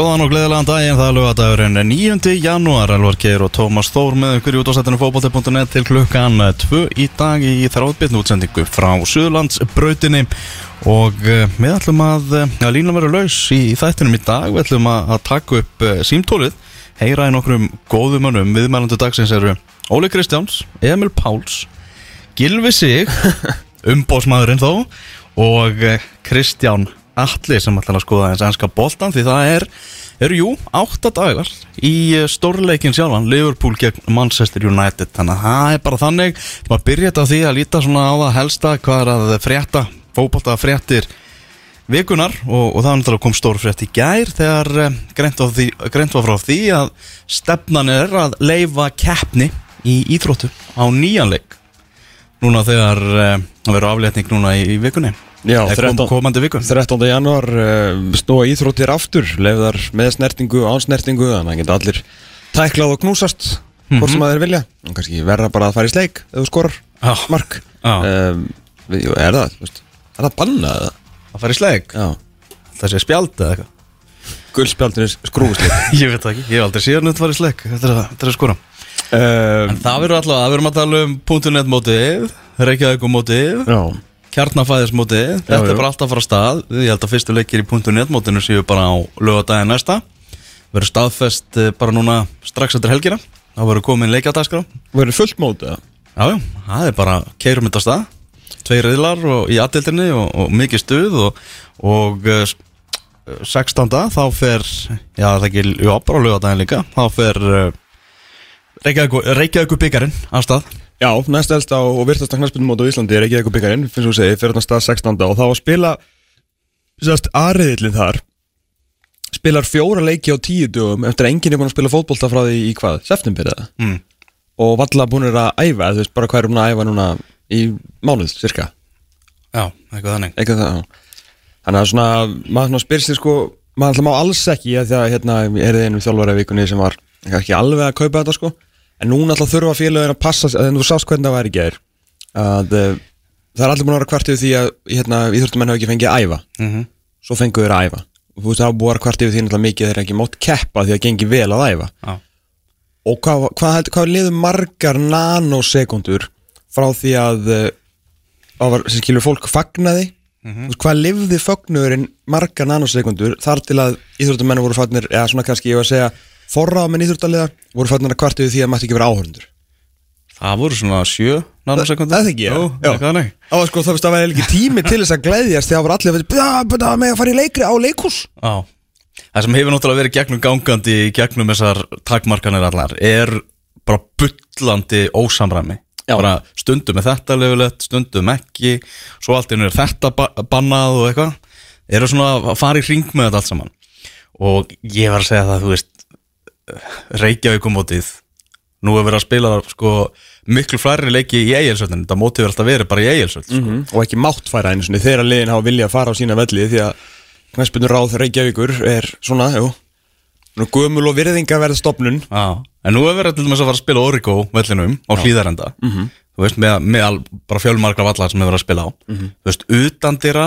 Góðan og gleðilegan daginn, það er lögadagurinn 9. janúar, Elvar Geir og Tómas Þór með ykkur í útváðsættinu fókbalti.net til klukkan 2 í dag í þráðbyrnu útsendingu frá Suðlandsbrautinni og eh, við ætlum að, eh, að lína vera laus í, í þættinum í dag, við ætlum að, að taka upp símtólið, heyra í nokkrum góðum önum, viðmælandu dagsins eru Óli Kristjáns, Emil Páls, Gilvi Sig, umbósmaðurinn þó og Kristján Alli sem ætlar að skoða eins ennska boltan því það er, eru jú, átta dagar í eh, stórleikin sjálfan Liverpool gegn Manchester United. Þannig að það er bara þannig maður byrja þetta því að líta svona á það helsta hvað er að frétta, fókbalta fréttir vikunar og, og það er kom stór frétt í gær þegar eh, greint var, því, greint var frá því að stefnan er að leifa keppni í íþróttu á nýjanleik núna þegar eh, það verður aflétning núna í, í vikunni Já, Eða kom, 13. komandi viku 13. januar uh, snúa íþróttir aftur lefðar með snertingu, án snertingu þannig að geta allir tæklað og knúsast hvort sem að þeir vilja og kannski verða bara að fara í sleik þú skorar Já. mark Já. um, jú, er það, veist, er það bannað eða? að fara í sleik Já, það sé spjald eða eitthvað gullspjaldinir skrúfusleik ég veit ekki, ég hef aldrei síðan þetta var í sleik þetta er að, þetta er að skora um, en það verður alltaf, það verðum að tala um .net mótið, Reykjavík mótið Já, kjarnafæðis mótið, þetta jú. er bara alltaf að fara stað. Ég held að fyrstu leikir í .net mótinu séu bara á lögadaginn næsta. Verður staðfest eh, bara núna strax eftir helgina, þá verður komin leikjadagskrá verður fullt mótið jájú, það er bara keirum þetta stað. Tveir reyðlar í aðdildinni og, og mikið stuð og, og eh, s- 16. þá fer já það ekki, já bara á lögadaginn líka. Þá fer uh, Reykjavík, byggarinn af stað Já, næst elsta og virtasta knarspindumót á Íslandi er ekki eitthvað byggarinn, finnst þú að segja, fyrir þarna stað 16. og þá að spila sérst aðriðillin þar spilar fjóra leiki á tíu dögum eftir að enginn er búin að spila fótbolta frá því í hvað, september eða mm. og valla búin að æfa, þú veist bara hvað er búin að æfa núna í mánuð, cirka Já, eitthvað þannig eitthvað það, já. þannig að svona maður svona spyr sér sko, maður alltaf má alls ekki því að hérna er var en núna alltaf þurfa félagir að passa að þú sást hvernig það væri í gær að uh, það er allir búin að vera kvartið því að hérna, íþróttumenn hafa ekki fengið að æfa. Mm svo fengu þeir að æfa. Og þú veist það hafa búin að vera kvartið því náttúrulega mikið þeir ekki mátt keppa því að gengi vel að æfa. Já, og hvað, hvað, hvað, liður margar nanosekundur frá því að uh, að var, sem skilur fólk fagnaði? Mm veist, hvað lifði fögnurinn margar nanosekundur þar til að íþróttumenn voru fagnir eða svona kannski ég var að segja forráðamenn íþróttaliða voru fagnir að kvartu því að mætti ekki vera áhörundur það voru svona sjö nanosekundur Það er ekki, já. Það var sko það veist að vera ekki tími til þess að gleðjast þegar voru allir að veist með að fara í leikri á leikhús. Já. Það sem hefur náttúrulega verið gegnum gangandi gegnum þessar takmarkanir allar er bara bullandi ósamræmi. Já. bara stundum er þetta lefulegt, stundum ekki svo allt einu er þetta ba bannað og eitthvað. Eru svona að fara í ring með þetta allt saman. Og ég var að segja það, þú veist Reykjavíkumótið nú er verið að spila sko miklu flæri leiki í eigilsöldin þetta mótið er alltaf verið bara í eigilsöld sko. -hmm. og ekki mátt færa einu sinni þegar liðin hafa vilja að fara á sína velli því að knæspunur ráð Reykjavíkur er svona, jú gömul og virðinga verða stopnun Já, en nú er verið til dæmis að fara að spila Origo vellinum á hlýðarenda Mhm. Þú veist, með, með al, bara fjölmargra vallar sem hefur verið að spila á Mhm. Þú veist, utan dýra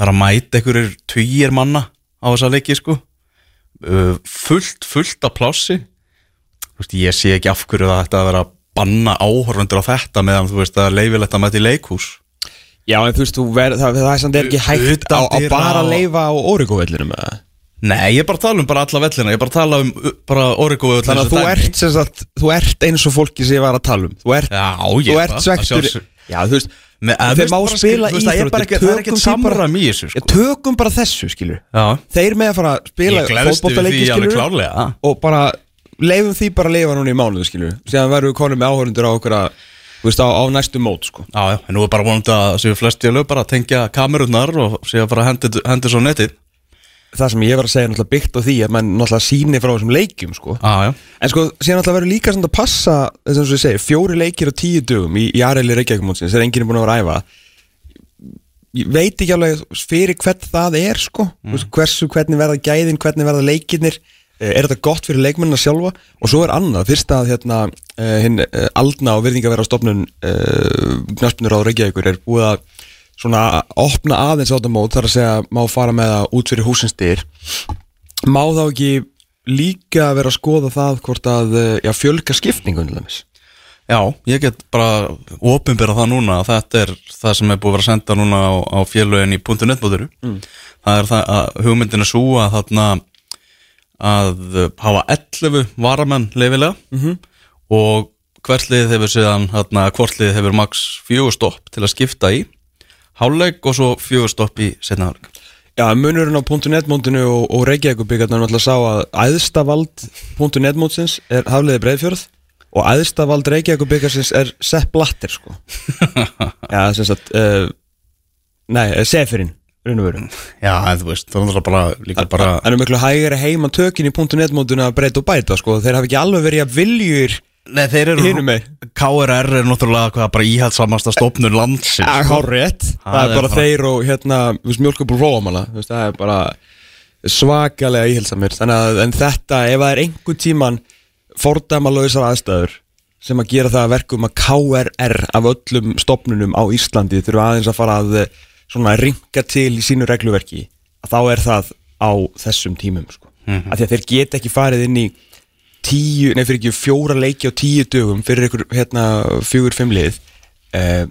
er að mæta einhverjir tugir manna á þessa leiki, sko Fullt, fullt af plássi Þú veist, ég sé ekki af hverju það ætti að vera að banna áhorfundur á þetta meðan þú veist að leifilegt að mæta í leikhús. Já, en þú veist, þú ver, það, það er samt ekki hægt á, á bara að leifa á Origo-vellinum eða? Nei, ég er bara að tala um bara alla vellina. Ég er bara að tala um uh, bara vellina Þannig að þú ert, sagt, þú ert eins og fólki sem ég var að tala um. Þú ert, Já, ég þú er ert svektur. Já, þú veist, þeir má spila í þessu, Já, sko. tökum bara þessu, skilur Já, Þeir með að fara að spila alveg skilur Og bara leifum því bara að leifa núna í mánuðu, skilur Síðan verðum við konum með áhörundur á okkur að Þú veist, á, á næstu mót, sko. Já, já, en nú er bara vonandi að séu flest í lög bara að tengja kamerunnar og séu að fara að hendi, hendi svo netið það sem ég var að segja náttúrulega byggt á því að mann náttúrulega síni frá þessum leikjum sko. ah, en sko síðan náttúrulega verður líka svona að passa þess að ég segi, fjóri leikir á tíu dögum í, í aðræli Reykjavík-mótsins þegar enginn er búin að vera að æfa ég veit ekki alveg fyrir hvern það er sko, mm. hversu, hvernig verða gæðin hvernig verða leikirnir Eh, er þetta gott fyrir leikmennina sjálfa og svo er annað, fyrst að hérna, uh, hinn uh, aldna og virðinga vera á stopnun svona opna aðeins á þetta mót þar að segja má fara með það út fyrir húsinstyr má þá ekki líka vera að skoða það hvort að já, fjölga skipningun Já, ég get bara ofinbyrða það núna að þetta er það sem er búið að vera senda núna á, á fjöluðin í .netbúðuru mm. það er það að hugmyndin er svo að þarna að hafa 11 varamenn leifilega mm -hmm. og hvert lið hefur síðan hérna, hvort lið hefur maks fjögur stopp til að skipta í háluleik og svo fjögur stopp í setna hálug Já, munurinn á .net mótinu og, og Reykjavík-byggarnar er náttúrulega sá að æðstavald .net mótsins er hafliði breyðfjörð og æðstavald Reykjavík-byggarsins er Sepp Blatter sko. Já, sem sagt uh, Nei, Sefirinn Já, en þú veist, það er bara líka bara Það er miklu hægari heima tökin í .net mótuna að breyta og bæta, sko. Þeir hafa ekki alveg verið að viljur Nei, þeir eru, KRR er náttúrulega hvað, bara íhaldsamasta stofnun landsins Já, sko. það er bara þeir og hérna, þú veist, mjölkabúr róamanna það er bara svakalega íhaldsamir, þannig að en þetta ef það er einhver tíman fordæmalauðsar aðstæður sem að gera það að verkum að KRR af öllum stofnunum á Íslandi þurfa aðeins að fara að svona ringa til í sínu regluverki að þá er það á þessum tímum sko. mm -hmm. af því að þeir get ekki farið inn í tíu, nefnir fyrir ekki fjóra leiki á tíu dögum fyrir einhver hérna, fjögur fimmlið eh,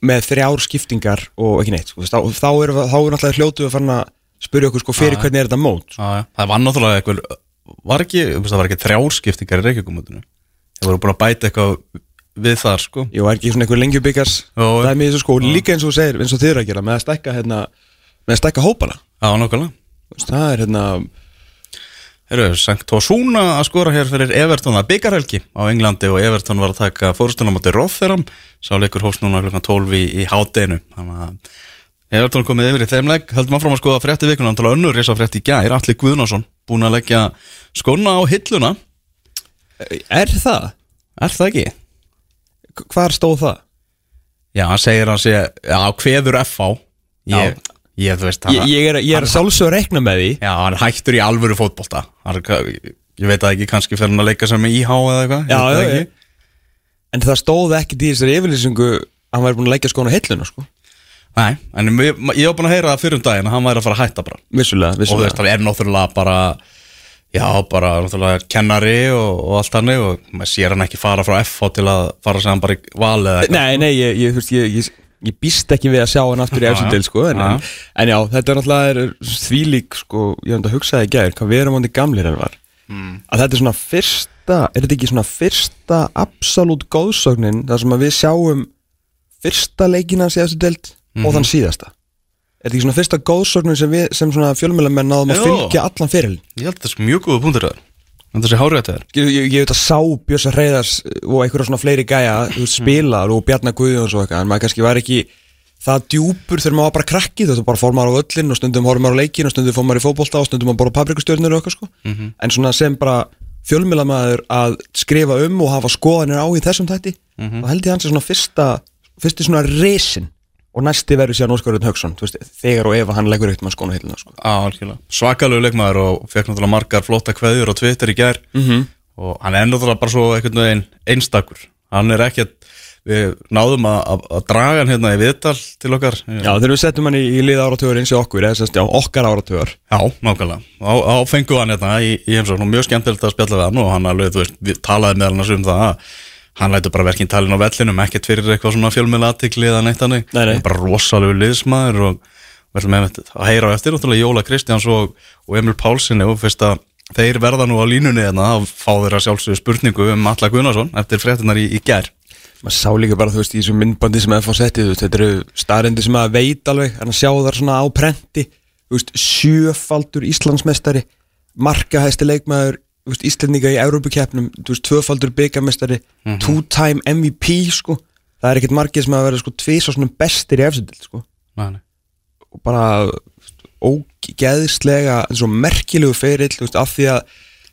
með þrjár skiptingar og ekki neitt sko. þá, þá er það náttúrulega hljótuð að fara að spyrja okkur sko, fyrir ah, hvernig er þetta mót sko. ah, það var náttúrulega eitthvað var ekki, það var ekki þrjár skiptingar í reykjökumotinu það voru búin að bæta eitthvað við þar sko. Jú, er ekki svona einhver lengjubikars Það er mjög sko, líka eins og segir, eins og þið eru að gera með að stekka hérna, með að stekka hópana. Já, nokkulega Það er hérna Herru, Sankt Osuna að skora hér fyrir Everton að byggarhelgi á Englandi og Everton var að taka fórstunum átti Rotherham. Sá leikur hóst núna klukkan 12 í, í hátdeinu þannig að Everton komið yfir í þeimleg höldum að fram að skoða frétti vikuna antala önnur reysa frétti í gær, Alli Guðnarsson búin að leggja skona á hilluna. Er það? Er það ekki? hvar stóð það? Já, hann segir hann sé á hveður FH ég, ég, veist hann, ég, ég er, er sjálfsögur að rekna með því. Já, hann hættur í alvöru fótbolta. Hann, ég veit að ekki, kannski fyrir hann að leika sem íhá eða eitthvað Já, já, já. En það stóð ekki í þessari yfirlýsingu hann væri búin að leika skona hilluna sko. Nei, en ég hef búin að heyra það fyrir um daginn að hann væri að fara að hætta bara. Vissulega, vissulega Og þú veist, það er náttúrulega bara Já, bara náttúrulega kennari og, og allt hannig og maður sér hann ekki fara frá FH til að fara sem hann bara í eitthvað. Nei, nei, ég, ég, ég, býst ekki við að sjá hann aftur í eftir sko, en, en, en já, þetta er náttúrulega þvílík, sko, ég hef þetta hugsaði í gæðir, hvað verðum hann í gamlir en var, mm. að þetta er svona fyrsta, er þetta ekki svona fyrsta absolutt góðsögnin þar sem að við sjáum fyrsta leikina síðastu delt mm. og þann síðasta. Er þetta ekki svona fyrsta góðsögnum sem við sem svona fjölmjölamenn náðum að fylgja allan fyrir? Ég held að það er mjög góða punktur það en það sé hárið að það er Ég, ég, ég veit að sá Björsa Reyðars og einhverja svona fleiri gæja spilaðar og Bjarnar Guðjóns og eitthvað en maður kannski var ekki það djúpur þegar maður var bara krakki þetta bara fór maður á öllin og stundum fór maður á leikin og stundum fór maður í fókbólta og stundum maður bara á paprikustjörnur og eitthvað sko mm -hmm. en svona sem bara fjölmjölamæður að skrifa um og hafa skoðanir á í þessum tætti mm -hmm. og held ég hans er svona fyrsta fyrsti svona resin og næsti verður síðan Óskarurinn Haugsson þegar og ef hann leggur eitt mann skónu heilina sko. Svakalög leikmaður og fekk náttúrulega margar flotta kveður og tvittir í gær. Mm -hmm. og hann er náttúrulega bara svo einhvern veginn einstakur. Hann er ekkert, við náðum að, að draga hann hérna í viðtal til okkar. Já þegar við setjum hann í, í lið áratöður eins og okkur, eða sérst já okkar áratöður Já, nákvæmlega, á fengu hann hérna í, í heimsókn og mjög skemmtilegt að spjalla við hann og hann alveg, þú veist, við talaði með hann um það að hann lætu bara verkinn talin á vellinum ekkert fyrir eitthvað svona fjölmjöla aðtikli eða neitt hannig, bara rosalega liðsmaður og við ætlum að heyra á eftir náttúrulega Jóla Kristjáns og, og Emil Pálssoni og fyrst að þeir verða nú á línunni en það fá þeirra sjálfsögur spurningu um Alla Gunnarsson eftir fréttunar í, í gerð maður sá líka bara þú veist í þessum myndbandi sem FH setti þetta eru staðrendi sem maður veit alveg en að sjá þar svona á prenti veist, sjöfaldur Íslandsmestari markahæsti leikmaður Íslandíka í Európa-kjapnum tvöfaldur byggamestari mm -hmm. two-time MVP sko. það er ekkert margir sem að vera sko, tvís og svona bestir í efsendil sko. og bara ó, geðslega svo merkilegu ferill veist, af því að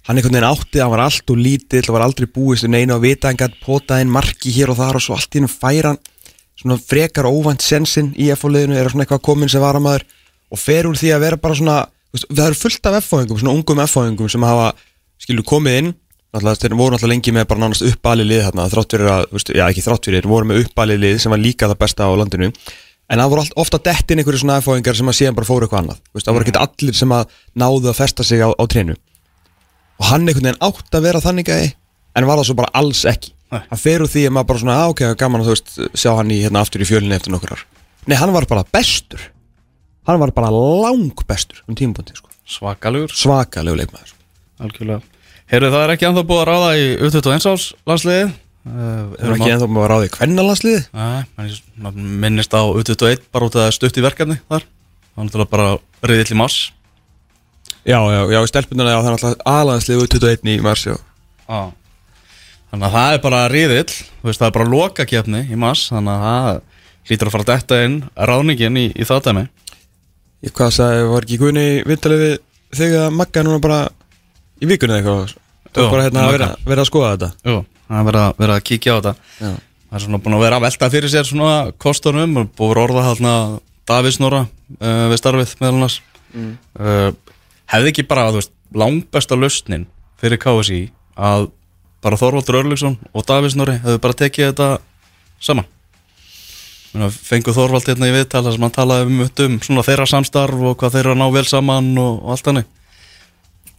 hann einhvern veginn átti hann var allt og lítill, það var aldrei búist um neina og vita hann gætt potaðinn marki hér og þar og svo allt í hennum færa hann svona frekar óvænt sensin í F-liðinu er svona eitthvað komin sem varamæður og fer úr því að vera bara svona veist, það eru fullt af F-fóðingum, svona ungum F-fóðingum sem hafa, skilur, komið inn Náttúrulega, þeir voru náttúrulega lengi með bara nánast uppalið lið þarna, þrátt fyrir að, veist, já ekki þrátt fyrir, þeir voru með uppalið lið sem var líka það besta á landinu. En það voru allt, ofta dettin einhverju svona F-fóðingar sem að síðan bara fóru eitthvað annað veist, það voru ekki allir sem að náðu að festa sig á, á trénu og hann einhvern veginn átt að vera þannig að en var það svo bara alls ekki. Hann fer úr því að maður bara svona, á, ok, gaman að þú veist sjá hann í hérna aftur í fjölinni eftir nokkur ár. Nei, hann var bara bestur. Hann var bara lang bestur um tímabúndi, sko. Svakalugur svakalegu leikmaður Algjörlega. Heyrðu, það er ekki ennþá búið að ráða í U21 árs landsliði það er ekki ennþá með að ráði kvennalansliði Nei, minnist á U21 bara út að það stutt í verkefni þar. Það er náttúrulega bara riðill í mars. Já, já, já, í stelpununa, já, það er alltaf aðlandsliði 21 í mars, já. Já Þannig að það er bara riðill veist, Það er bara lokakefni í mars Þannig að það hlýtur að fara detta inn ráðningin í, í það dæmi. Ég hvað sagði, var ekki Guðni vittalið við þig að Magga núna bara í vikunni eitthvað? Jú, bara hérna að vera, vera að skoða þetta. Jú, það er verið að, að kíkja á þetta. Já, Það er svona búin að vera að velta fyrir sér svona kostunum. Og búið að orða hérna Davís Nóra uh, við starfið meðal annars. Uh, hefði ekki bara, þú veist, langbesta lausnin fyrir KSI að bara Þorvaldur Örlugsson og Davís Nóri hefðu bara tekið þetta saman? Meina, fengu Þorvald hérna í viðtal þar sem hann talaði um, um svona þeirra samstarf og hvað þeirra ná vel saman og, og allt hannig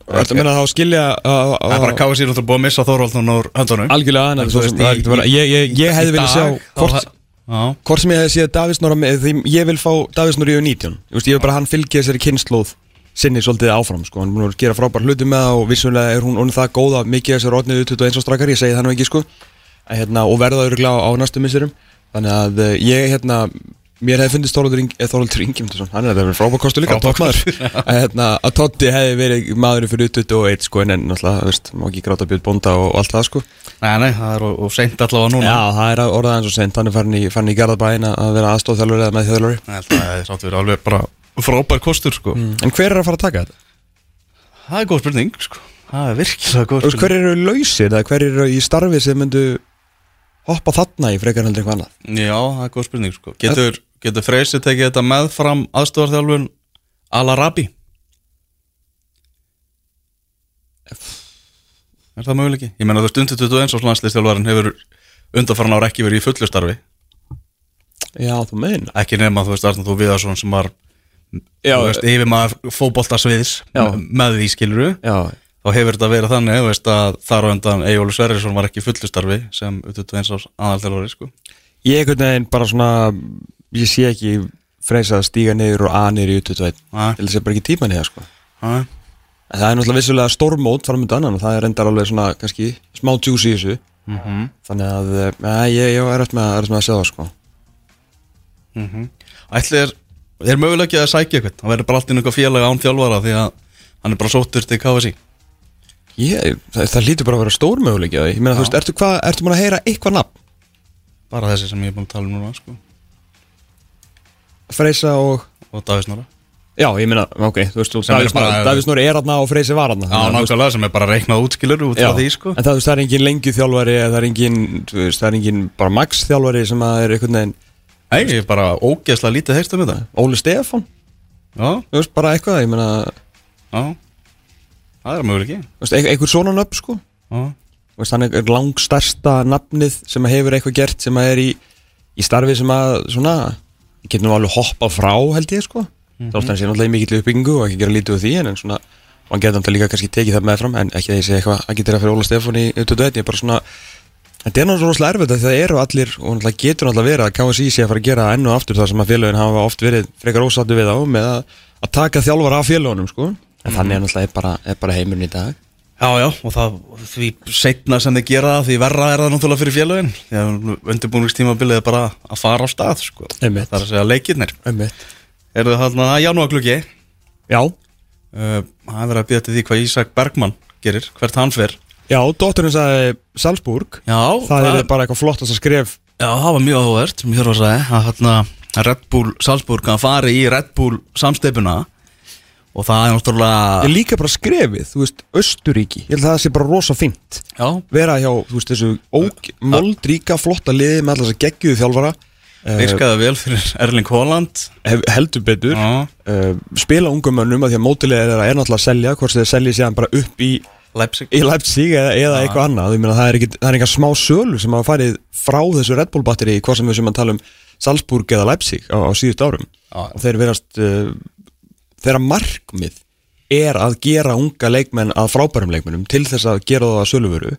Þetta meina þá að skilja að- Það er bara að- KSI náttúrulega búið að missa Þorvald núna úr höndunum. Algjörlega það er í- ég, ég, ég hefði í viljað sjá hvort, sem ég hefði séð Davís Nóra með því ég vil fá Davís Nóra í U19 ég, veist, ég vil bara hann fylgja þessari kynnslóð sinni svolítið áfram sko, hann er búin að gera frábær hluti með það og vissulega er hún, er það góð að mikið af þessari orðnið 21 og strakar, ég segi það nú ekki sko. Hérna, og verða öruglega á, á næstu misserum. Þannig að eh, ég hérna mér hefði fundist Þorvaldur Ing- eh, hann er þetta frábær kostu líka, Frábær toppmaður að, hérna, að Totti hefði verið maðurinn fyrir 21 sko en náttúrulega, má ekki gráta bjöð bónda og, og allt það sko nei, nei, það er og, og seint allavega núna Já, það er orðað eins og sent, hann er farin í, í Garðabæin að- að vera aðstofþjálfur eða með þjálfur að það er sátt verið alveg bara frábær kostur sko. En hver er að fara að taka þetta? Það er góð spurning sko. Það er virkilega góð veist, hver spurning eru lausir hver eru hoppa þarna í frekar heldur eitthvað annað? Já, það er góð spurning sko. Getur, getur Freysi tekið þetta meðfram aðstofarþjálfun Al-Arabi? Er það möguleiki? Ég meina þú veist undir 21 árs landslistjálfarinn hefur undanfaran ára ekki verið í fullu starfi Já, þú meina ekki nema þú veist þú Viðarsson sem var yfir maður fótboltasviðis Já. með því skiluru já, þá hefur þetta verið þannig veist, að þar á undan Eyjólu Sverrisson var ekki í fullu starfi sem 21 árs aðalþjálfari sko. ég einhvern veginn bara svona ég sé ekki freysa að stíga niður og anir í U21 Nei. til þess að bara ekki tíma niður sko það er náttúrulega vissulega stórmót framöndan og það er endar alveg svona kannski smá juice í þessu mhm, þannig að eh, ég, ég er eftir með, með að segja það sko mhm. Ætli er, er mögulega ekki að sækja eitthvað það verður bara allt inn eitthvað félag án þjálfara því að hann er bara sóttur til KSI ég, það, það lítur bara að vera stór því. ég meina þú veist, ertu, hva, ertu búin að heyra eitthvað nafn? bara þessi sem ég er búin að tala um núna sko. Freysa og og Davís Nóra Já, ég meina, ok, þú veist, Sem er aðna og Freysi var aðna Já, nákvæmlega sem er bara reiknað útskilur út frá því sko. En það, þú veist, það er engin lengju þjálfari eða það er engin, þú veist, það er engin bara max þjálfari sem að er einhvern veginn Nei, ég er bara ógeðslega lítið heyrst um þetta. Óli Stefán, Já, þú veist, bara eitthvað, ég meina já. Það er veist, ein- einhver svona nöfn, sko. Já, hann er langstærsta nafnið sem hefur eitthvað gert sem að er í, í starfi sem að, svona, getur nú alveg hoppað frá, held ég, sko Mhm. þá er sé náttúrulega mikill uppbyggingu og ekki gera lítið úr því en, en svona, hann getur náttúrulega líka kannski tekið það meðfram en ekki segi eitthvað að geta fyrir Óla Stefán í 21, ég er bara svona Þetta er náttúrulega rosalega erfitt að það eru allir og náttúrulega getur náttúrulega verið að KSI sé að fara að gera enn og aftur það sem að félögin hafa oft verið frekar ósattu við á með að, að taka þjálfara af félögunum sko. en þannig er náttúrulega er bara, er bara heimurinn í dag já, já og það, því setna sem þið gera það því verra er það náttúrulega fyrir félögin. Því að undirbúningstímabilið er bara að fara á stað sko. Einmitt. Það er að segja leikirnir. Einmitt. Er það þarna að janúarklukki Já, uh, Það er verið að býja til því hvað Ísak Bergmann gerir Hvert hann fer. Já, dótturinn sagði Salzburg. Já, það er bara eitthvað flottast að skref. Já, það var mjög áhugavert þarf að segja að hérna Red Bull Salzburg að fari í Red Bull samsteipuna og það er náttúrulega Ég líka bara skrefið, þú veist, Östuríki Ég held að það sé bara rosa fínt. Já, Vera hjá, þú veist, þessu óg, moldríka, flotta liði með alltaf þess að geggjuðu þjálfara. Eh, virkaði vel fyrir Erling Haaland? Hef, Heldur betur. Já, uh, Spila ungum mönnum að því að mótilega er, er náttúrulega að selja Hvort sem þeir selja síðan bara upp í, Leipzig. í Leipzig eða, eða eitthvað annað. Ég meina, það er, ekki, það er eitthvað smá sölu sem hafa farið frá þessu Red Bull batteri Hvort sem við sem að tala um Salzburg eða Leipzig á, á síðust árum. Og þeir verast uh, þeirra markmið er að gera unga leikmenn að frábærum leikmennum til þess að gera það að söluvöru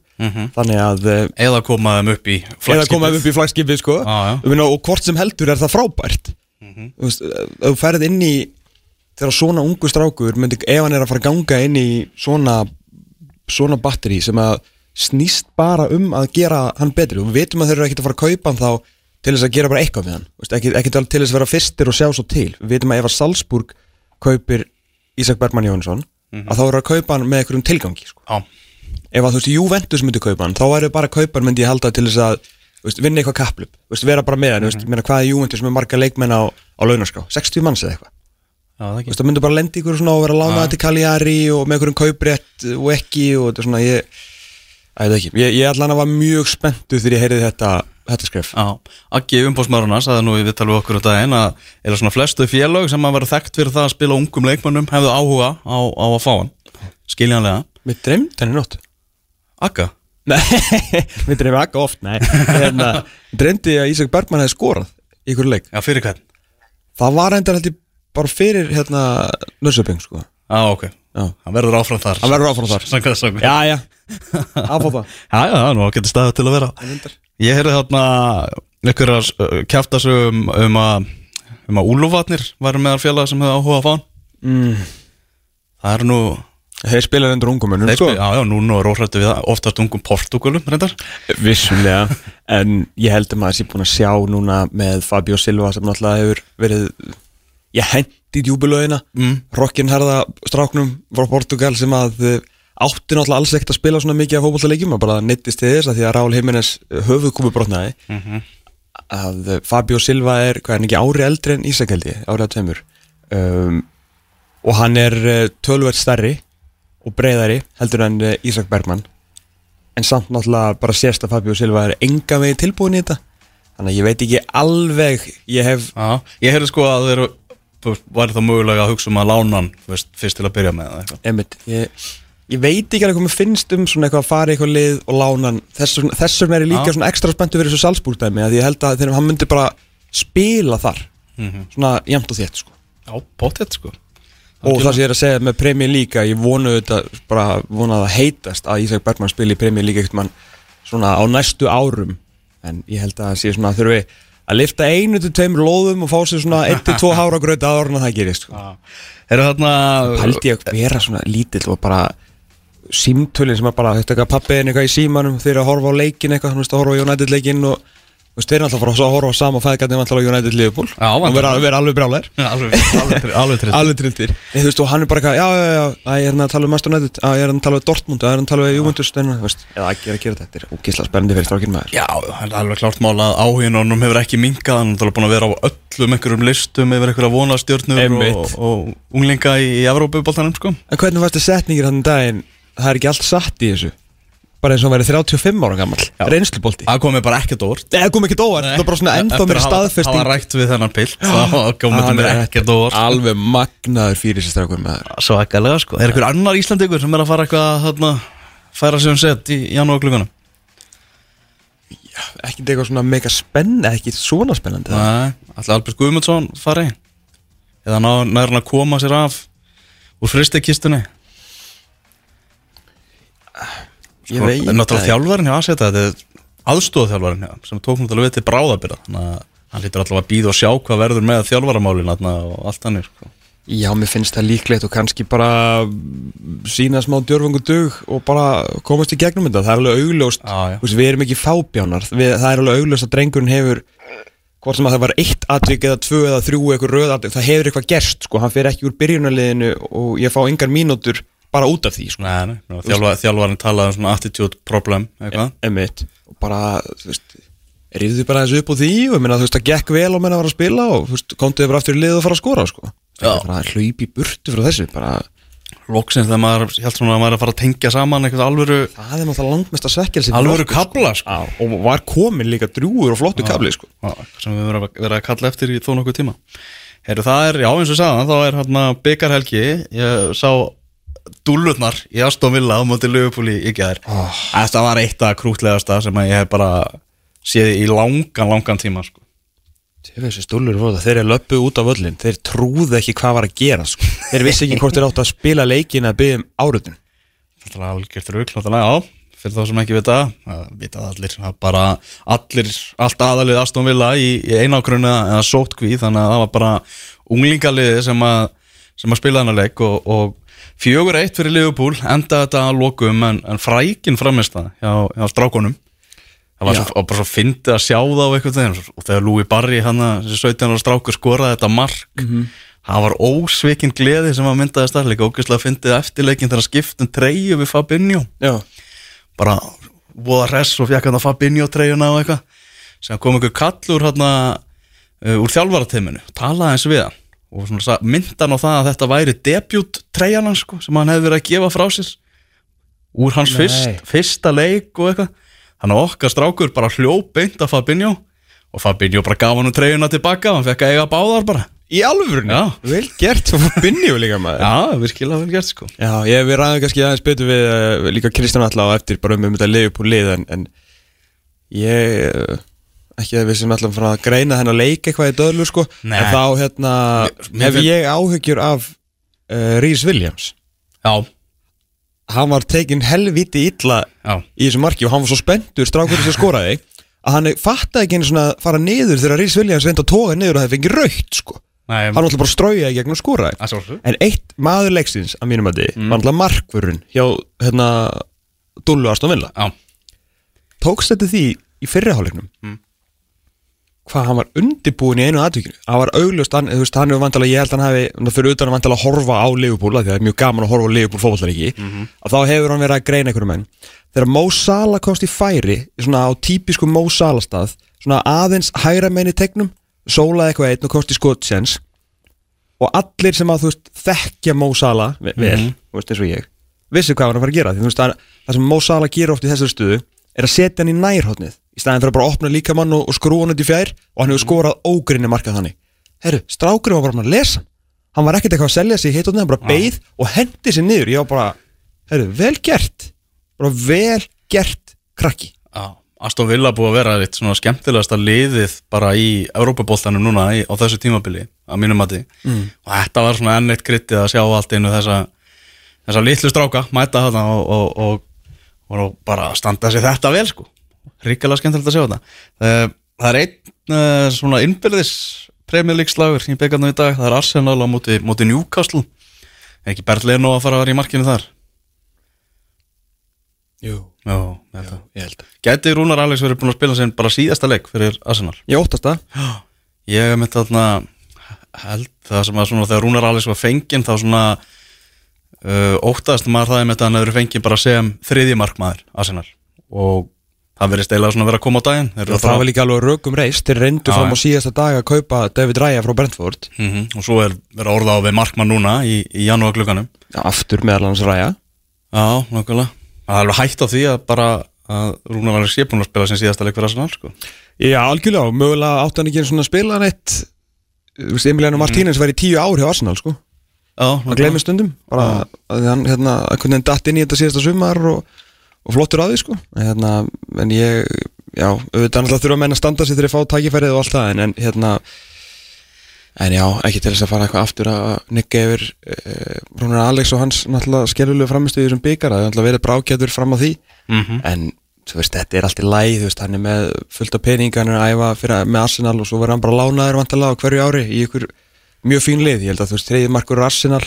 þannig að uh, Eða koma þeim upp í eða koma upp í flagskipið sko. Já. Ég meina, og hvort sem heldur er það frábært. Þú veist, ef þú ferð inn í þegar svona ungu strákur myndi, ef hann er að fara að ganga inn í svona svona batteri sem að snýst bara um að gera hann betri. Og við vitum að þeir eru ekkert að fara að kaupa hann þá til þess að gera bara eitthvað við hann. Ekki, ekki til þess að vera fyrstir og sjá svo til. Við vitum að ef að Salzburg kaupir Ísak Bergman Jónsson að þá eru að kaupa hann með einhverjum tilgangi sko. Já, ef að þú veist Juventus myndi kaupa hann þá væri bara kaupar myndi ég halda til þess að veist, vinna eitthvað kaplup, vera bara með hann mm -hmm. meina, hvað er Juventus með marga leikmenn á, á launaskrá 60 manns eða eitthvað? Já það myndi bara lendi ykkur svona og vera lánað til Cagliari og með einhverjum kauprétt og ekki og þetta er svona ég, að ég, ég allan að var mjög spenntu þegar ég heyrði þetta, þetta skref. Já, Aggi umbóðsmaðurna sagði nú í viðtalið við okkur á daginn að eða svona flestu félög sem að vera þekkt fyrir það að spila ungum leikmönnum hefðu áhuga á, á að fá hann. Skiljanlega. Mér dreymd henni nótt. Agga? Nei, mér dreymdi ekki oft, nei. Hérna, dreymdi að Ísak Bergman hefði skorað í ykkur leik. Já, fyrir hvern? Það var held ég bara fyrir hérna Nörsöping sko. Já, ok, Já. hann verður áfram þar. Hann verður áfram þar. Sannkvæða sangu Já, já, fá það Já, já, það er nú getur staðið til að vera Ég heyrði þarna einhverjar uh, kjaftasögum um að um að úlufatnir væri meðal félag sem hefði áhuga að fá mm. Það er nú Þeir spilaði endur ungum mönnum þeir sko Já, já, núna er óhrættu við það oftast ungum portugalum, reyndar Vissulega, en ég held að maður sé búin að sjá núna með Fabio Silva sem náttúrulega hefur verið ég hendi djúbulöðina Mm. Rokkin herða stráknum frá Portugal sem að eh, átti náttúrulega alls ekkert að spila svona mikið af fótbollaleikjum að bara neittist til þess að því að Rál Jiménez höfuð komið brotnaði. Mhm. að eh, Fabio Silva er, hvað er ekki ári eldri en Ísak held ég, árið að tveimur. Um, og hann er uh, tölvert stærri og breyðari heldur en Ísak Bergman en samt náttúrulega bara sérst að Fabio Silva er enga vegi tilbúin í þetta. Þannig að ég veit ekki alveg ég hef, Já, ég heyrði sko að þeir væri það mögulega að hugsa um að lána hann fyrst til að byrja með það einmitt ég, ég veit ekki alveg hvað mér finnst um svona eitthvað að fara í eitthvað lið og lána hann. Þess vegna- þess er ég líka svona ekstra spenntu fyrir þessu Salzburg-dæmi að ég held að þegar hann myndi bara spila þar. Svona jæmt og þétt sko. Já, bóttið sko. Og það sem ég er að segja með Premier League ég vonu þetta bara vona að það heitast að Ísak Bergman spili í Premier League eitthvað svona á næstu árum. En ég held að það sé svona að þurfi að lifta einu til tveimur lóðum og fá sér svona 1-2 hára gröta að það gerist sko. Haldi ég að vera svona lítill og bara símtölin sem er bara þetta eitthvað pappiðin eitthvað í símanum þeir eru að horfa á leikin eitthvað, þú veist að horfa á United leikin og þú veist þeir eru alltaf að fara að horfa á sama fæðgatni alltaf á United Liverpool. Og vera, vera alveg brjálæðir Alveg, alveg, tri- alveg tritt alveg triltir Nei, þú veist, og hann er bara eitthvað, já, já, já, já, ég er hann að tala um Master United, já, ég er hann að tala um Dortmund, ég er hann að tala um Juventus, þannig, þú veist, eða ekki er að gera þetta, þetta er ógislega spennandi fyrir strákinn maður. Já, það er alveg klárt mál að áhugin honum hefur ekki minkað hann er búin að vera á öllum einhverjum listum yfir einhverja vonastjörnur Einmitt. og, og unglinga í, í Evrópuboltanum sko. En hvernig varstu setningir hann daginn, það er ekki allt satt í þessu, bara eins og hann væri 35 ára gammal, reynslubolti. Það komið bara ekkert óvart það kom ekki dóvar, það var bara svona ennþá mér Það staðfesting. var rætt við þennan pilt Það komið Hann mér er ekkert óvart Alveg magnaður fyrir þessi strákur maður. Svo ekkalega sko Er einhver annar Íslandingur sem er að fara eitthvað þarna, færa sig um set í janúar klukkanum? Ekki eitthvað svona mega spennandi, ekki svona spennandi. það. Alltaf Albert Guðmundsson fari Eða ná, nær hann að koma sér af úr fristekistunni Sko, Náttúrulega það þjálfarinn hjá Aseta Þetta er aðstóð þjálfarinn hjá sem tók náttúrulega við til bráðabyrða Þannig að hann lítur allavega að býða og sjá hvað verður með þjálfaramálin þarna og allt hann sko. Já, mér finnst það líklegt og kannski bara sína smá djörfungu dug og bara komast í gegnum þetta, það er alveg augljóst. Veist, við erum ekki fábjánar. Við, það er alveg augljóst að drengurinn hefur hvort sem að það var eitt atvik eða tvö eða þrjú eitthvað röð atvik, það hefur eitthvað gerst sko, hann fer ekki úr byrjunarliðinu og ég fá engar mínútur bara út af því sko, Nei, nei, þjálfa, þjálfarinn talaði um svona attitude problem emitt og bara, þú veist ríðu bara þessu upp á því og ég meina, þú veist, það gekk vel og menna að vera að spila og komdu yfir aftur í lið og fara að skora sko. Að í burtu frá þessu bara, Loksins þegar maður held svona að maður er að fara að tengja saman eitthvað alvöru Það er náttúrulega langmest að svekkelsi alvöru kabla sko. Og var komin líka drúur og flottu kabli sko. Sem við verðum að að kalla eftir í þó nokkuð tíma. Heru, það er, já eins og sagðan, þá er hérna byggarhelgi, ég sá dúllurnar í Aston Villa á móti Liverpool í, gæðir oh. Þetta var eitt af krútlegasta sem að ég hef bara séð í langan, langan tíma sko. Þeir eru löpu út á völlin Þeir trúðu ekki hvað var að gera sko. Þeir vissi ekki hvort þeir átt að spila leikin að byggja um árutin Þetta er algjört náttúrulega, já, fyrir þá sem ekki vita, vita allir, bara allir, allt aðalið Aston Villa í, í einákrunna eða sótkví, þannig að það var bara unglingaliði sem að, sem að spila þennan leik og, og fjögur eitt fyrir Liverpool, enda þetta að lokum en, en frækin framist það hjá, hjá strákonum. Það var, svo, var bara svo fyndið að sjá það á eitthvað þegar og þegar Louis Barry, hann að 17 ára strákur skoraði þetta mark, það var ósvikinn gleði sem að myndaði starfleika ógeðslega fyndið eftirleikin þegar skiptum treyju við Fabinho. Já, bara voða hress og fekk hann að Fabinho treyjuna og eitthvað. Sem kom einhver kallur hann uh, úr þjálfarateiminu, talaði eins við hann og hann á það að þetta væri debut treyjan hans sko, sem hann hefði verið að gefa frá sér úr hans fyrst, fyrsta leik og eitthvað. Hann okkar strákur bara hljóp beint af Fabinho og Fabinho bara gaf hann treyjuna tilbaka hann fekk að eiga báðar bara. Í alvörunni? Já. Vel gert, binni líka maður. Já, virkilega vel gert sko. Já, ég við ræðum kannski aðeins betur við uh, líka Kristján Alla á eftir bara um um þetta Liverpool lið en, en ég ekki að við sem ætlum að að greina þennan leik eitthvað í döðlu sko. Nei. en þá hérna Mér- hef ég áhyggjur af uh, Rhys Williams. Já, hann var tekin helviti illa já, í þessu marki og hann var svo spenntur strákurinn sem skoraði að hann fattaði ekki einu svona að fara niður þegar Rhys Williams reyndi að toga niður og það fengi raukt sko. Nei, hann var alltaf bara að strauja í gegn og skoraði. Að En eitt maður leiksins að mínum að þið var alltaf markvörun hjá hérna Dullu Aston Villa. Já, Tókst þetta því í fyrriháleiknum Mm. Hvað hann var undirbúin í einu aðtökinu hann var augljóst, hann, þú veist, hann hefur vantilega ég held hann hann fyrir utan að vantilega að horfa á Liverpool því að það er mjög gaman að horfa á Liverpool fótballaríki að þá hefur hann verið að greina einhverjum menn. Þegar Mo Salah komst í færi svona á típisku Mo Salah stað svona aðeins hægra menn í tegnum sólaði eitthvað einn og komst í skotsjens og allir sem að þú veist þekkja Mo Salah ve- vel, þú veist eins og ég vissi hvað hann var að fara að gera því þú veist að það sem Mo Salah gerir oft í þessari stuðu er að setja hann í nærhóttnið í staðin fyrir að bara opna líkamann og, og skrúa hann út í fjær og hann hefur skorað ógrinni markað þannig. Herru, strákurinn var bara búinn að lesa hann. Hann var ekkert eitthvað að selja sig í hittóttið hann bara beið og hendi sér niður. Ég var bara, herru, vel gert. Bara vel gert krakki. Já, Aston Villa búið að vera eitt svona skemmtilegasta liðið bara í Európa-bóltanum núna í, á þessu tímabili að mínum mati. Mm. og þetta var svona enn eitt kryttið að sjá allt einu þessa, þessa litlu stráka mæta þarna og, og, og, og bara standa sér þetta vel sko. Ríkilega skemmtilegt að sjá þetta. Eh, það er einn uh, svona innbyrðis Premier League slagur í byggarnu í dag. Það er Arsenal á móti, móti Newcastle. Er ekki Bernd Leno að fara að vera í markinu þar? Jú, Já, þetta ég held Gæti Rúnar Alex verið búin að spila sinn bara síðasta leik fyrir Arsenal? Ég óttast það. Ég hef myndið þarna held það sem að svona þegar Rúnar Alex var fenginn þá svona uh, óttaðast maður það með það að hann hefur fengið bara sem þriðji markmaður Arsenal. Og það verið steilega svona að vera að koma á daginn. Það fara- var líka alveg rökum reist. Þeir reyndu fram á síðasta dag að kaupa David Raya frá Brentford. Mhm, og svo er verið að orða á við markmann núna í, í janúarklukkanum Aftur meðal hans Raya. Já, nokkulega Það er alveg hægt á því að bara að Rúnar Alex sé búin að spila sin síðasta leik fyrir Arsenal sko. Já, algjörlega, mögulega átti hann ekki einu svona spila neitt. Emiliano Martínez var í tíu ár hjá Arsenal, sko Það glemir stundum bara að hann, hérna, einhvern veginn datt inn í þetta síðasta sumar og, og flottur að því, sko. Hérna, en ég, já, auðvitað náttúrulega þurfa menn að standa sig þegar ég fá tækifærið og allt það en, en hérna En já, ekki til þess að fara eitthvað aftur að nikka yfir uh, Rúnar Alex og hans náttúrulega skellulega framistu í þessum byggar það er náttúrulega verið brákjætur fram á því. Mhm. en þú veist, þetta er allt í læg þú veist, hann er með fullt af peninga hann er að æfa fyrir, með Arsenal og svo verður hann bara lánaður vantilega á hverju ári í ykkur mjög fín lið, ég held að þú veist, þriðið markur Arsenal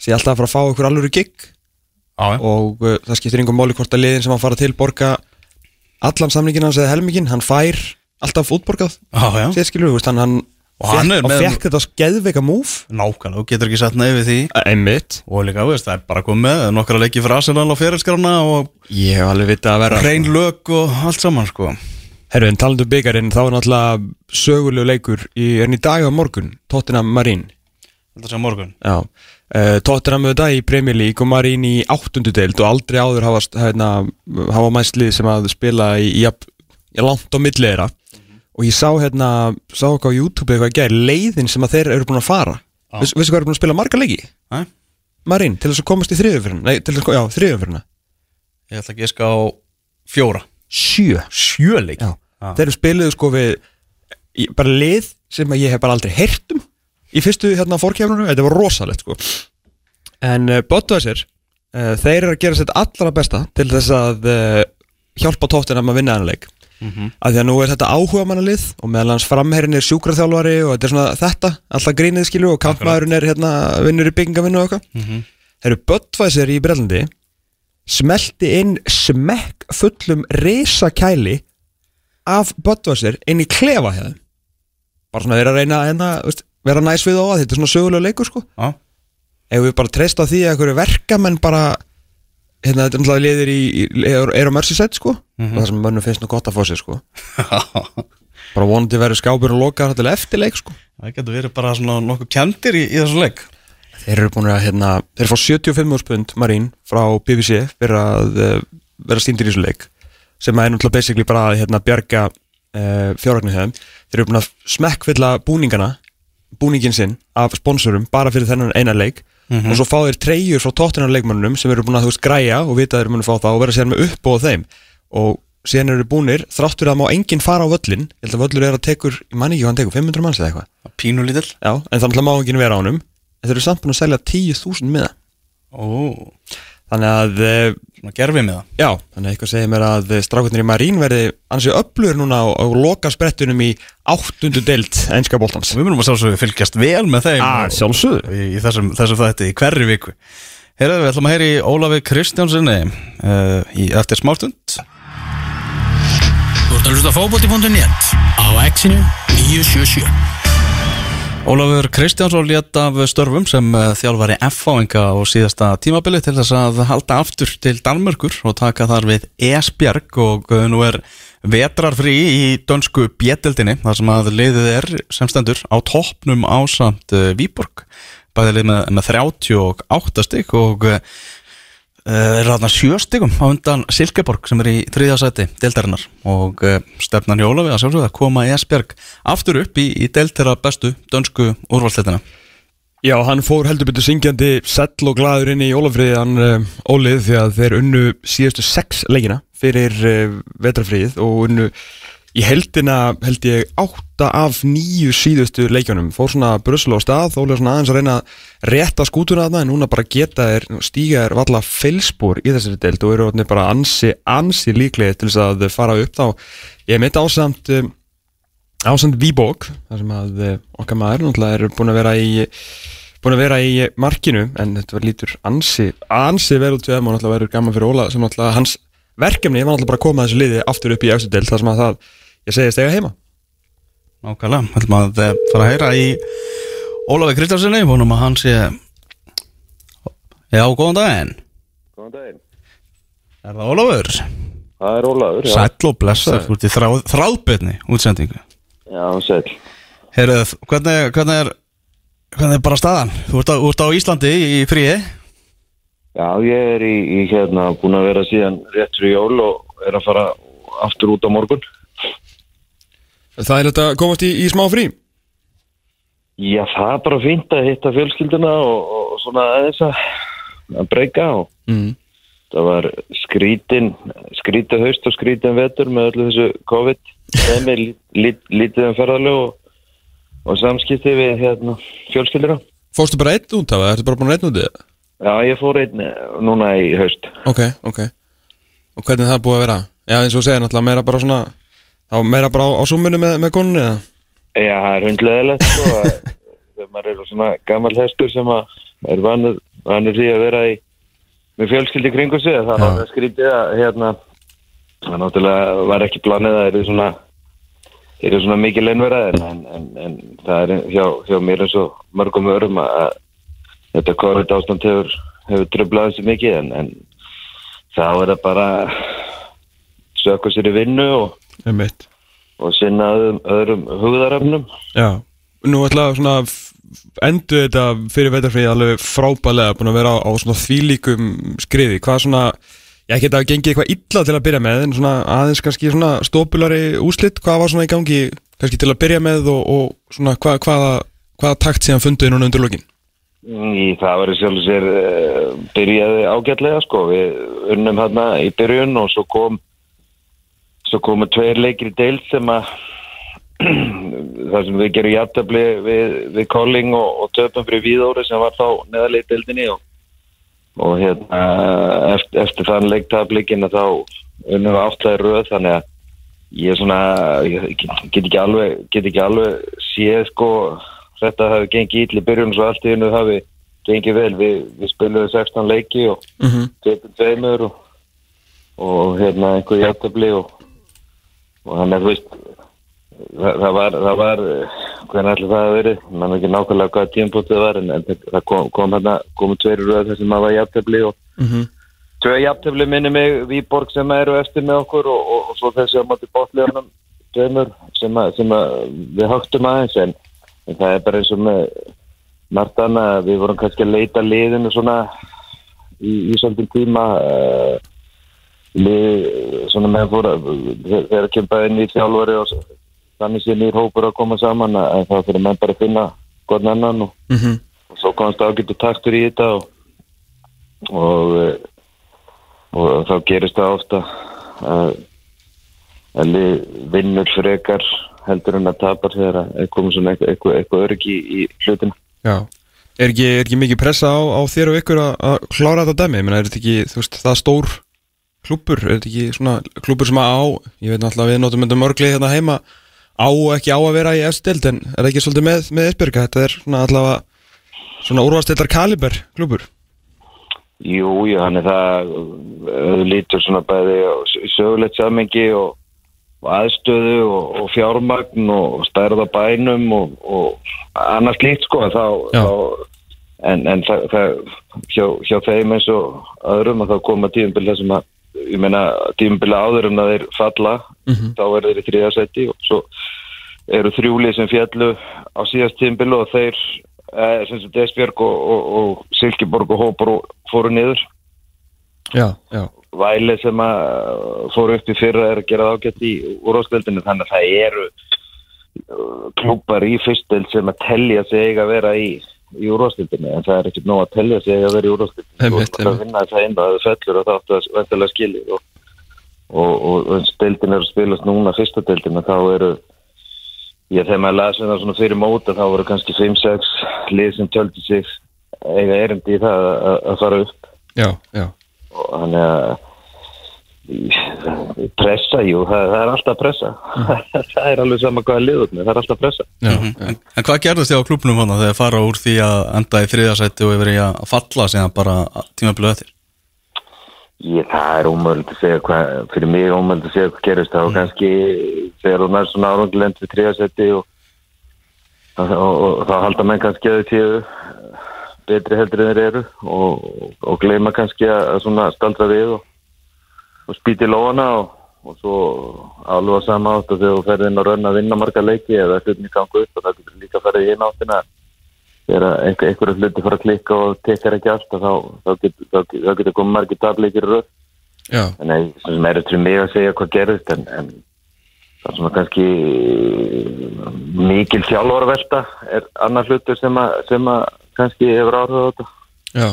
sé alltaf að fara að fá ykkur alvöru gig já. og uh, það skiptir yngum máli hvort að liðin sem hann fara til borga allan samningin hans eða helmingin, hann fær alltaf útborgað, já. sér veist, hann, hann Og hann og með- fekk þetta skeðveika múf Nákvæmlega, þú getur ekki sett neyfið því einmitt, og líka, veist, það er bara komið með nokkra leiki fyrir Arsenal á fyrirskrána og ég hef alveg vitað að vera hrein lög og allt saman sko. Herru, en talandu byggarinn, þá er náttúrulega sögulegu leikur í, er hann í dag á morgun, Tottenham Marín Þetta sé á morgun. Já, uh, Tottenham auðvitað í Premier League og Marín í áttundu deild og aldrei áður hafa, hérna, hafa mæslið sem að spila í, í, í langt á milli þeirra. Og ég sá hérna, sá okkar á YouTube eitthvað að gera leiðin sem að þeir eru búin að fara. Já. Viss, Vissu hvað eru búin að spila marga leiki? Æ? Marín, til þess að komast í þriðumfyrirna Nei, til þess að, já, þriðumfyrirna Ég ætla að giska á fjóra Sjö. Sjöleik Já, þeir eru spiluðu sko við í, bara lið sem ég hef bara aldrei heyrt um í fyrstu hérna fórkjafnunum, þetta var rosalegt sko. En uh, Botvæsir uh, þeir eru að gera sitt allra besta til þess að uh, hjálpa tóttinam að vinna hann leik. Mhm. af því að nú er þetta áhuga mannalið og meðal hans framherrin er sjúkraþjálfari og þetta er svona þetta, alltaf grínið skilu og kampmaðurinn er hérna vinnur í byggingavinnu og eitthvað. Mhm. þeir eru Botvæsir í Brellandi smelti inn smekk fullum risakæli af Budweiser inn í klefa þeim. Bara svona þeir að reyna að hérna, veist, vera næs við á að þetta er svona sögulega leikur sko. Já, ef við bara treysta því að einhverju verkamenn bara hérna þetta er náttúrulega liðir í, í er, á Merseyside sko. Og það sem mönnum finnst nú gott að fá sér sko. Bara vonandi verður skápur og lokar til eftirleik sko. Það getur verið bara svona nokkuð kjandir í, í þessu leik þeir eru búin að hérna þeir fá 75 úrspund Marín frá BBC fyrir að uh, vera stíndir í þessu leik sem er náttúrulega basically bara að hérna bjarga uh, fjárhagnir þeim. Þeir eru búin að smekkfylla búningana búningin sinn af sponsorum bara fyrir þennan eina leik. Og svo fá þeir treyjur frá tóttinar leikmannunum sem eru búin að þú veist græja og vita að þeir eru búin að fá það og vera sér með upp og þeim. Og síðan eru búnir þráttur að má enginn fara á völlin ég held að völlur er að tekur, ég man ekki hvað hann tekur 500 manns eða eitthvað. Pínu lítill. Já, en þannig að má enginn vera á En þeir eru samt búin að selja 10.000 miða. Ó, Þannig að, eh, svona gerfi með það já, þannig að eitthvað segir mér að strákvöldinir í Marín verði ansið öflugur núna á, á loka sprettunum í áttundu deild enska boltans. Við munum að sjálfsögðu fylgjast vel með þeim Ah, sjálfsögðu. í, í þessum, þessum þætti, í hverri viku. Heyrðu, við ætlum að heyri Ólafi Kristjánsinni uh, í, eftir smástund. Þú ert að hlusta á fótbolti.net á exinu 977 Ólafur Kristjánsson létt af störfum sem eh, þjálfari F-fáinga á síðasta tímabili til þess að halda aftur til Danmörkur og taka þar við Esbjerg og eh, nú er vetrarfrí í dönsku bjettildinni þar sem að liðið er sem stendur á toppnum ásamt uh, Víborg bæði lið með, með 38 stygg og uh, er þarna sjö styggum á undan Silkeborg sem er í þriðja sæti deildarinnar. Og uh, stefnan í Ólafi að sjálfsögða koma Esbjerg aftur upp í, í deildtera bestu dönsku úrvalsleitina Já, hann fór heldur betur syngjandi sell og gladur inn í Ólafriði hann uh, Ólið því að þeir unnu síðustu sex leikina fyrir vetrafriðið og unnu í heldina held ég átta af nýju síðustu leikjunum. Fór svona bruslu á stað Ólið svona aðeins að reyna að rétta skútuna þarna en núna bara geta þeir stíga þeir valla feilspor í þessari deild og eru bara ansi, ansi líklegir til þess að fara upp þá. Ég mitt ásamt um, Ásand Víbók þar sem að eh, okkar maður náttúrulega er búin að vera í búin að vera í markinu en þetta var lítur ansi, ansi út við þeim og náttúrulega verður gaman fyrir Óla sem náttúrulega hans verkefni var náttúrulega bara að koma þessu liði aftur upp í del þar sem að það ég segist eiga heima Nákvæmlega, við ætlum að eh, fara að heyra í Ólafi Kristjánsinni vonum að hann sé Já, góðan daginn Góðan daginn. Er það Ólafur? Það er Ólafur, já. Sæll og blessar, þú ert í þráð, þráðbyrni útsendingu Já, sæl. Heyrðu, hvernig, hvernig er hvernig er bara staðan? Þú ert á, þú ert á Íslandi í fríi Já, ég er í, í hérna búin að vera síðan rétt fyrir jól og er að fara aftur út á morgun. Það er þetta komast í, í smá frí Já, það er bara fínt að hitta fjölskylduna og, og svona aðeins að, breyka og mm. það var skrítin, skrítið haust og skrítin vetur með öllu þessu COVID. Það er lít, lítið um ferðalög og, og samskipti við hérna fjölskylduna. Fórstu bara einn út af það? Ertu bara búin einn út í það? Já, ég fór einn núna í haust. Ok, ok Og hvernig er það búið að vera? Já, eins og segir náttúrulega meira bara svona þá meira bara á, á súmunu með, með konunni eða? Já, það er hundleðilegt sko þegar maður er svona gammal hestur sem að er vanur, vanur því að vera í með fjölskyldi kringu sig það var það skrítið að hérna það náttúrulega var ekki planið að eru svona eru svona mikil einverða en, en, en, það er hjá, hjá mér eins og mörgum örum að, þetta COVID ástand hefur, hefur tröflað þessi mikið en, en þá er það bara sökka sér í vinnu og, Einmitt. Og sinna öðrum, öðrum hugðaröfnum Já, nú ætla svona endur þetta fyrir vetarfríði alveg frábælega búin að vera á, á svona þvílíkum skriði. Hvað svona, ég geta að gengi eitthvað illa til að byrja með en svona aðeins kannski svona stópulari úslit hvað var svona í gangi kannski til að byrja með og, og svona hvað, hvaða, hvaða takt síðan funduði núna undir lokin? Í það verið sjálf sér uh, byrjaði ágætlega sko. Við unnum hérna í byrjun og svo kom svo komu tveir leikir í deil sem að þar sem við gerum jafntöfli við, við Colling og, og töpum fyrir Víðóri sem var þá neðarlega í deildinni og, og hérna eftir, eftir þann leiktablikina þá unnum við áttlæði röð þannig að ég er svona ég get ekki alveg, get ekki alveg séð sko þetta hafi gengið ítli byrjun svo allt í hennu hafi gengið vel við, við spiluðum 16 leiki og -hmm. töpum tveimur og, og hérna einhver játtabli og, og þannig að þú veist það, það var, það var hvernig allir það að verið mann ekki nákvæmlega hvaða tímpótið var en, en það kom, kom hérna komu tveir röð þar sem maður var játtabli og Mm -hmm. tvei játtabli minni mig Víborg sem eru eftir með okkur og, og, og svo þessi á móti bóttlegunum tveimur sem, að, sem að við högtum aðeins en en það er bara eins og með að við vorum kannski að leita liðinu svona í, í svolítið tíma uh, lið, svona með fóra þegar kemur í þjálfari og þannig sé nýr hópur að koma saman að þá fyrir menn bara að finna gott annan og, Mm -hmm. og svo komast ágættu taktur í þetta og og, eh, og þá gerist það ofta að að vinnur frekar heldur en að tapar þegar að komið svona eitthvað, eitthvað öryggi í, í hlutina. Já Er ekki, er ekki mikið pressa á, á þér og ykkur að, klára þetta dæmi? Ég meina, er þetta ekki, veist, það stór klúbbur? Er þetta ekki svona klúbbur sem að á, ég veit náttúrulega við notum þetta mörglið hérna heima, á og ekki á að vera í efstild, en er það ekki svolítið með, með Esbjörga? Þetta er svona allavega svona úrvastildar kaliber klúbbur. Jú, jú, hann er það auðvitað lítur svona bæði sögulegt samengi og, og aðstöðu og, og fjármagn og stærða bænum og, og annars líkt sko þá, Já. þá en, en það, það hjá, hjá þeim eins og öðrum að þá koma tíumbil þessum að ég meina tíumbil áður en að þeir falla Mhm. þá er þeir í þriðasæti og svo eru þrjúlið sem fjallu á síðast tíumbil og þeir eh, sem sem Desbjörg og, og, og Silkeborg og Hópar fóru niður Já, já. Væli sem að fóru upp í fyrra er að gera ágætt í úrváðsdeildinu þannig að það eru uh, klúpar í fyrstild sem að telja sig að vera í, í úrváðsdeildinu en það er ekkert nóg að telja sig að vera í úrváðsdeildinu Einmitt, og það vinna það inn að það fellur og það áttu að vendilega skilja og, og, og, og deildin er að spilast núna fyrsta deildinu þá eru ég þegar maður las það svona fyrir móta þá voru kannski 5-6 lið sem töldi sig eiga erindi í það að, að fara upp. Já, já. og þannig að pressa, jú, það, það er alltaf pressa. Það er alveg sama hvað er liðut með, það er alltaf pressa. Já, Mhm. En, en hvað gerðist þið á klubnum hann þegar fara úr því að enda í þriðasætti og yfir í að falla síðan bara tímabilið eftir? ég, það er ómögulegt að segja hvað fyrir mig er ómögulegt að segja hvað gerist. Það og kannski þegar hún er svona árangilend við tríasetti og, og, og, og þá halda menn kannski að þau séu betri heldur en þeir eru og, og gleyma kannski að, að svona staldra við og, og spýti lóana og, og svo alveg á sama átt og þegar þú ferði inn og raun að vinna marga leiki eða hlutin í gangu upp og það getur líka farið í eina áttina einhver, einhverju hluti fara að klikka og tekkar ekki allt þá, þá getur getur komið margir tableikir í röð. En það er sem er eftir mig að segja hvað gerðist en, en það er svona kannski mikil þjálfarvelta er annar hlutur sem að, sem að kannski hefur áhrif á þetta. Já.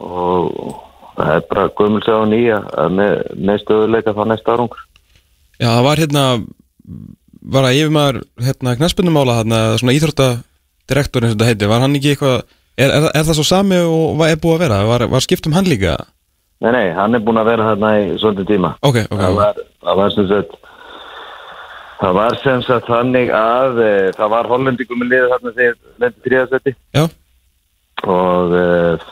og það er bara gömulsað á nýja með, með stöðuleika þá næsta árangur. Já, það var hérna var að yfirmaður hérna knaspunumála hérna, svona íþróttadirektor eins og þetta heiti, var hann ekki eitthvað er, er, er það svo sami og hvað er búið að vera? Var, var skipt um hann líka? Nei, nei, hann er búin að vera þarna í svolítið tíma. Ok, ok, það var, það var sem sagt það var sem sagt þannig að e, það var hollendingum með liðið þarna þegar lendi þriðasetti Já, og uh,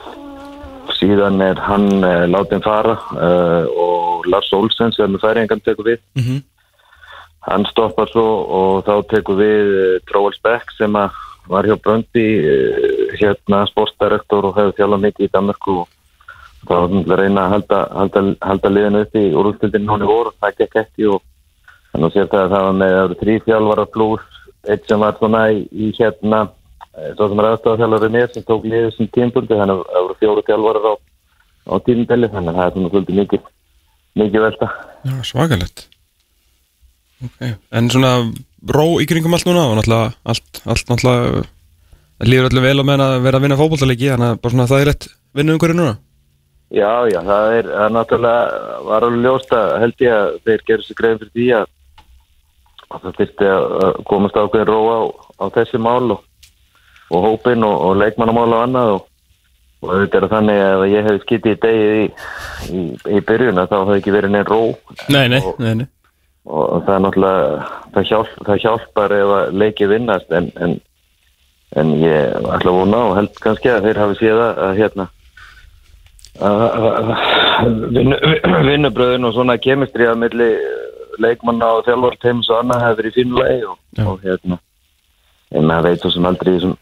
síðan er hann uh, látin fara uh, og Lars Olsen sem er færingan tekur við. Mhm, hann stoppar svo og þá tekur við Tróels Beck sem var hjá Bröndi uh, hérna sportdirektor og hefur þjálfað mikið í Danmarku og þá var hann að reyna að halda, halda, halda liðinu upp í úrústildinu hún í voru það gekk ekki og þannig að það að það var með þrý þjálfara pluss eitt sem var svona í, í hérna eh, svo sem er aðstæða þjálfari mér sem tók liðið sem tímbundi þannig að það voru fjóru þjálfarar á, á tímundeli þannig að það er svona svolítið mikið mikið velta Já, svakalegt okay. En svona ró í kringum allt núna og náttúrulega allt, allt náttúrulega líður öllum vel á meðan að vera að vinna fótbollaleiki þannig að bara svona það er rétt vinna um hverju núna Já, já, það er, það er náttúrulega var alveg ljóst að held ég að þeir gerur sér grein fyrir því að, að það þyrfti að að komast ákveðin róa á, á þessi mál og, og hópin og, og leikmannamál og annað og, og þetta er þannig að ég hef skitið í degið í, í, í byrjun að þá hafði ekki verið neinn ró. Nei, nei, Og- nei, nei. og það er náttúrulega það, hjálp, það hjálpar ef að leiki vinnast en, en, en ég ætla að vona og held kannski að þeir hafi séð að, að hérna vinnubröðin og svona kemistri að milli leikmanna og þjálfarteims og annað hefur í finnulegi og, og hérna en maður veit svo sem aldrei í þessum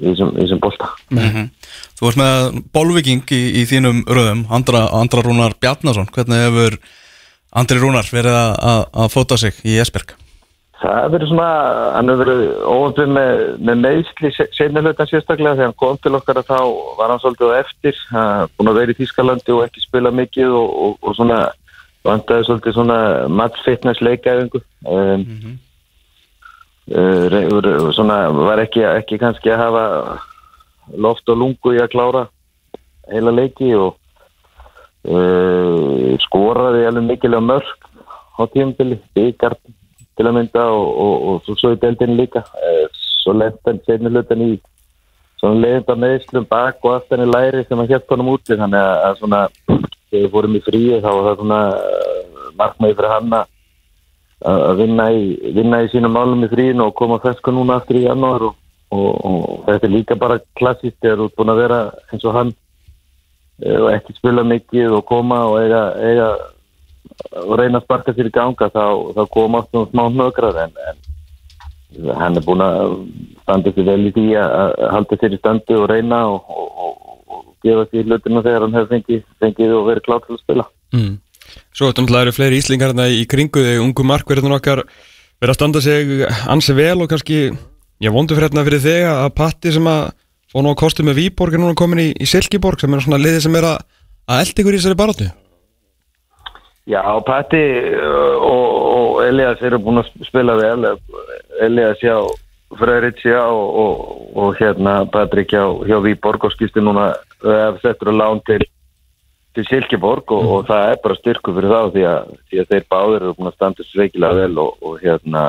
í þessum bolta. Þú ert með Bolviking í, í þínum röðum Andra, Andra Rúnar Bjarnason. Hvernig hefur Andri Rúnar verið að, fóta sig í Esberg Það verið svona, hann hefur verið óvöndum með, með meðsli seinilöðan sérstaklega þegar hann kom til okkar að þá var hann svolítið á eftir, hann búin að vera í Þýskalandi og ekki spila mikið og, og, og svona vandaði svolítið svona match fitness leikaðingu um, uh, svona var ekki, ekki kannski að hafa loft og lungu í að klára heila leiki og uh, skoraði alveg mikilvæg mörg á tímabili, byggar til að mynda og, og, og svo, svo í deildinu líka. Eh, svo hann seinni hlutan í svona leiðinda meðslum bak og aftan í læri sem hann hjætt honum úti. Þannig að, að svona þegar við fórum í fríi þá var það svona markmaði fyrir hann að að vinna í, vinna í sínum málum í fríinu og koma fersku núna aftur í janúar og, og, og þetta er líka bara klassist þegar þú ert búin að vera eins og hann eh, og ekki spila mikið og koma og eiga, eiga og reyna að sparka sér í ganga þá, þá koma aftur smá hnökrar en, en hann er búin að standa sér vel í því að halda sér í standi og reyna og, og, gefa sér hlutina þegar hann hefur fengið, fengið og verið klátt til að spila mm. Svo þetta náttúrulega eru fleiri íslingar þarna í kringu þig, ungu markverðin okkar verið að standa sig ansi vel og kannski, ég vondu fyrir hérna fyrir þig að Patti sem að fór nú að kostu með Víborg er núna komin í, í Silkeborg sem er svona liði sem er að, að elda ykkur í þessari baróttu Já, Patti uh, og, og Elias eru búin að spila vel. Elias hjá Freyrit hjá og, og, og hérna Patrik hjá, hjá Víborg og skýrstu núna ef settur að lán til til Silkeborg og, og það er bara styrku fyrir þá því að, því að þeir báðir eru búin að standa sveikilega vel og, og hérna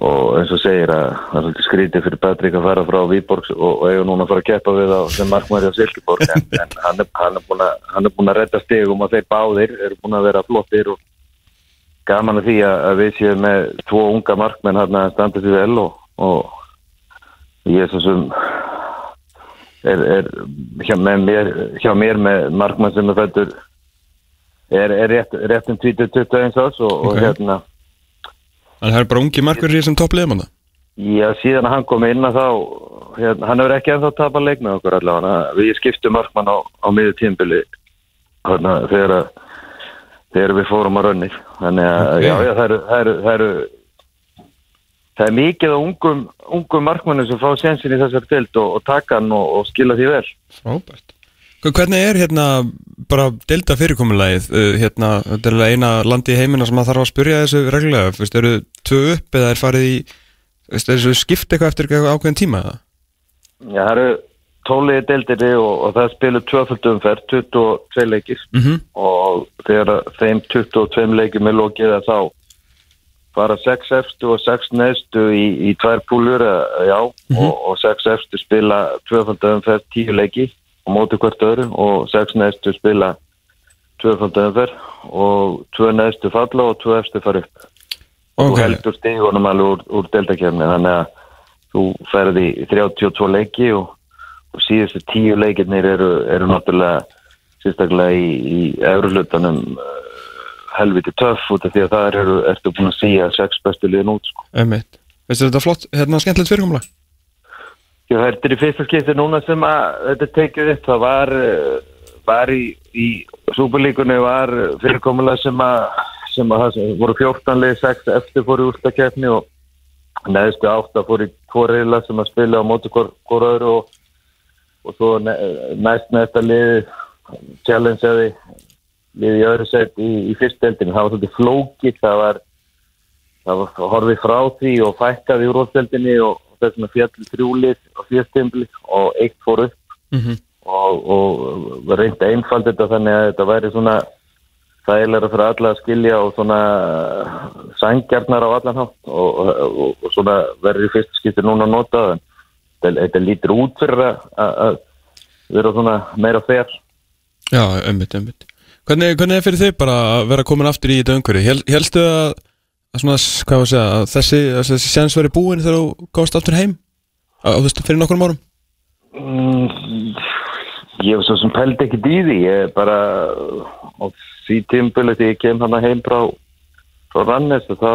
og eins og segir að það er skrítið fyrir Patrik að fara frá Víborg og, eiga núna að fara að keppa við á sem markmæri á Silkeborg en, en hann, er, hann, er búin að, hann er búin að redda stegum og þeir báðir eru búin að vera flottir og gaman að því að, að við séum með tvo unga markmenn hann að standa sér vel og, og ég er svo sem er, er hjá, mér, hjá mér með markmann sem er fættur er, er rétt, rétt um 20-21 árs og, og Ok. hérna Þannig að það er bara ungi markverðir sem toppliðum hann Já, síðan að hann kom inn að þá hérna, hann hefur ekki ennþá tapað leik með okkur allavega, við skiptum markmann á, á miður tímbili hérna, þegar, þegar við fórum að rönni þannig að Ok. já, já, það eru, það eru, það eru það er mikið á ungum, ungum markmannum sem fá sensin í þessar tild og, og taka hann og, og skila því vel Frábært Hvernig er hérna bara delta fyrirkomulagið uh, hérna, þetta er eina landi í heimina sem maður þarf að spyrja þessu reglulega Fyrst, eru tvö upp eða er farið í Fyrst, er þessu skipt eitthvað eftir eitthvað ákveðin tíma eða? Já, það eru tóliði deildinni og, og það spilu tvöföld umferð, 22 leikir Mhm. og þegar þeim 22 leikjum er lokið þá fara 6 efstu og 6 neðstu í, í tvær púlur, eh, já, og, og 6 efstu spila tvöföld umferð 10 leiki á móti hvert öðru og 6 neðstu spila tvöföld umferð og 2 neðstu falla og 2 efstu fara upp. Þú Ok, heldur stígunum alveg úr, úr deltakefni þannig að þú ferði í 32 leiki og, og síðustu 10 leikirnir eru, eru náttúrulega sérstaklega í, í eurulutanum helviti töff út af því að það eru, ertu búin að síja sex bestu liðin út sko. einmitt Veistu þetta flott, hérna skemmtilegt fyrirkomulag? Já, þetta er í fyrsta skipti núna sem að þetta tekið upp, það var uh, var í, í súperlíkunni var fyrirkomulega sem að sem að það voru 14 lið 6 eftir fóru úrstakefni og neðstu átta fór í tvo reyla sem að spila á móti hvort hvor öðru og, og svo næst næsta liði challengeaði liði í öðru set í, í fyrsteldinu það var svolítið flókitt það var, það var horfið frá því og fækkaði úr úrsteldinni og, og þess að fjall þrjúlið á fyrstembli og eitt fór upp. Og, og var reynd að einfalda þetta þannig að þetta væri svona þægilega fyrir alla að skilja og svona sangjarnar á allan hátt og, og, og svona verður í fyrst skipti núna að nota það þetta, þetta lítur út fyrir að, vera svona meira fer Já, ömmit, ömmit hvernig, hvernig er fyrir þig bara að vera komin aftur í þetta umhverju? Hel, helstu að, að svona, að segja, að þessi, að þessi séns verið búin þegar þú gáðst aftur heim? Þú veist, fyrir nokkur árum? mm, ég hef svo sem pældi ekki í því ég er bara á því tímbili þegar ég kem hana heim frá frá Rannes og þá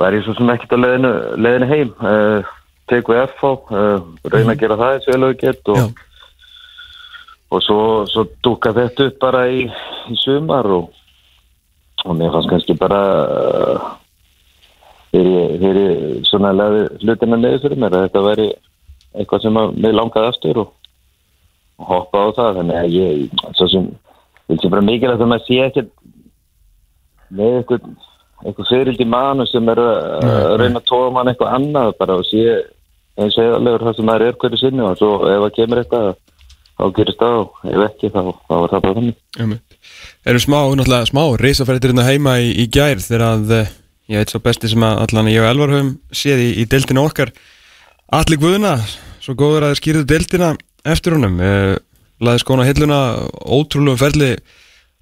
var ég svo sem ekkert leiðinu, leiðinu heim uh, tek við FH uh, reyna að gera það eins og ég get og, og svo, svo dúka þetta upp bara í, í sumar og, og mér fannst kannski bara uh, ég, þegar ég svona hlutina neður fyrir mér að þetta væri eitthvað sem að mig langaði aftur og, og hoppa á það. Þannig að ég svo sem vil sem bara mikilvægt að maður sé ekkert með eitthvað eitthvað fyririldi manu sem er að að reyna að tóa mann eitthvað annað bara og sé eins og eðalegur það sem maður er hverju sinni og svo ef það kemur eitthvað þá gerist það og ef ekki þá, þá var það bara þannig. Erum smá, náttúrulega smá, reysafæriðir hérna heima í, í gær þegar að, eh, ég veit svo besti sem að allan ég og Elvar höfum séð í, í deildinu okkar. Alli Guðuna, svo góður að skýrðu deildina eftir honum. Uh, Laði skóna hilluna, ótrúlega ferli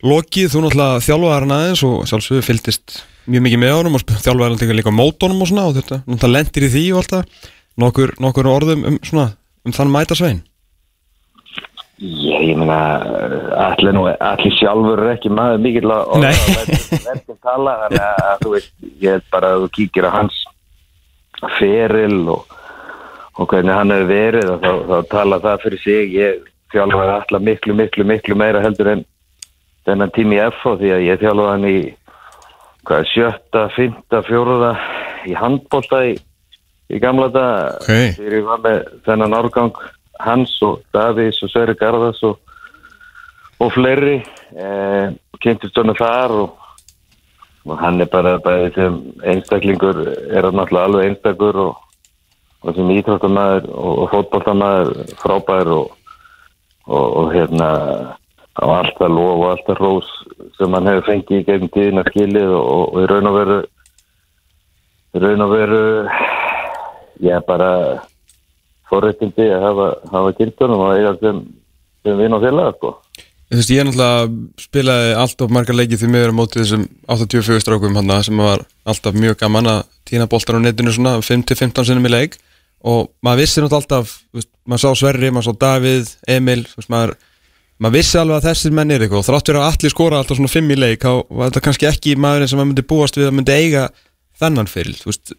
lokið, þú náttúrulega þjálfaði hann aðeins og sjálfsögðu fylgdist mjög mikið með honum og þjálfaði hann líka mótónum og svona og þetta, náttúrulega lendir í því og alltaf nokkur, nokkur orðum um, svona, um þann mæta Já, ég meina allir nú, allir sjálfur er ekki maður mikill að verðum tala þannig að þú veist, ég held bara að þú kíkir á hans feril og, og hvernig hann hefur verið og þá, þá tala það fyrir sig. Ég þjálfaði allar miklu, miklu, miklu meira heldur en þennan tími FH því að ég þjálfaði hann í hvað, sjötta, fymta, fjóruða í handbólta í, í gamla dag Ok. þegar ég var með þennan árgang Hans og Davís og Sverri Garðars og, og fleiri eh, kynntist honum þar og, og hann er bara sem einstaklingur er hann náttúrulega alveg einstakur og, og sem íþróttamæður og, fótboltamæður frábær og, hérna á alltaf lof og alltaf rós sem hann hefur fengið í gegnum tíðina skilið og, í raun og veru raun og veru ég er bara forréttindi að hafa, hafa kynntunum og eiga sem, sem vinn og félaga sko. Þú veist, ég náttúrulega spilaði alltaf margar leikið því miður á móti þessum 84 strákum hann sem var alltaf mjög gaman að týna boltar á netinu svona 5-15 sinnum í leik. Og maður vissi náttúrulega alltaf, þú veist, maður sá Sverri, maður sá Davíð, Emil, þú veist, maður maður vissi alveg að þessir menn er eitthvað. Og þrátt fyrir að allir skora alltaf svona 5 í leik þá var þetta kannski ekki maðurinn sem maður myndi búast við að myndi eiga þennan fyrir, þú veist,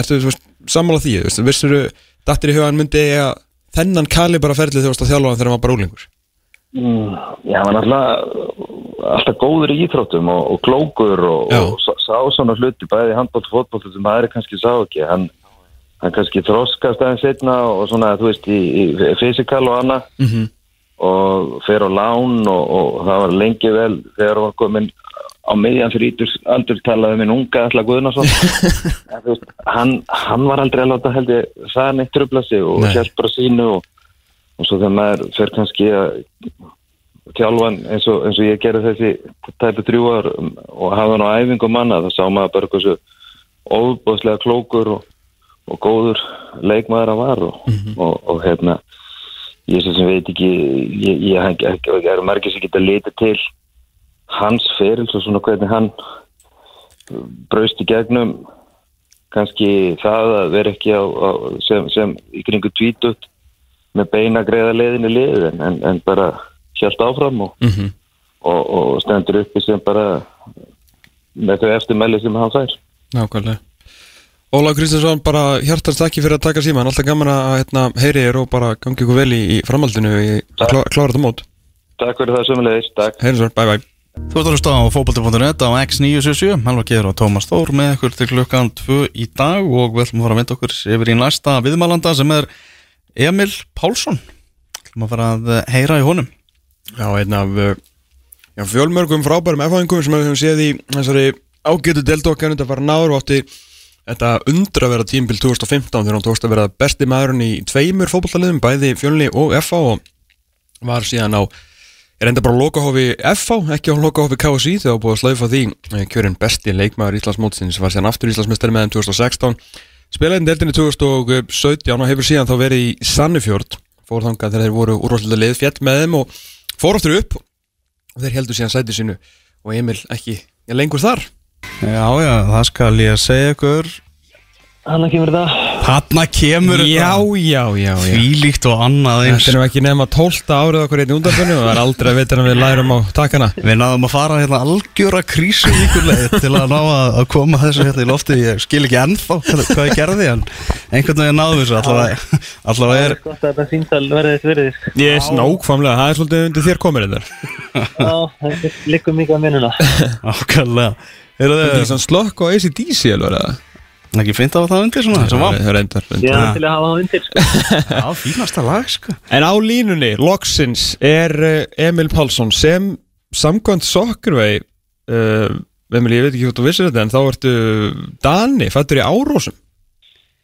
ertu þú veist, sammála því, þú veist, vissur dattir í hugan myndi eiga þennan kalibara ferlið þú veist að þjálfa þegar var bara úlingur Mm, já, hann var alltaf alltaf góður í íþróttum og, og klókur og, og sá, svona hluti bæði handbótt og fótbótt sem aðri kannski sá ekki. Hann, hann kannski þroskast aðeins setna og svona, þú veist, í, í fysikal og annað. Mhm. og fer á lán og, og það var lengi vel þegar hann var komin á miðjan fyrir ítur aldur talaði minn unga þú veist, hann, hann var aldrei að láta held ég það neitt trubla sig og hjálp bara sínu og, og svo þegar maður fer kannski að tjálfan eins og, eins og ég gerði þessi tæpu þrjú ár og hafa hann á æfingu manna þá sá maður bara hversu óbúðslega klókur og, og góður leikmaður hann var og, og, og hérna ég sem veit ekki ég, ég, ég, ég, ég er margir sem geta litið til hans ferils og svona hvernig hann braust í gegnum kannski það að vera ekki á, á sem, sem í kringu tvítut með beina greiða leiðinni lið en, en, en bara hjælt áfram og, Mhm. og, og stendur uppi sem bara með þau eftirmæli sem hann fær. Nákvæmlega. Óla Kristinsson, bara hjartast takki fyrir að taka síma alltaf gaman að hérna, heyri þér og bara gangi ykkur vel í, í framhaldinu í klá, klára þetta mót. Takk fyrir það sömulegis, takk. Heyri svo, bye bye Þú ert að hlusta á fókbalti.net á X977 Helva Geir og Tómas Þór með ykkur til klukkan 2 í dag og við ætlum að fara að vinda okkur yfir í næsta viðmælanda sem er Emil Pálsson. Við ætlum að fara að eh, heyra í honum. Já, einn af uh, já, fjölmörgum frábærum erfæðingum sem við höfum séð í þessari ágætu deltokkan þetta var náður og átti þetta undra að vera tímbil 2015 þegar hann tókst að vera besti maðurinn í tveimur fótballaliðum, bæði fjölni og FA og var síðan á er enda bara lokahófi FA, ekki á lokahófi KSI þegar búið að slaufa því. Eh, kjörinn besti leikmaður Íslandsmótsins var síðan aftur Íslandsmestari með þeim 2016 spilaði deildinni 2017 og hefur síðan þá verið í Sannifjörd fór þangað þegar þeir voru úrvallega leið fjall með þeim og fór aftur upp. Og þeir heldur síðan sæti sínu og Emil ekki ja, lengur þar. Já, já, það skal ég segja ykkur. Hanna kemur þetta Hanna kemur Já, já, já, já. Fýlíkt og annað eins. Þetta er nú ekki nefn að tólta árið okkur einn undanfunni og það er aldrei að veitir að við lærum á takana Við náðum að fara hérna algjöra krísu í ykkur leið til að ná að, að koma þessu hérna í lofti Ég skil ekki ennþá hvað, ég gerði en einhvern veginn náðum þessu. Allavega, allavega er Gott að þetta síntal verði þess verið Ég er nákvæmlega, það er svolítið undir þér komin þetta Já, það liggur mikið að minnuna. Ákvæmlega er svona slökk og ACDC alveg eða? ekki fint af það undir svona sem var? Það er reyndar, Ég er til að hafa það undir sko. Já, fínasta lag sko En á línunni, loksins, er eh, Emil Pálsson sem samkvæmt Sokkervei uh, Emil, ég veit ekki hvort þú vissir þetta en þá ertu Dani, fættur í Árósum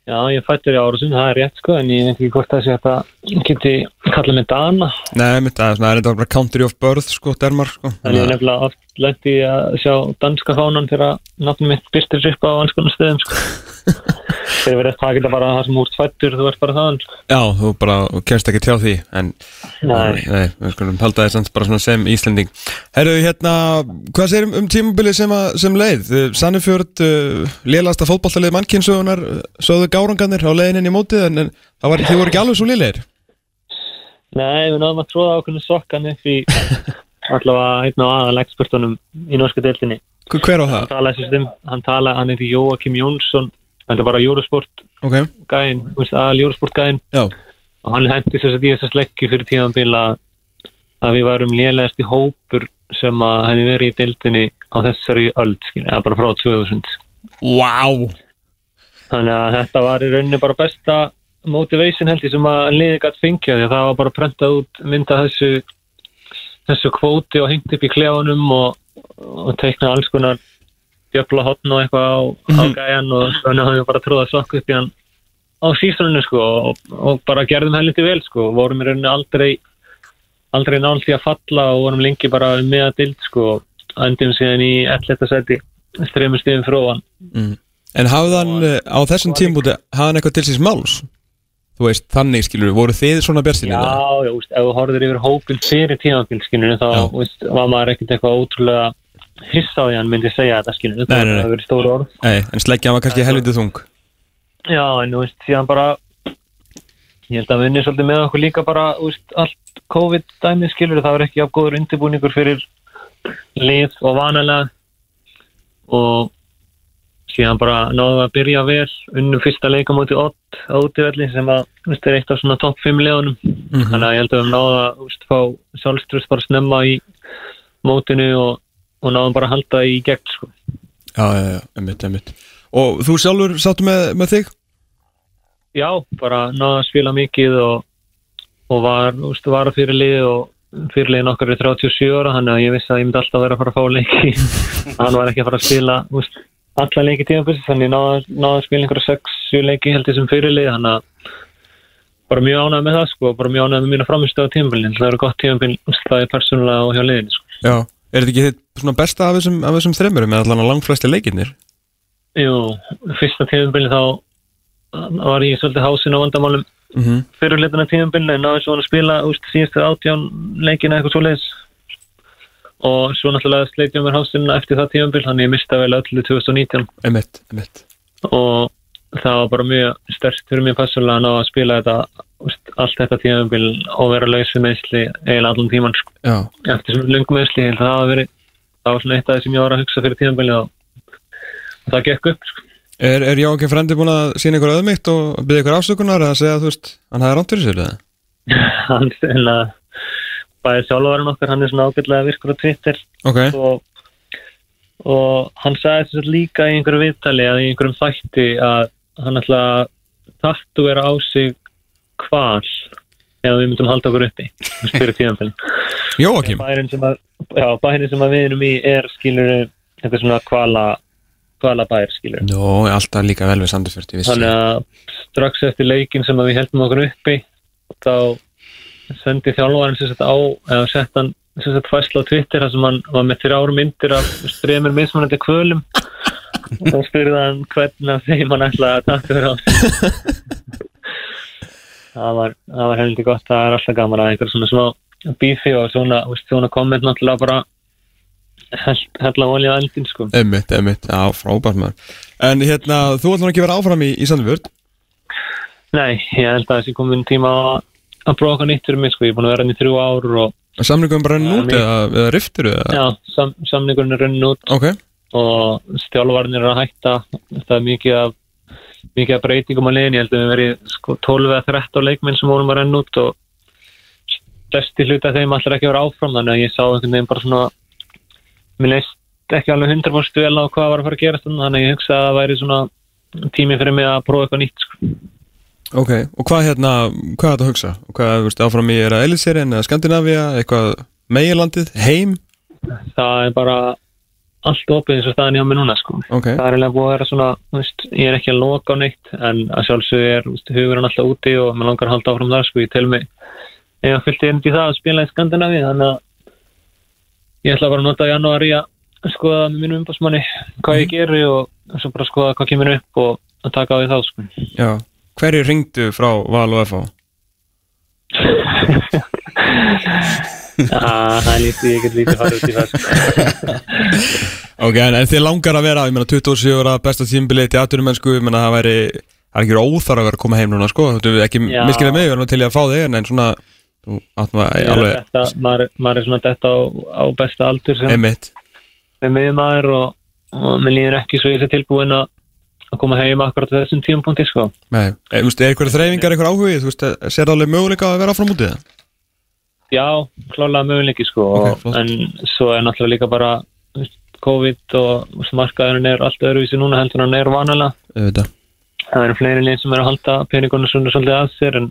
Já, ég fættur í árusum, það er rétt sko En ég veit ekki hvort það sé að þetta geti kallað mig Dana Nei, mitt, það er það er þetta bara country of birth, sko, dermar, sko En ég er nefnilega oft lendi að sjá danska fánan þegar nafnum mitt byrstir upp á konar stöðum sko. Þegar erum það geta bara það sem úr fættur, þú ert bara þaðan sko. Já, þú bara kemst ekki tjá því en Nei. nei við skulum halda þess samt bara svona sem Íslending Herru, hérna, hvað segir um, um tímabili sem, að, sem leið? Sannifjörð, uh, lélasta fótballtalið mannkynnsögunar uh, sögðu gárangarnir á leiðinni í mótið en, en það var, voru ekki alveg svo lélegir? Nei, við náðum að tróða ákveðinu sokkan upp í allavega einn á aðal expertunum í norsku deildinni. Hver á það? Hann talaði stund, hann talaði, hann heiti Jóakim Jónsson Þetta er bara Eurosport Ok, gæinn, aðal Eurosport gæinn. Og hann hendi þess að ég þess að sleggju fyrir tíðanbíl að, að við varum lélegast í hópur sem að henni verið í deildinni á þessari öld, skil, eða bara frá 2000 wow þannig að þetta var í rauninni bara besta motivation held ég sem að liði gætt fengja því að það var bara prentað út mynda þessu þessu kvóti og hengt upp í klefunum og, og teikna alls konar djöfla hotn og eitthvað á, á gæjan og þannig hafum við bara tróðað sokku upp í hann á sísoninu sko og, og bara gerðum helviti vel sko vorum í rauninni aldrei aldrei nált í að falla og vorum lengi bara með að dild sko endum síðan í 11. seti strefum stíðum fróðan En hafði hann uh, á þessum tímbúti hafði hann eitthvað til síns máls? Þú veist, þannig skilur, voru þið svona björnsinni? Já, já, úst, ef þú horfður yfir hópin fyrir tímanbílskinu þá Já. úst, var maður ekkert eitthvað ótrúlega hissa á því að hann myndi segja þetta skinu Nei, nei, nei. það hefur verið stóru orð Nei, en sleggja var kannski helvitið þung Já, en þú veist, síðan bara ég held að við unni svolítið með okkur líka bara úst, allt COVID-dæmið skilur það var ekki af góður undirbúningur fyrir lið og vanalega og síðan bara náðum við að byrja vel unnum fyrsta leika móti 8 á útivelli sem að veist, er eitt af svona topp 5 leðunum þannig að ég held að við náða að veist, fá sjálfströst bara snemma í mótinu og, og náðum bara að halda í gegn sko. Já, já, já, einmitt, einmitt Og þú sjálfur sáttu með, með þig? Já, bara náða að spila mikið og, og var, veist, var að fyrir lið og fyrir liðin okkar er 37 ára þannig að ég vissi að ég myndi alltaf vera að fara að fá leiki hann var ekki að fara að spila veist, alla leiki tímafyrst þannig náða, náða að spila einhverja 6-7 leiki held ég sem fyrir lið þannig að bara mjög ánægð með það sko, bara mjög ánægð með mína framistöðu tímafylgin það eru gott tímafylg, það er persónulega og hjá liðin sko. Já Er þetta ekki þitt svona besta af þessum, af þessum þremmurum eða allan að langflesti leikirnir? Jú, fyrsta tímafylgin þá var ég svolítið hásin á vandamálum Mm -hmm. fyrirleituna tímabilið en náðu svona að spila úst, síðustu átján leikina eitthvað svoleiðis og svo náttúrulega sleitjum mér hásina eftir það tímabil þannig ég mista vel öllu 2019 Einmitt, einmitt og það var bara mjög stert fyrir mér passulega að ná að spila þetta úst, allt þetta tímabil og vera laus við meðsli eiginlega allan tíman sko. Já, eftir svona lungum meðsli það hafa verið það var svona eitt af það sem ég var að hugsa fyrir tímabilið og það gekk upp sko. Er, er Jókin frendi búin að sína ykkur öðmygt og byrja ykkur afsökunar eða segja að þú veist, hann hafði rámt fyrir sér eða? hann stila bæði sjálfvarinn okkar, hann er svona ágætlega virkur á Twitter. Ok, og, og hann sagði þess að líka í einhverju viðtali að í einhverjum þætti að hann ætla að tattúera á sig hval ef við myndum halda okkur uppi. Fyrir tíðanféln Jóakim? Bærin sem að, sem að við erum í er skilur eitthvað svona hvala hvala bær skilur Jó, alltaf líka vel við Sandefjörd, ég vissi þannig að strax eftir leikin sem að við heldum okkur uppi þá sendi þjálfarinn sem sett á eða sett hann sem sett fæsla á Twitter þar sem hann var með þrjár myndir af stremur mismunandi kvölum. Og spurði hann hvernig af þeim hann ætlaði að taka þér á. Sig það var, það var heldur gott það er alltaf gaman að einhver svona smá bífi og svona, svona komment náttúrulega bara hella olja á eldin sko. Emmitt, emmitt, já, frábært maður. En hérna, þú ætlum ekki að vera áfram í, í Sandefjörd Nei, ég held að þessi komin tíma að- að prófa eitthvað nýtt fyrir mig sko, ég er búin að vera hann í þrjú ár og Samlingum bara renn út eða, eða riftur eða? já, sam, samningurinn er runnin út. Ok, og stjálfarnir er að hætta. Það er mikið af mikið af breytingum á liðin, ég held að við verið sko 12 eða 13 leikminn sem vorum að renna út og stærsti hluti af þeim allir ekki að vera áfram. Þannig að ég sá einhvern veginn bara svona mér leist ekki alveg 100% vel á hvað var að fara að þarna, þannig að ég hugsa að það væri svona tími fyrir mig að prófa eitthvað nýtt sko. ok, og hvað hérna, hvað er þetta að hugsa? Hvað, veist, áfram í er að Elisirinn eða Skandinavia, eitthvað meginlandið, heim? það er bara allt opið eins og staðan hjá mig núna sko. Ok, það er eiginlega búið að vera svona veist, ég er ekki að loka á neitt en að sjálfsögðu er hugurinn alltaf úti og maður langar að halda áfram þar sko, ég tel mig fyllt erindi í það að spila í Skandinavi þannig að ég ætla bara að nota janúar í að skoða með mínum umbásmanni hvað ég geri og svo bara skoða hvað kemur upp og að taka á því þá sko. já Hverju ringdu frá Val og FH? Ah, það er lítið, ég get lítið farið út í það sko. Ok, en, þið langar að vera, ég meina 27 ára besta tímbilið til atvinnumennsku, ég meina það væri það er ekki óþar að vera að koma heim núna, sko þú veist ekki miskilið mig, við erum til í að fá þig en svona, alveg, þetta, maður, maður er svona þetta á, á besta aldur sem með miðmaður og, og mér líður ekki svo ég sé tilbúin að koma heim akkurat þessum tímapunkti sko. Nei, e, veist, er eitthvað þreyfingar, eitthvað áhugið, þú veist, sér alveg möguleika að vera áfram útið það? Já, klálega möguleiki sko Ok, og, flott. en svo er náttúrulega líka bara COVID og þú veist, markaðurinn er allt öðruvísi núna heldur en hann er vanalega Auðvitað. það eru fleiri lið sem er að halda peningunum svona svolítið að sér en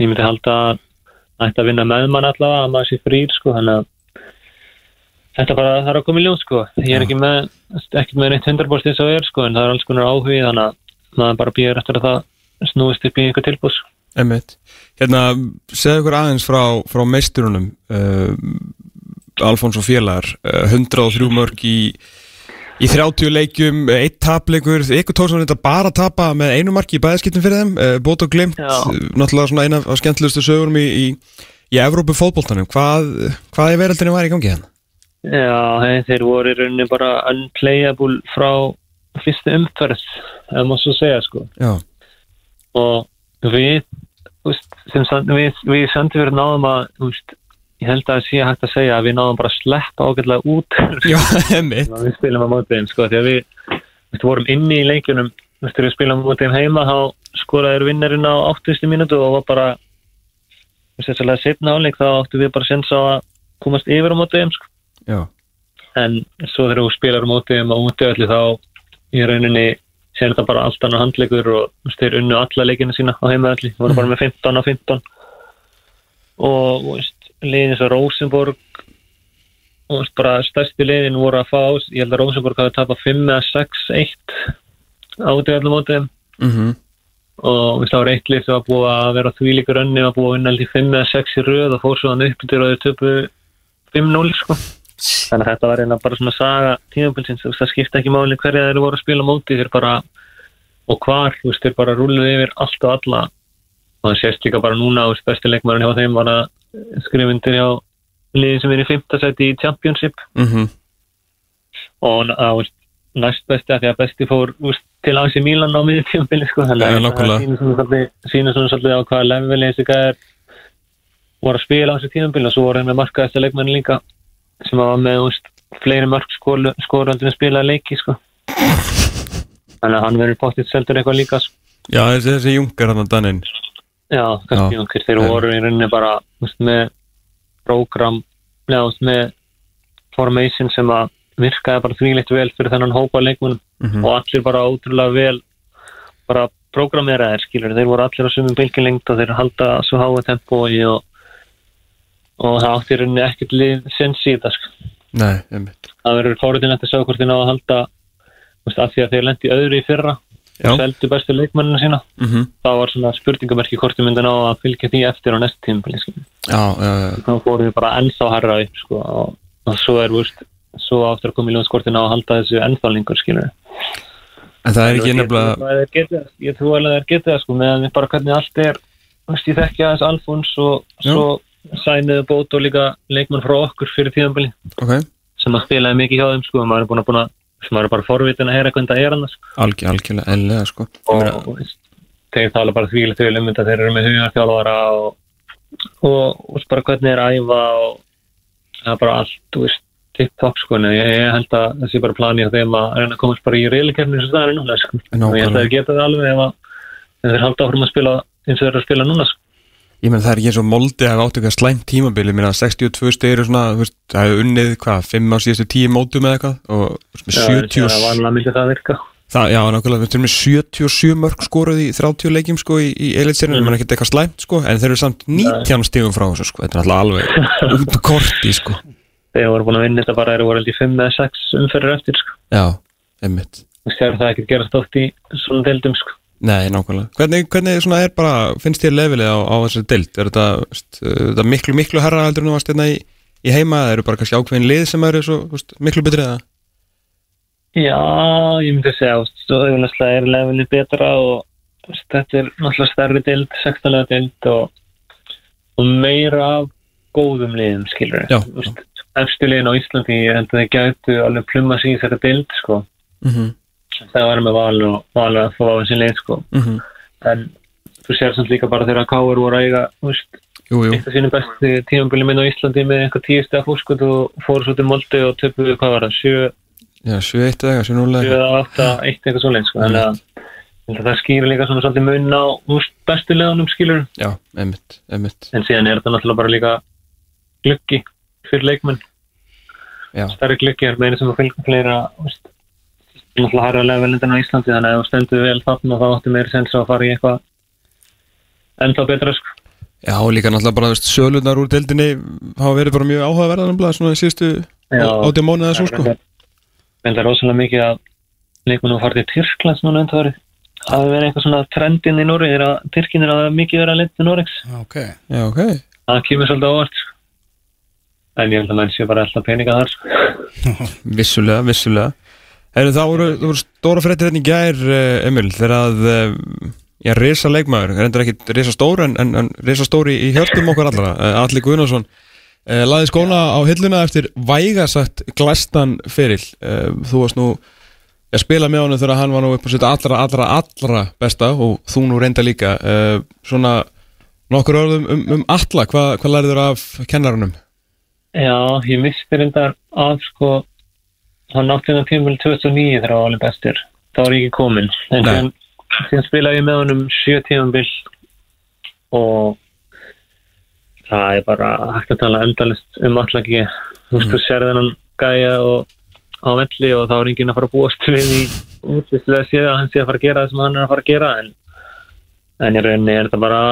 ég myndi halda að ætti að vinna með mann allavega að maður sé frýr sko þannig að þetta bara er að koma í ljós sko. Ég er ekki með, ekki með neitt 100% þess að er sko en það er alls konar áhugi þannig að maður bara býður eftir að það snúist upp í einhver tilbús Emitt. Hérna, segðu ykkur aðeins frá, frá meisturunum uh, Alfons og Félagar. Uh, 103 mörg í í 30 leikjum, uh, eitt tapleikur ykkur tók svo þetta bara að tapa með einu marki í bæðaskiptum fyrir þeim, uh, bót og glimt Já. uh, náttúrulega svona eina af skemmtilegustu sögurum í, í, í Evrópu fótboltanum hvað, hvað er veröldinni var í gangi hérna? Já, hei, þeir voru í rauninni bara unplayable frá fyrstu umferð, það má svo segja sko Já, og við veist, sem, við, við sendum fyrir náðum að veist, ég held að það sé hægt að segja að við náðum bara að sleppa ágætlega út. Já, við spilum á mótið þeim sko, því að við veist, vorum inni í leikjunum. Við spilum á mótið þeim heima þá skoraður vinnarinn á 80. mínútu og var bara að setna áleik þá áttu við bara sens á að komast yfir á mótið þeim sko. En svo þegar þú spilar á mótið þeim á útöðli þá í rauninni sér þetta bara allt annar handleikur og þeir unnu alla leikina sína á heimaðalli, voru bara með 15 á 15 og liðin Rosenborg og þú veist, bara stærsti liðin voru að fá ég held að Rosenborg hafi tapað 5 eða 6-1 á útöðli mótið þeim mhm. Og það var eitt lið sem var búið að vera þvílíkur önni, var búið að vinna held í 5 eða 6 í röð og fór svo hann upp til og þau töpu 5-0 sko. Þannig að þetta var einnig bara svona saga tímabilsins, það skipta ekki máli hverja þeir voru að spila móti, þeir bara og hvar, þú veist, þeir bara rúluðu yfir allt og alla. Og það sést líka bara núna, þú veist, besti leikmærin hjá þeim var að skrifa undir hjá liðin sem er í 5. seti í Championship mhm og að, þú veist, næst besti að því að besti fór til AC Milan á miður tímabili sko, þannig að það sýnir svona svolítið- á hvaða leveli þessi gæðar voru að spila á þessu tímabili og svo voru henni að leikmenni líka sem var með veist, fleiri mörg skóraldin að spila leiki sko. þannig að hann verður pottitt seldur eitthvað líka sko. Já, þessi, þessi jungar hann að Danin já, kannski Já. nokkur þeir Já. voru í rauninni bara veist, með prógram neðast með formation sem að virkaði bara þvílitt vel fyrir þennan hópa leikmunum og allir bara ótrúlega vel bara prógrameraðir skilur, þeir voru allir á sumum bylgjulengd og þeir halda svo háa tempói og, og það átti í rauninni ekkert lið sens í þetta sko. Nei, einmitt það verður fórhundin eftir þeir ná að halda veist, af því að þeir lendi öðru í fyrra Já. Seldu bestu leikmennina sína. Mm þá var svona spurningamerki hvort þið mynda ná að fylgja því eftir á næst tímpil já, þá fórum við bara ennþá herra upp sko, og, og svo er vúst svo aftur að koma í ljónskortin á að halda þessu ennþá lengur skilur en það er ekki nefnilega ég trú alveg að þeir geta það sko meðan bara hvernig allt er veist, ég þekki aðeins Alfons og svo sæniðu bót og líka leikmann frá okkur fyrir tíðanbili Ok, sem að spilaði mikið hjá þeim sko og maður er búin að sem maður er bara forvitin að heyra hvernig það er hann sko. algjör, algjörlega, eðlilega sko og veist, þeir tala bara til um þeir eru með hugarþjálfara og, og, og bara hvernig er æfa og það er bara allt, þú veist tipp-topp sko, en ég, held að það sé bara plani á þeim að reyna að komast bara í reylikefni eins og það er núna sko. Og ég held að þeir geta það alveg ef, að, ef þeir halda áfram að spila eins og þeir eru að spila núna sko. Ég meina það er ekki eins og moldi að áttu eitthvað slæmt tímabili, meina 62 stegir og svona, veist, það hefur unnið hvað, 5 á síðustu 10 mótum eða eitthvað? Og með Já, 70 það var alveg myndi það virka. Það, já, nákvæmlega, við erum með 77 mörg skoruð í 30 leikjum sko í, í elitserinu, mm. Menn ekki eitthvað slæmt sko, en þeir eru samt 19 stegum frá þessu sko, þetta er alltaf alveg út korti sko, þeir voru búin að vinna þetta bara þeir voru í 5 eða 6 umferðir eftir sko. já, þegar það nei, nákvæmlega, hvernig, hvernig er bara, finnst þér levelið á, á þessari deild, er þetta, er þetta miklu, miklu herra heldur en þú varst hérna í, í heima, eða eru bara kannski ákveðin lið sem eru svo, veist, miklu betrið það? Já, ég myndi segja, þú veist, svo auðvitað er levelið betra og veist, þetta er náttúrulega stærri deild, 16 lega deild og, og meira af góðum liðum, skilur Já. efstu liðin á Íslandi, ég held að þeir gætu alveg plumma sig í þetta deild, sko. Mm það var með val og val að fá þessi lið, sko. -hmm. en þú sér samt líka bara þegar Káur voru að eiga, þú veist, Jú, jú, eitt af sínum bestu tímabili minn á Íslandi með einhver tíu steg fórskot og fóru svo til Moldi og töpuðu, hvað var það, 7 já, 7-1 eða eitthvað, 7-0 eða 7 eitthvað. 8, 1 eitthvað svoleiðis sko. þannig að að það skýrir líka svona svolítið mun á bestu leðunum skilur Já, emmitt, emmitt en síðan er þetta náttúrulega bara líka gluggi fyrir leikmenn. Stærri gluggi er meira sem að fylgja fleira úst, náttúrulega hæra levelindin á Íslandi þannig að ef þú stendur vel þarna þá áttu meira sens að fara í eitthvað ennþá betra sko. já og líka náttúrulega bara, veist, sölunar úr deildinni hafa verið bara mjög áhugaverðan um svona í síðustu Já. átið mánuða svo sko það er rosalega mikið að leikmennum farið til Tyrklands núna undanfarið það hefur verið eitthvað svona trendin í Nóri er að Tyrkin er að mikið vera að leita til Nóriks Ok Já, ok það kemur svolítið ávart sko. en ég held að menn sé bara alltaf peninga þar sko. Vissulega, vissulega Heru, það, voru, voru stóra fréttir hérna í gær, uh, Emil, þegar að uh, já, risa leikmaður, reyndar ekki risa stór en, en, risa stóri í hjörtum okkar allra, uh, Alli Guðnarsson laði skóna á hilluna eftir vægasagt glæstan feril þú varst nú að spila með honum þegar hann var nú upp á sitt allra, allra, allra besta og þú nú reynda líka svona nokkur orðum um, um alla, hvað hva lærið af kennarunum? já, ég misti reyndar af sko hann átti þennan tímul 2009 þegar hann var alveg bestur. Þá var ég ekki komin en síðan, síðan spilaði ég með honum sjö tímambil og það er bara hægt að tala endalist um allaki þú veist, þú sér þennan gæja og á velli og þá er enginn að fara að búast við í útvislega séð að hann sé að fara að gera það sem hann er að fara að gera en, en í rauninni er þetta bara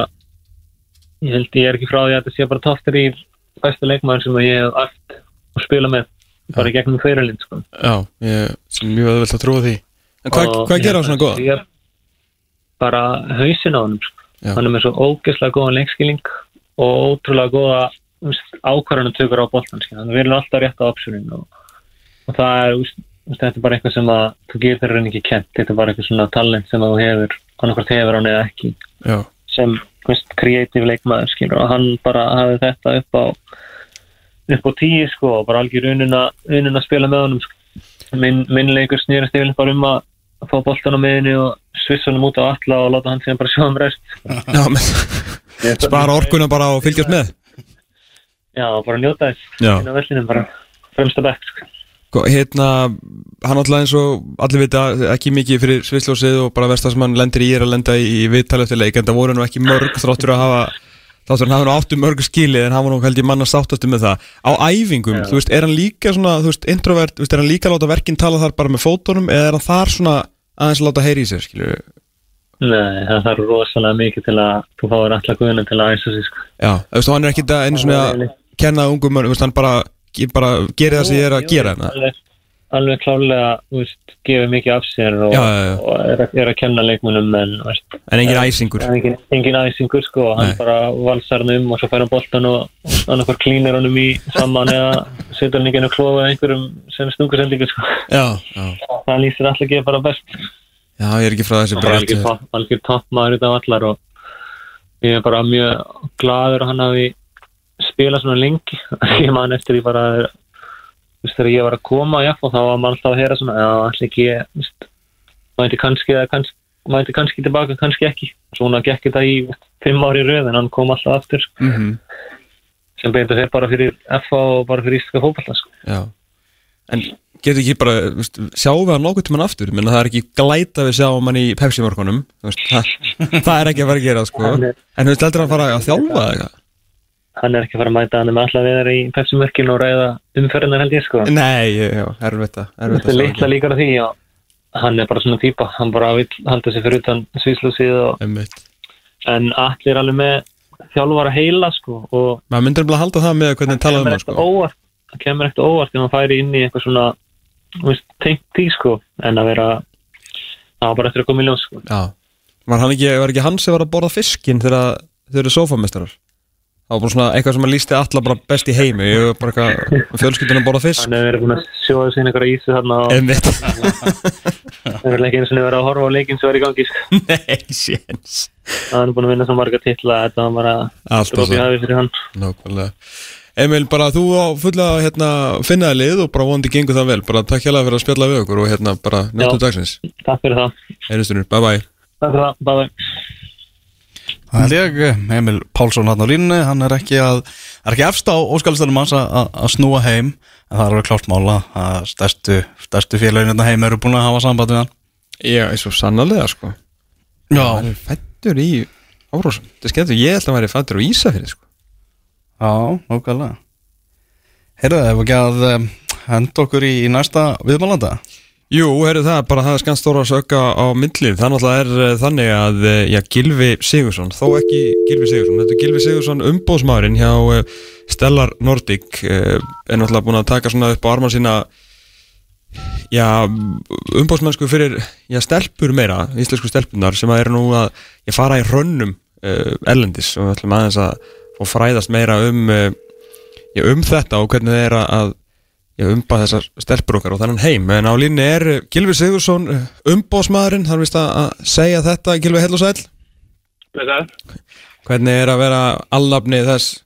ég held ég er ekki frá því að þetta sé bara tóttir í besta leikmaður sem ég hef allt að spila með bara í gegnum fyrirlind sko. Já, ég sem mjög öðvöld að trúa því. En hvað, Og hvað gera á svona góða? ég er bara hausin á honum sko. Hann er með svo ógeðslega góðan leikskilning og ótrúlega góða ákvarðanum tökur á boltan hann verður alltaf rétt á optionin og, og það er þetta er bara eitthvað sem að þú getur henni ekki kent þetta er bara eitthvað svona talent sem að þú hefur annarkvært hefur hann eða ekki. Já, sem kreatív leikmaður skilur og hann bara hafði þetta upp á upp á tíu sko og bara algjör unin að spila með honum sko. minn, minn leikur snýrast yfirleitt bara um að fá boltan á miðinni og svissa honum út á alla og láta hann síðan bara sjá um rest já men, spara orkuna bara og fylgjast með já, bara njóta þess á vellinum bara fremsta bekk sko. Sko, Hérna, hann alltaf eins og allir vita ekki mikið fyrir svisljósið og bara versta sem hann lendir í er að lenda í, í viðtal eftir leik en það voru nú ekki mörg þráttur að hafa þáttur hann hafa nú áttu mörg skilið en hann var nú held ég manna sáttastu með það. Á æfingum, þú veist, er hann líka svona þú veist, introvert, þú veist, er hann líka að láta verkinn tala þar bara með fótunum eða er hann þar svona aðeins að láta heyri í sér, skilju Nei, það þarf rosalega mikið til að þú fáir allar guðinu til að æsa sig sko. Já, þú veist, hann er ekki það einu svona að kenna ungum þú veist, hann bara, bara gerir það sem ég er að gera hérna alveg, klálega veist, gefur mikið af sér og, Já, já, já. og er, að- er að kenna leikmunum en veist, En engin æsingur er engin, engin æsingur sko, hann Nei. bara valsar hann um og svo fær hann boltan og annarkvar klínir hann um í saman eða setur hann ekki inn og klóða einhverjum sem stungusendingu sko. Já, já, Það lýsir alltaf ekki bara best. já, ég er ekki frá þessi Það er bara algjör topp- toppmaður út af allar og ég er bara mjög gladur að hann hafi spilað svona lengi. Ég man eftir því bara þú veist, þegar ég var að koma já, og þá var maður alltaf að heyra svona já, allir ekki, veist, mæti kannski eða kannski mæti kannski tilbaka, kannski ekki svona gekk þetta í fimm ári röð en hann kom alltaf aftur sko. Mhm, sem betur þeir bara fyrir FA og bara fyrir íslenska fókbalta sko. Já En getur ekki bara, veist, sjáum við hann nokkuð tímann aftur menn það er ekki glæta við sjáum hann í Pepsi-mörkunum það, það er ekki að fara að gera, sko En þú veist, heldur hann að fara að þjálfa eða eitthvað? Hann er ekki að fara að mæta hann með alltaf viðar í Pepsi-mörkin og ræða umferðinar held ég sko. Nei, já, erfitt að þetta er að litla líkar af því og hann er bara svona típa, hann bara vill halda sig fyrir utan svíslúsið og Einmitt. en allir alveg með þjálfara heila sko og Maður myndir bara að halda það með hvernig talaðum kemur hann, ekkert sko óvart það kemur ekkert óvart ef hann færi inn í eitthvað svona þú veist, tengt því sko en að vera það var bara eftir að koma í ljós sko Já Var hann ekki, var ekki hann sem var að borða fiskinn þegar þau eru sofamestrar? Það var bara svona eitthvað sem að lísti alla bara best í heimi. Ég var bara eitthvað fjölskyldunum að borða fisk. Hann hefur verið búin að sjóða sín einhverja ísu þarna Einmitt. Það er ekki eins og verið að horfa á leikinn sem var í gangi sko. Nei, séns. Hann er búin að vinna svo marga titla að þetta var bara Alltaf drópi svo. hafi fyrir hann. Nákvæmlega. Emil, bara þú á fulla hérna, finnaði lið og bara vonandi gengur það vel. Bara takk hérlega fyrir að spjalla við okkur og hérna bara njóttu dagsins. Takk fyrir það, Heyrjustunur, bye bye takk fyrir það, bye bye Það held ég, Emil Pálsson hann á línni, hann er ekki að er ekki efst á óskalistunum hans að- snúa heim, en það er alveg klárt mála að stærstu, stærstu félagin hérna heim eru búin að hafa samband við hann. Já, eins og sannarlega sko. Hann er fættur í Árósum Það er skemmtur, ég held að væri fættur á Ísafirði sko. Já, nákvæmlega. Heyrðu, ef ekki að um, henda okkur í, í næsta viðmálanda Jú, heyrðu það, bara það er skann stóra að sökka á myndlið, það náttúrulega er uh, þannig að, já, Gilvi Sigursson þó ekki Gilvi Sigursson, þetta er Gilvi Sigursson umbóðsmaðurinn hjá uh, Stellar Nordic uh, er náttúrulega búin að taka svona upp á arman sína já, umbóðsmennsku fyrir já, stelpur meira, íslensku stelpunar sem að eru nú að ég fara í rönnum uh, erlendis. Og við ætlum aðeins að fræðast meira um já, um þetta og hvernig það er að já, umbað þessar stelpur okkar og þannig heim. En á línni er uh, Gilvi Sigursson umbóðsmaðurinn, þarf vist að að segja þetta. Gilvi heil og sæl hvernig er að vera allafni þess,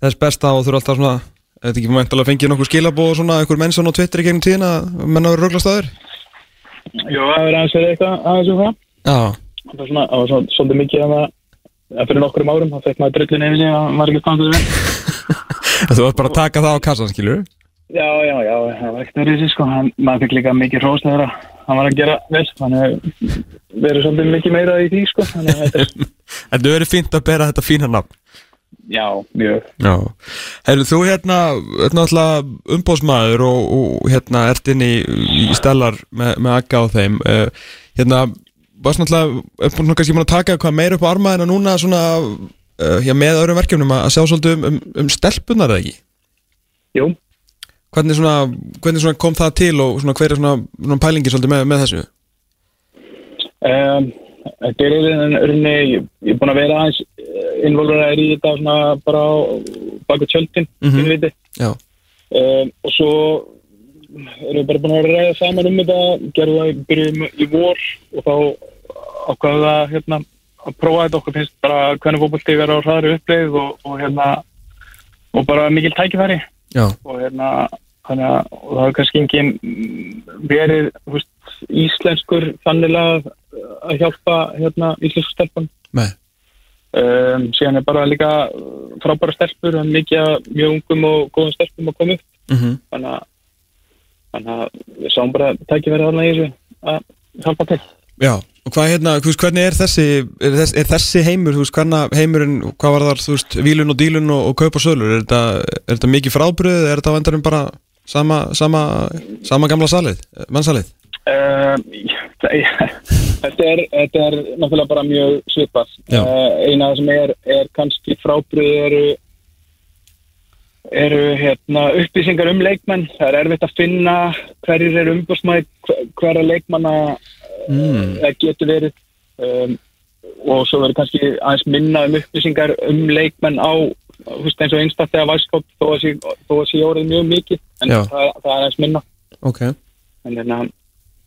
þess besta og þú eru alltaf svona Þetta ekki mæntalega fengið nokkuð skilabóð og svona einhver menn svona á Twitter í gegnum tíðina að menna verið röglastaður? Jú, það er aðeins verið eitthvað aðeins um það. Já, Það var svona, það var svona, svolítið mikið að það, að fyrir nokkrum árum, það fekk maður að að Já, já, já, það var ekkert verið sig, sko. Hann, maður fekk líka mikið hrós þegar að hann var að gera vel. Þannig verið svolítið mikið meira í því, sko. Að En þú verið fínt að bera þetta fína nafn já, mjög. Já, hefur þú hérna, hérna alltaf umbóðsmaður og, og hérna ert inn í, í stellar með, með akka á þeim uh, hérna, varst náttúrulega er búin kannski búin að taka hvað meira upp á armaðina núna svona, uh, með öðrum verkefnum að, að sjá svolítið um, um, um stelpunar eða ekki Jú, hvernig svona, hvernig svona kom það til og svona hver er pælingi með, með þessu? Um, þetta er einhvern veginn, ég, er búin að vera aðeins involveraður í þetta svona bara á baku tjöldin, mm -hmm. Já, um, og svo erum við bara búin að ræða saman um þetta gerðum það, byrjuðum í vor og þá ákvaðum við að hérna, að prófa þetta. Okkur finnst bara hvernig fótbolti vera á hraðri uppleið og, og hérna og bara mikil tækifæri já, og hérna þannig að það hefur kannski engin verið veist, íslenskur þannilega að hjálpa hérna íslensku stelpun um, síðan er bara líka frábæra stelpur og mikið mjög ungum og góðum stelpum að koma upp. Mm þannig að, þannig að við sáum bara tækifæri þarna í þessu að hjálpa til. Já, Og hvað hérna, veist, hvernig er þessi, er þessi, er þessi heimur, þú veist, hvernig heimurinn, hvað var þar, þú veist, vílun og dílun og, og kaup og sölur, er þetta, er þetta mikið frábriðið, er þetta endanum bara sama, sama, sama gamla salið, mannsalið? Uh, þetta, er, þetta er náttúrulega bara mjög svipað Já. uh, eina sem er, er kannski frábriði eru eru hérna, upplýsingar um leikmenn það er erfitt að finna hverjir eru umbúrsmæði hverja leikmanna mm. getur verið um, og svo verður kannski aðeins minna um upplýsingar um leikmenn á veist, eins og einstætt eða væskóp þó að að sé orðið mjög mikið en það, það er aðeins minna Ok. en, hérna,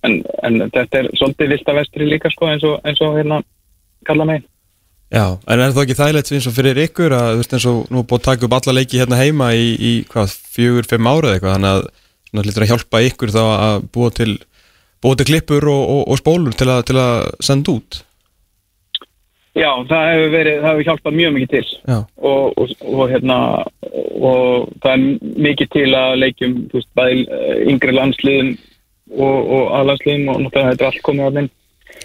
en, en þetta er svolítið vilt að vestri líka sko, eins og, eins og hérna kalla megin Já, en er það ekki þægilegt eins og fyrir ykkur að, þú veist, eins og nú búið að taka upp alla leiki hérna heima í, í hvað, fjögur, fimm ára eða eitthvað, þannig að svona hlýtur að hjálpa ykkur þá að búa til, búa til klippur og, og, og spólur til til að senda út. Já, það hefur verið, það hefur hjálpað mjög mikið til og, og, og hérna og það er mikið til að leikjum, þú veist, bæði eh, yngri landsliðum og, aðlandsliðum og náttúrulega þetta er allt komið minn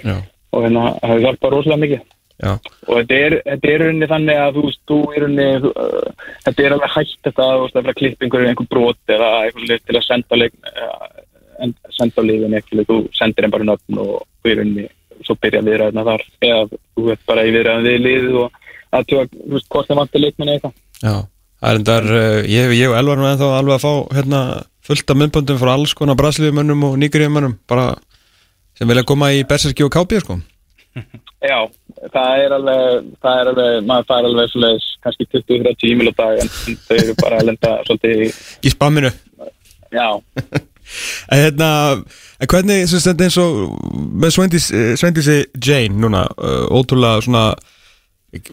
Já. og hérna það hefur hjálpað rosalega mikið Já. og þetta er, þetta er unni þannig að þú veist, þú er unni uh, þetta er alveg hægt þetta að vera klippingur í einhver brot eða eitthvað til að senda leik uh, en, senda liðin ekki, þú sendir einn bara nöfn og er unni svo byrja viðræðina þar eða þú veit bara í viðræðin við liðið og að þú veist, hvort það vantir leikmenni eitthvað Já, það er endar, uh, ég, ég og Elvar nú ennþá alveg að fá hérna fullt af myndböndum frá alls konar brasilíumönnum og nýgriðumönnum, bara sem vilja koma í Berserki og Kápi, sko. Já, það er alveg, það er alveg, maður fær alveg svoleiðis kannski 20-30 e-mail á dag en þau eru bara að lenda svolítið í, Í spamminu. já, En hérna, en hvernig, sem stendur eins og með Svendis, eh, Svendisi Jane núna, uh, ótrúlega svona,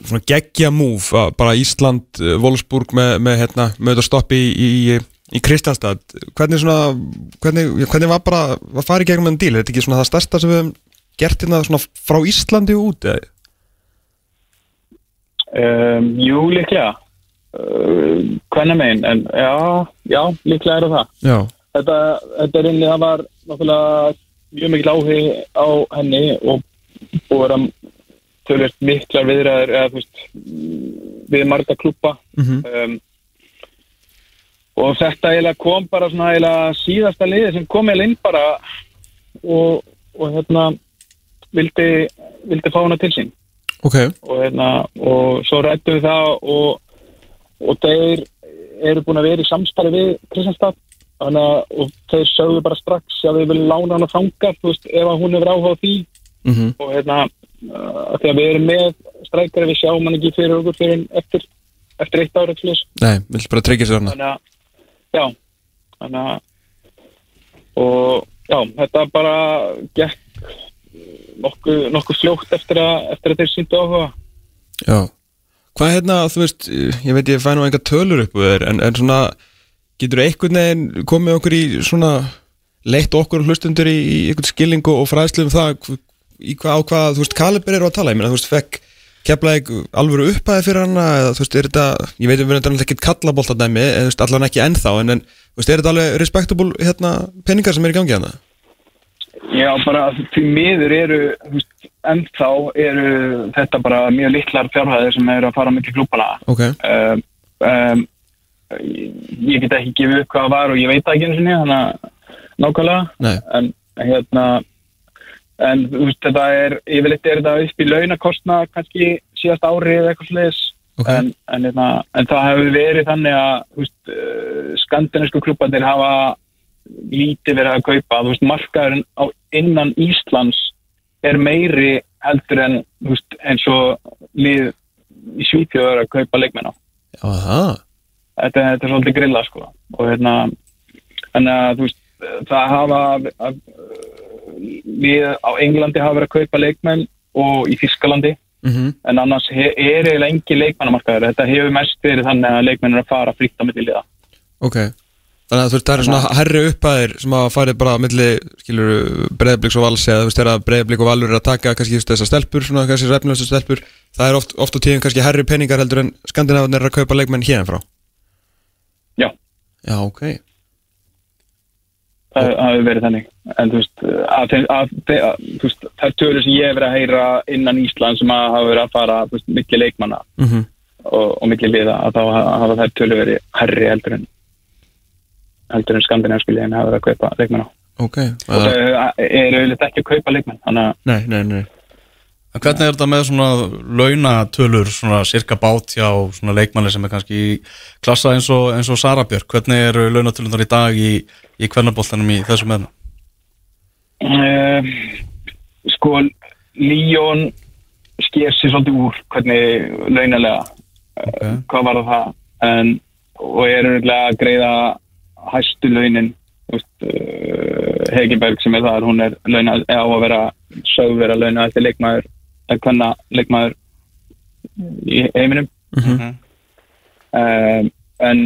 svona geggja múf, bara Ísland, uh, Wolfsburg með, með hérna, með þetta stoppi í, í, í Kristjánstad. Hvernig svona, hvernig, hvernig var bara, var farið gegnum enn díl? Er þetta ekki svona það stærsta sem við hefum gert hérna svona frá Íslandi og út? eða? um, jú, líklega uh, hvernig megin, en já, já, líklega er það Já. Þetta, þetta er inni, það var náttúrulega mjög mikil áhug á henni og búið að tölvist miklar viðræður eða þú veist við marga klúpa Mhm. um, og þetta kom bara svona síðasta liði sem kom eiginlega inn bara og, og hérna vildi, vildi fá hana til sín Ok. og, hérna, og svo rættum við það og, og þeir eru búin að vera í samstarfi við Kristianstad þannig að þeir sögðu bara strax að við viljum lána hana þanga þú veist, ef að hún hefur áhuga á því Mhm. og hérna uh, þegar við erum með strækari við sjáum hann ekki fyrir okkur fyrir eftir, eftir eitt ára Nei, vill bara tryggja sér að já þannig að og já, þetta bara gekk nokkuð, nokkuð fljótt eftir að, eftir að þeir síndu áhuga Já. Hvað hérna, þú veist, ég veit ég fæ nú enga tölur upp en, en svona, getur einhvern veginn komið okkur í svona, leitt okkur hlustundur í, í einhvern skilning og fræðslu um það, í hvað, á hvað, þú veist, kalibur eru að tala, ég meina, þú veist, fekk keflaði alvöru upphæði fyrir hana, eða þú veist, er þetta, ég veit um við erum ekki kallaboltadæmi, eða þú veist, allan ekki ennþá, en, en, þú veist, er þetta alveg respectable, hérna, peningar sem er í gangi hana? Já, bara því miður eru þú veist, ennþá eru þetta bara mjög litlar fjárhæðir sem eru að fara mikið klúpana Ok. um, um, ég get ekki gefið upp hvað það var og ég veit það ekki sinni þannig að nákvæmlega. En hérna en veist þetta er yfirleitt er þetta upp í launakostna kannski síðast ári eða eitthvað sliðis Ok. en, en, hérna, en það hefur verið þannig að uh, skandinavísku klubbandir hafa lítið verið að kaupa. Veist, markaðurinn á innan Íslands er meiri heldur en eins og lið í Svíþjóður að kaupa leikmenn á. Já, það. Þetta, þetta er svolítið grilla sko. Og hérna þannig að þú veist það hafa að, við á Englandi hafa verið að kaupa leikmenn og í Þískalandi Mm en annars he, er eiginlega engi leikmannamarkaður. Þetta hefur mest verið þannig að leikmenn er að fara fritt á milli liða. Ok. Þannig að þú veist, það er svona herri upphæðir sem að farið bara á milli, skilur, breyðabliks og vals eða þú veist, þegar breyðablik og valur er að taka kannski þessar stelpur, svona kannski refnulegstur stelpur það er oft, oft á tíðum kannski herri peningar heldur en skandinavarnir er að kaupa leikmenn hérna frá Já. Já, ok það, það hefur verið þannig en þú veist, að, að, að, þú veist þær tölur sem ég hef verið að heyra innan Ísland sem að hafa verið að fara veist, milli leikmanna Mhm. og, og milli liða að þá hafa þær tölur verið herri heldur en en skandinavísku liðin hafa verið að kaupa leikmanna Ok, og þau eru auðvitað ekki að kaupa leikmann nei, nei, nei En hvernig er þetta með svona launatölur, svona cirka bát hjá svona leikmanni sem er kannski í klassa eins og, eins og Sara Björk? Hvernig eru launatölunar í dag í, í kvennaboltanum í þessum meðnum? Uh, sko Líón sker sér svolítið úr hvernig launalega okay. hvað var það en, og er auðvitað að greiða hæstu launin uh, Hegiberg sem er þar hún er launað á að vera sög vera launað eftir leikmaður eða hvenna leikmaður í heiminum Mhm. um, en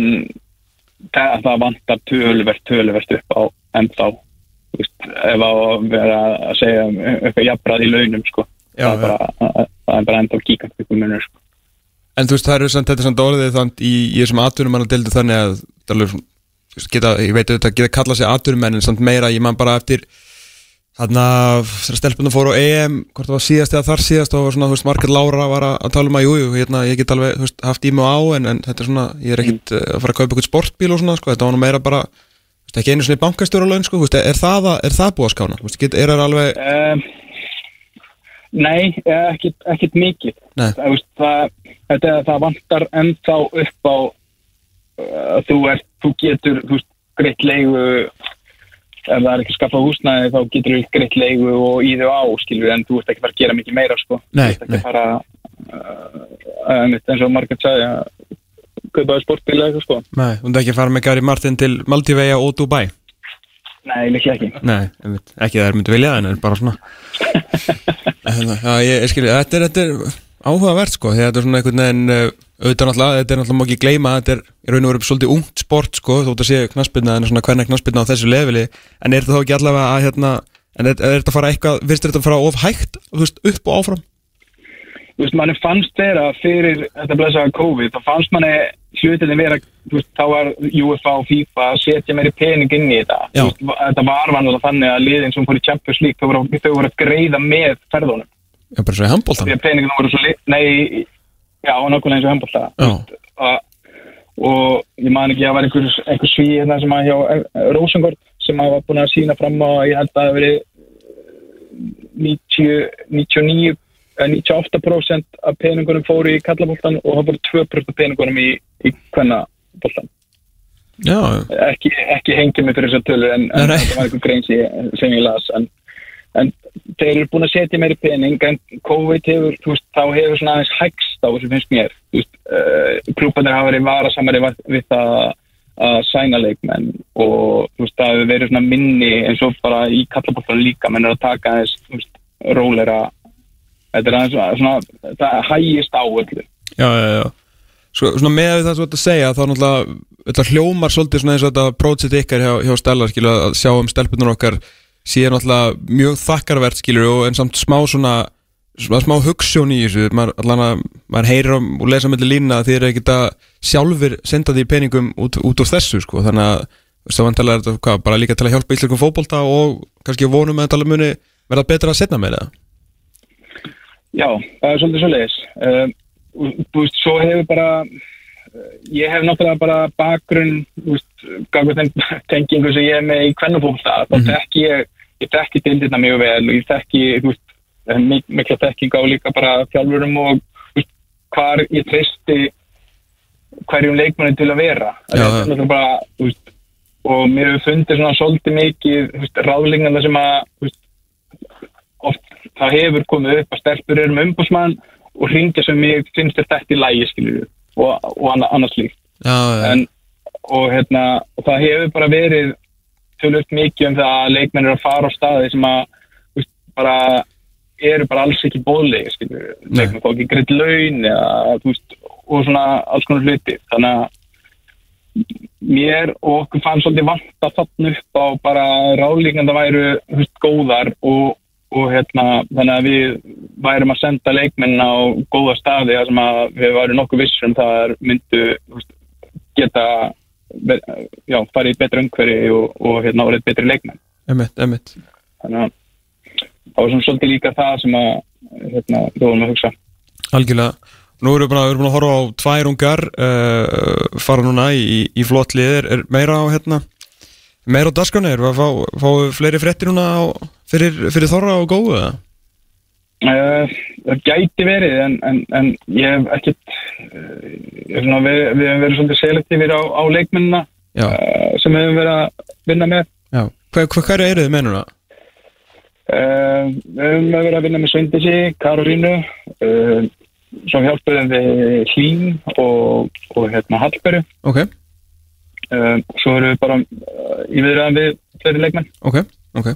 það, það vantar töluvert töluvert upp á ennþá ef á að vera að segja um eitthvað jafnbrað í launum sko. Já, það, er bara, það er bara ennþá kíkant ykkur munur sko. En þú veist, það eru samt, þetta samt orðið þannig í, í þessum atvinnum mann að delta þannig að það er alveg svona, geta, ég veit auðvitað geta kallað sig atvinnumenn en samt meira, ég man bara eftir þarna, þegar stelpunum fóru á EM hvort það var síðast eða þar síðast og var svona, þú veist, Margrét Lára var að, að tala um að jú, jú, hérna, ég get alveg, veist, haft í mig á en, en þetta er svona, ég er ekkit mm. að fara að kaupa eitthvað sportbíl og svona, sko, þetta var nú meira bara þú veist, ekki einu svona bankastjóra laun, sko, þú veist, er það, að- er það búið að skána, þú veist, get, er það alveg um, Nei, ekkit, ekkit mikið Nei. það, veist, það, þetta, það vantar ennþá upp á uh, þú, er, þú getur þú veist, greitt leigu ef það er ekki skaffað húsnæði þá getur þú greitt leigu og í þau á skilur, en þú ert ekki að fara að gera mikið meira sko. Nei, þú ert ekki að fara uh, eins og Margaret sagði að kaupaði sportbíl eða eitthvað sko. Nei, þú ert ekki að fara með Gary Martin til Maldivea og Dubai? Nei, líklega ekki. Nei, ekki það er myndi vilja en er bara svona. Hérna, Já, ég, ég skilji, þetta er, þetta er áhugavert sko, að þetta er svona einhvern veginn uh, auðvitað náttúrulega, þetta er náttúrulega gleyma að þetta er í raun og veru svolítið ungt sport sko, þótt að sé knaspinna en svona hvernig knaspinna á þessu leveli, en er þetta þá ekki allavega að hérna, en er, er þetta að fara eitthvað virðist þetta að fara of hægt, þú veist, upp og áfram? Þú veist, manni fannst þeirra fyrir þetta blessaða COVID, þá fannst manni hlutinni vera, þú veist, þá var UEFA og FIFA setja meiri pening inn í þetta. Já. Þetta var vanlega þannig að liðin sem fór í Champions League, þau voru, þau voru Já, nákvæmlega eins og handbólta og ég man ekki að það var einhver, einhver sví hérna sem að hjá eh, Rosengård sem að var búin að sína fram á ég held að það 90, 99 eh, 98% af peningunum fóru í kallaboltan og það voru 2% af peningunum í, í kvennaboltan já, ekki, ekki hengið mig fyrir þessar tölur en, en þetta var einhver grein sem ég las en, en þeir eru búin að setja meiri pening en COVID hefur, þú veist, þá hefur svona aðeins hægst á þessu finnst mér. Þú veist, uh, klúpanir hafa verið varasamari við, það að sæna leikmenn og þú veist, það hefur verið svona minni eins og bara í kallabóttan líka menn er að taka aðeins, þú veist, rólera þetta er aðeins svona, svona það hægist á öllu. Já, já, já. Svo, svona með við það ert að segja þá náttúrulega hljómar svolítið svona eins og þetta prótsett ykkar hjá, hjá Stella skilu að sjá um stelpunar okkar síðan náttúrulega mjög þakkarvert skilu og en samt smá svona smá, smá hugssjón í þessu. Maður, allan að maður heyrir um og lesa mellir lína að þið eru ekkert að sjálfur senda því peningum út, út úr þessu sko. Þannig að það vantarlega er þetta hvað, bara líka til að hjálpa íslenskum fótbolta og kannski vonum að þetta muni verða betra að setna með það Já, það er svolítið svo leiðis. Þú veist, svo hefur bara, uh, ég hef náttúrulega bara bakgrunn, þú veist, gafur þeim tengingu sem ég er með í kvennafólta, þá þekki ég, ég þekki dildirna mjög vel og ég mik mikla þekking á líka bara þjálfurum og veist, hvar ég treysti hverjum leikmanni til að vera. Já, náttúrulega bara, veist, og mér hefur fundið svona svolítið mikið, ráðlinganda sem að, veist, oft það hefur komið upp að stelpur eru með umbúsmann og ringja sem ég finnst þetta í lægi skilur og, og anna- annars líkt Já, já, en, og hérna og það hefur bara verið tölvöld mikið um það að leikmenn eru að fara á staði sem að veist, bara eru bara alls ekki skilur, leikmenn fá ekki greitt laun eða, veist, og svona alls konar hluti. Þannig að mér og okkur fann svolítið vant að þarna upp á bara ráðlíkanda væru veist, góðar og, og hérna, þannig að við værum að senda leikmenn á góða staði þar sem að við værum nokkuð vissum það er myndu geta já, farið í betra umhverfi og, og hérna, orðið betri leikmenn. Emitt, emitt þannig að það var svona svolítið líka það sem að hérna, við vorum að hugsa. Algjörlega. Nú erum við búin að, horfa á tvær ungar uh, fara núna í, í, í flott lið. Er, er meira á hérna meira á dasgrunni, erum við að fá, fá fleiri fréttir núna á, fyrir, fyrir Þorra og Góðu eða? Uh, það gæti verið en, en, en ég hef ekkert svona, við, við hefum verið svolítið selektífir á, á leikmennina Já, uh, sem við hefum verið að vinna með. Já. Hver, hver, hver eru þið með núna? uh, við hefum verið að vinna með Sveindisi, Karorínu uh, svo hjálpuðum við Hlín og, og hérna Hallbergu Ok, uh, svo erum við bara í viðræðan við fleiri leikmenn. Ok, ok.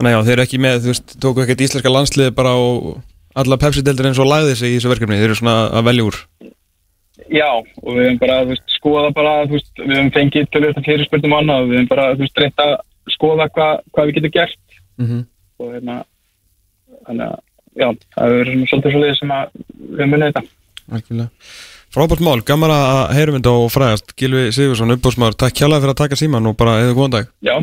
Þannig að þeir eru ekki með, þú veist, tóku ekkert íslenska landsliði bara á alla Pepsi-deldir eins og lagði sig í þessu verkefni, þeir eru svona að velja úr. Já, og við hefum bara, veist, skoða bara, veist, við hefum fengið tölvöld fyrir spurtum og annað, við hefum bara, veist, reynt að skoða hva, hvað við getum gert. Mm og hérna, þannig að, já, það svona svolítið svolítið sem að við unnið þetta. Algjörlega. Frábært mál, gaman að heyrum þetta og fræðast Gilvi Sigursson, uppbúsmaður, takk kjærlega fyrir að taka síman og bara eða góðan dag. Já,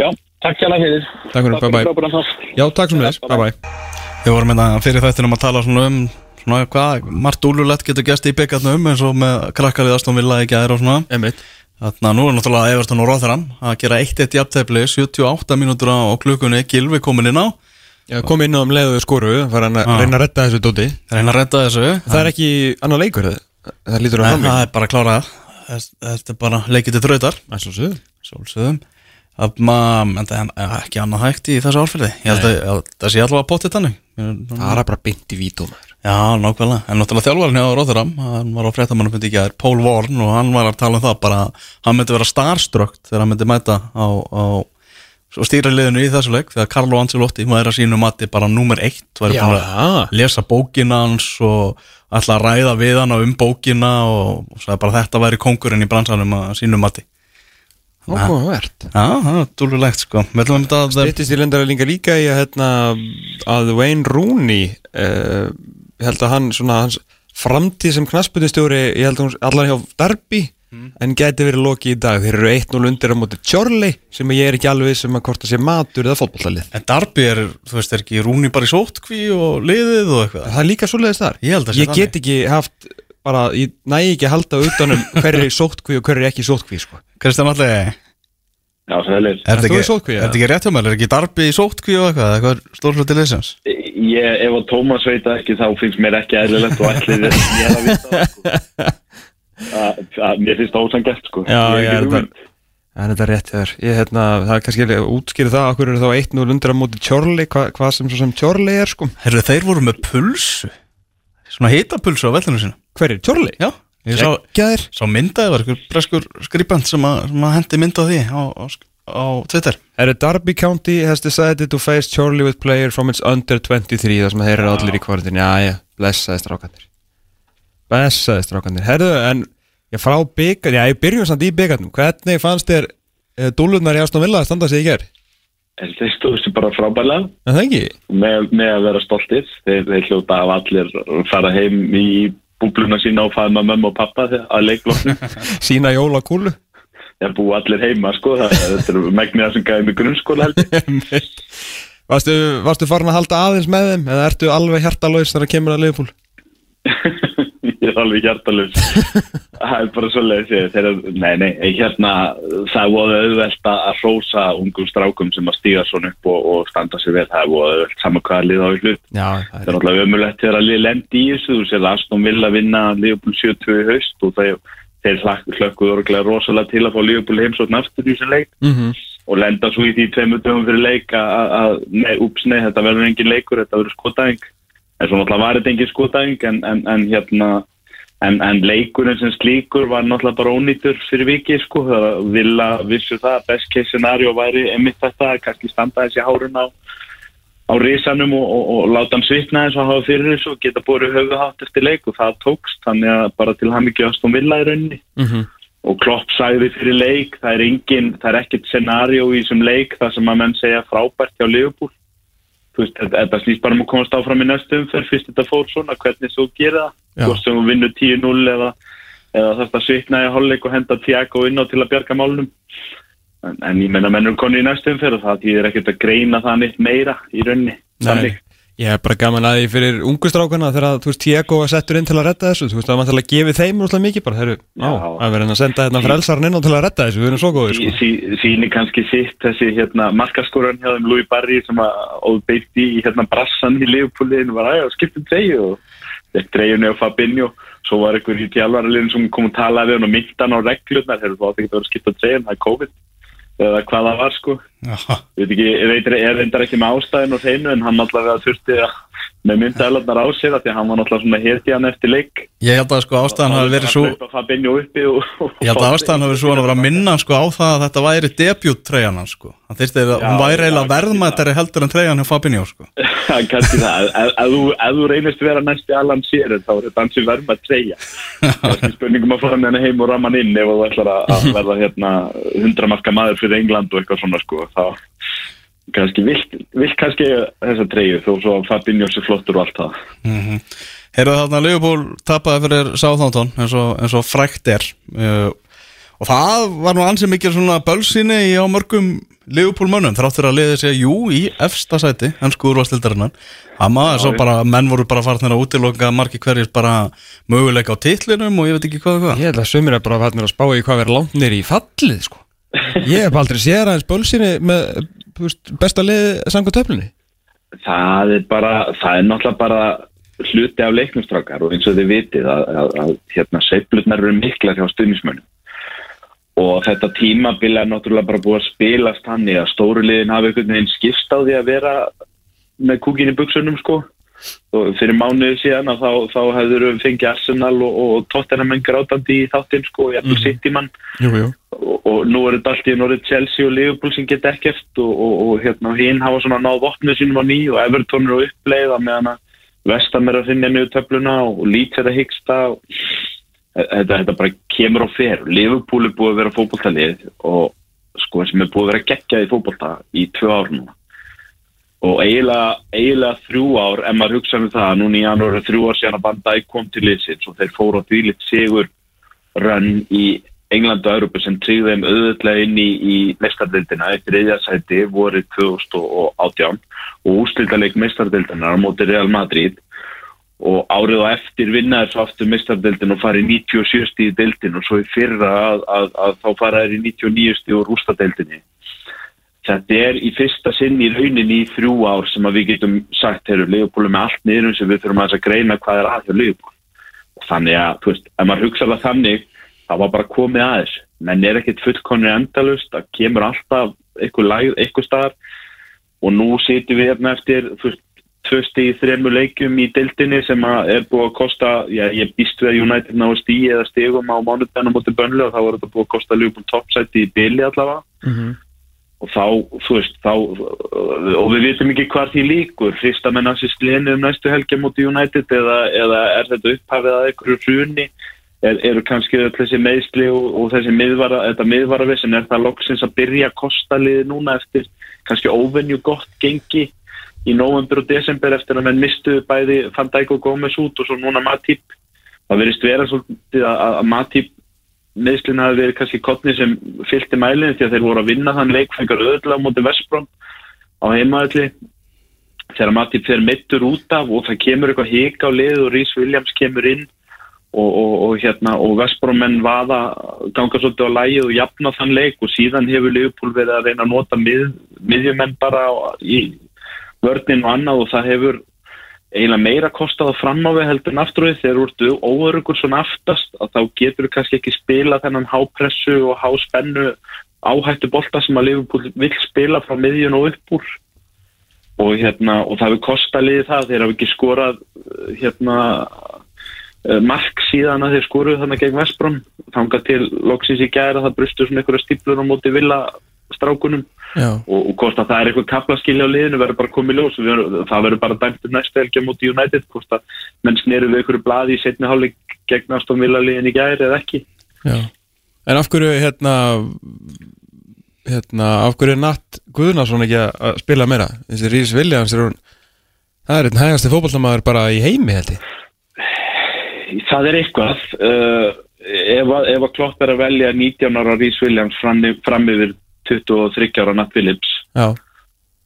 já, takk það fyrir. Takk fyrir, bye bye. Já, takk sem þess, bye bye Við vorum hérna fyrir þættinum að tala svona um svona hvað, margt úlulegt getur gæst í byggarnum eins og með krakkalið Aston Villa í gæðir og svona. Einmitt. Þannig að nú er náttúrulega Everton og Rotherham að gera 1-1 jafntefli, 78 mínútur á klukkunni, Gilvi komin inn á. Já, kom inn á um leiðu skoru, fara að Ah. reyna að redda þessu dóti? Reyna að redda þessu. Það er ekki annar leikur, það, lítur Nei, framvík það er bara að klára. Það Þetta er bara leikið til sögum Sólsöðum en er ekki annað hægt í þessu árferði? Ég held að að það sé allavega potið þannig. Það er bara beint í vítum Já, nákvæmlega, en náttúrulega þjálfarinn hjá Róðuram hann var á fréttamannafundi í gær, Paul Warren og hann var að tala um það bara hann myndi vera starstrukt þegar hann myndi mæta á, á stýra liðinu í þessu leik þegar Carlo Ancelotti væri að sínu mati bara nummer eitt búin að lesa bókina hans og ætla að ræða við hann um bókina og, og bara þetta væri kongurinn í bransanum að sínu mati Áhugavert. Já, það er dúlulegt sko. Við ætlum að þetta Stýttist í lendarælinga líka í að, hérna, að Wayne Rooney uh, ég held að hann svona hans framtíð sem knasputistjóri ég held að hún allar hjá Darby en gæti verið loki í dag. Þeir eru 1-0 undir á móti Charlie sem ég er ekki alveg sem að hvort það sé matur eða fótballalið En Darby er, þú veist, er ekki Rúni bara í sótkví og liðið og eitthvað? Það er líka svoleiðis þar. Ég að ég get ekki haft bara, ég næ ekki að halda utanum hver er sótkví og hver er ekki sótkví sko. Kristján Alli, er Já, það er þetta ekki, er þetta ekki rétt hjá mér? Er ekki Darby í sótkví og eitthvað? Eitthvað stór hluti liðsins? Ég, ef að Tómas veit það ekki þá finnst mér ekki eðlilegt og allir ég er að vita sko. að, að mér finnst það ósangett sko. Já, Ég er. Það er þetta rétt þér Ég, hérna, það er kannski að útskýra það Akkur eru þá 1-0 undir á móti Charlie Hva, Hvað sem svo sem Charlie er sko Herru, þeir voru með pulsu Svona hitapulsu á vellinu sína Hver er Charlie? Já, ég sá, sá myndaði var einhver breskur skriband sem að, sem að hendi mynda því á, á, á Twitter. Er Derby County has decided to face Charlie with player from its under 23 Það sem þeir eru allir í kvartin Já, já, blessaði strákandir Blessaði strákandir Herðu, en ég frá byggar Já, ég byrjum samt í byggarnum Hvernig fannst þér uh, dúlunar í Aston Villa að standa sig í ger? En þeir stóðu sér bara ekki? með, með að vera stoltir. Þeir, þeir hljóta af allir fara heim í búbluna sína og faðma mömmu og pappa að leikloknu Sína jóla kúlu þeir búa allir heima sko það, þetta er megnið það sem gæði mig grunnskóla held ég. Varstu, varstu farin að halda aðeins með þeim Eða ertu alveg hjartalauðs þegar kemur að Liverpool? ég er alveg hjartalus það er bara svo leiðis þeir, nei, nei, hérna það voru auðvelt að hrósa ungum strákum sem að stíga svona upp og, og standa sér vel, það voru auðvelt saman hvaða lið á Já, það er náttúrulega ömulegt þegar að lið lendi í þessu þú sér að Aston Villa vinna Liverpool 70 í haust og þeir, hlökkuðu orðlega rosalega til að fá Liverpool heimsókn aftur í þessum leik. Mm og lenda svo í því tveimur dögum fyrir leik að- ups, nei, þetta verður engin leikur, þetta verður skotæðing en svo náttúrulega var þetta engin skotæðing en, en, en hérna en, en leikurinn sem slíkur var náttúrulega bara ónýtur fyrir vikið, sko það var vilja vissu það, að best case scenario væri einmitt þetta, að kannski standa þessi hárun á á risanum og, og, og láta hann svitna eins og hafa fyrir þessu og geta búið höfuhátt eftir leik og það tókst, þannig að bara til hann ekki ást um vilja í rauninni -hmm. og Klopp sagði fyrir leik það er engin, það er ekkert scenario í þessum leik það sem að menn segja frábært hjá Liverpool veist, þetta- snýst bara um að komast áfram í næstu umferð fyrst þetta fór svona, hvernig þú gera það. Hvort sem þú vinnur 10-0 eða, eða þetta svitna í hálfleik og henda Tiago inn á til að bjarga málunum en, en ég menna mennur konu í næstum fyrir það því er ekkert að greina það neitt meira í rauninni. Þannig Ég er bara gaman að því fyrir ungustrákana þegar þú veist Tiago var settur inn til að redda þessu þú veist það var til að gefa þeim úrslega mikið bara þeir á, að vera að senda hérna frelsarinn inn á til að redda þessu, við erum svo góðir sko. sí, síni kannski sitt þessi hérna markaskóran hjá þeim Louis Barry sem að óbeitti í hérna brassan í Leopoldin var að skipta treyju og þetta treyjunni á Fabinho. Svo var einhver í tjálvaralinn sem kom að tala við hann og myndan á reglurnar þegar þú eða ég veit ekki, ég veit, reyndar ekki með ástæðin og hreinu en hann alltaf þurfti að með myndaðalarnar á sig því að hann var náttúrulega svona hirti hann eftir leik. Ég held að sko ástæðan hafi verið svo Ég held að ástæðan hafi verið svo að vera að minna sko á það að þetta væri debut treyjan hans sko. Hann þyrsti að hún væri eiginlega verðmættari heldur en treyjan hjá Fabinho sko. Kanski það, ef þú reynist vera næst í allan sér þá er þetta hansi verðmætt Kanski spurningum að fara með henni heim og raman inn ef þú ætlar að verða hérna hundramarka maður fyrir England og eitthvað svona sko þá kannski vilt, kannski þessa treyju þó svo að Fabinho sé flottur og allt það. Mm -hmm. Heyrðu þarna Leopold tapaði fyrir Sáþántón eins, eins og frækt er. Uh, og það var nú ansið mikil svona bölsinni á mörgum Leopold mönnum þráttur að liði sig jú í efsta sæti hansku úrvastildarinnan það maður svo bara, menn voru bara farnir að útiloka margi hverjir bara möguleika á titlinum og ég veit ekki hvað og hvað. Ég held að sömur er bara farnir að spá í hvað verður langt nýri í fallið sko Ég hef aldrei séð aðeins bölsinni með veist, besta liði samkvæmt töflunni. Það er bara það er náttúrulega bara hluti af leiknumstrákar og eins og þið vitið að, að, að hérna, seiflutnar eru mikla hjá stuðnismönnum og þetta tímabil er náttúrulega bara búið að spilast hann í að stóru liðin hafa einhvern veginn skipst á því að vera með kúkin í buksunum sko fyrir mánuðu síðan að þá, þá hefur við fengið Arsenal og, og Tottenham en grátandi í þáttinn sko og jæfnvel mm. City mann og, og nú er þetta allt í norðið Chelsea og Liverpool sem geta ekkert og, og hérna hinn hafa svona náð vopnið sínum á ný og Everton eru uppleið að meðan að Vestam er að finna niður töfluna og Leeds er að hyggsta þetta, þetta bara kemur á fer. Liverpool er búið að vera fókbóltalið og sko sem er búið að vera geggjað í fókbólta í tvö ár núna og eiginlega, eiginlega þrjú ár en maður hugsa um það, núna í janúar þrjú ár síðan að bandæk kom til liðsins og þeir fóru á dvílitt sigur rönn í Englandu og Európa sem tryggði þeim auðvitað inn í, í mestardildina eftir eðjarsæti voru 2018 og úslítaleg mestardildina á móti Real Madrid. Og árið og eftir vinnaður svo aftur mestardildin og farið 97 stíði dildin og svo í fyrra að, að, að þá faraður í 99 stíði og rústadeildinni Þetta er í fyrsta sinn í rauninni í þrjú ár sem að við getum sagt, heyrðu, Leopold með allt niður sem við þurfum að greina hvað er Leopold. Og þannig að, þú veist, ef maður hugsa alveg þannig, það var bara komið aðeins. Menn er ekkit fullkonir endalust, það kemur alltaf eitthvað, staðar og nú sitjum við hérna eftir, tvösti í þrejmu leikum í dildinni sem er búið að kosta, já, ég býst við að United ná stíi eða stígum á mánutenum mútið bönlu og þá var þetta búið að kosta Leopold toppsæti í bili allavega. Mm -hmm og þá, þú veist, þá og við vitum ekki hvað því líkur. Fyrsta menn að sýst lenu um næstu helgi múti United eða, eða er þetta upphafið að einhverju hruni? Er, eru kannski öll þessi meðsli og, og þessi miðvara, þetta miðvaravissin er það loksins að byrja að kosta liði núna eftir kannski óvenju gott gengi í november og desember eftir að menn mistu bæði Van Dijk og Gómez út og svo núna Matip. Það verist vera svolítið að, að Matip meðslun hafi verið kannski kottni sem fylgti mælinn því að þeir voru að vinna þann leik fengar öðla á móti Vestbrón á heimaðalli þegar Matip fer mittur út af og það kemur eitthvað hík á lið og Rhys Williams kemur inn og, og, og, hérna, og Vestbrón menn vaða ganga svolítið á lægi og jafna þann leik og síðan hefur Leopold verið að reyna að nota mið, miðjumenn bara í vörnin og annað og það hefur eiginlega meira kostað að framáfi heldur en afturöði þegar þú ertu óörugur svona aftast að þá getur þú kannski ekki spila þennan hápressu og háspennu áhættu bolta sem að Liverpool vil spila frá miðjun og upp úr. Og hérna og það hefur kostað liðið það. Þeir hafa ekki skorað hérna mark síðan að þeir skoruð þannig gegn Vestbrón þanga til loksins í gæra það brustu svona einhverja stíplur á móti villa strákunum og, og hvort að það er eitthvað kaplaskilja á liðinu verður bara komið ljós. Verður, það verður bara dæmt um næstu helgi á móti United hvort að menn sneru við einhverju bladi í setni hálfleik gegn Aston Villa liðin í gæri eða ekki. Já. En af hverju hérna hérna af hverju er Natt Guðnarsson ekki að spila meira? Þessi Rhys Williams er hún það er einn hægasti fókbaltamaður bara í heimi held ég. Það er eitthvað. Uh, ef að, klopp er að velja 19 ára Rhys Williams fram, fram yfir 23 ára Nat Phillips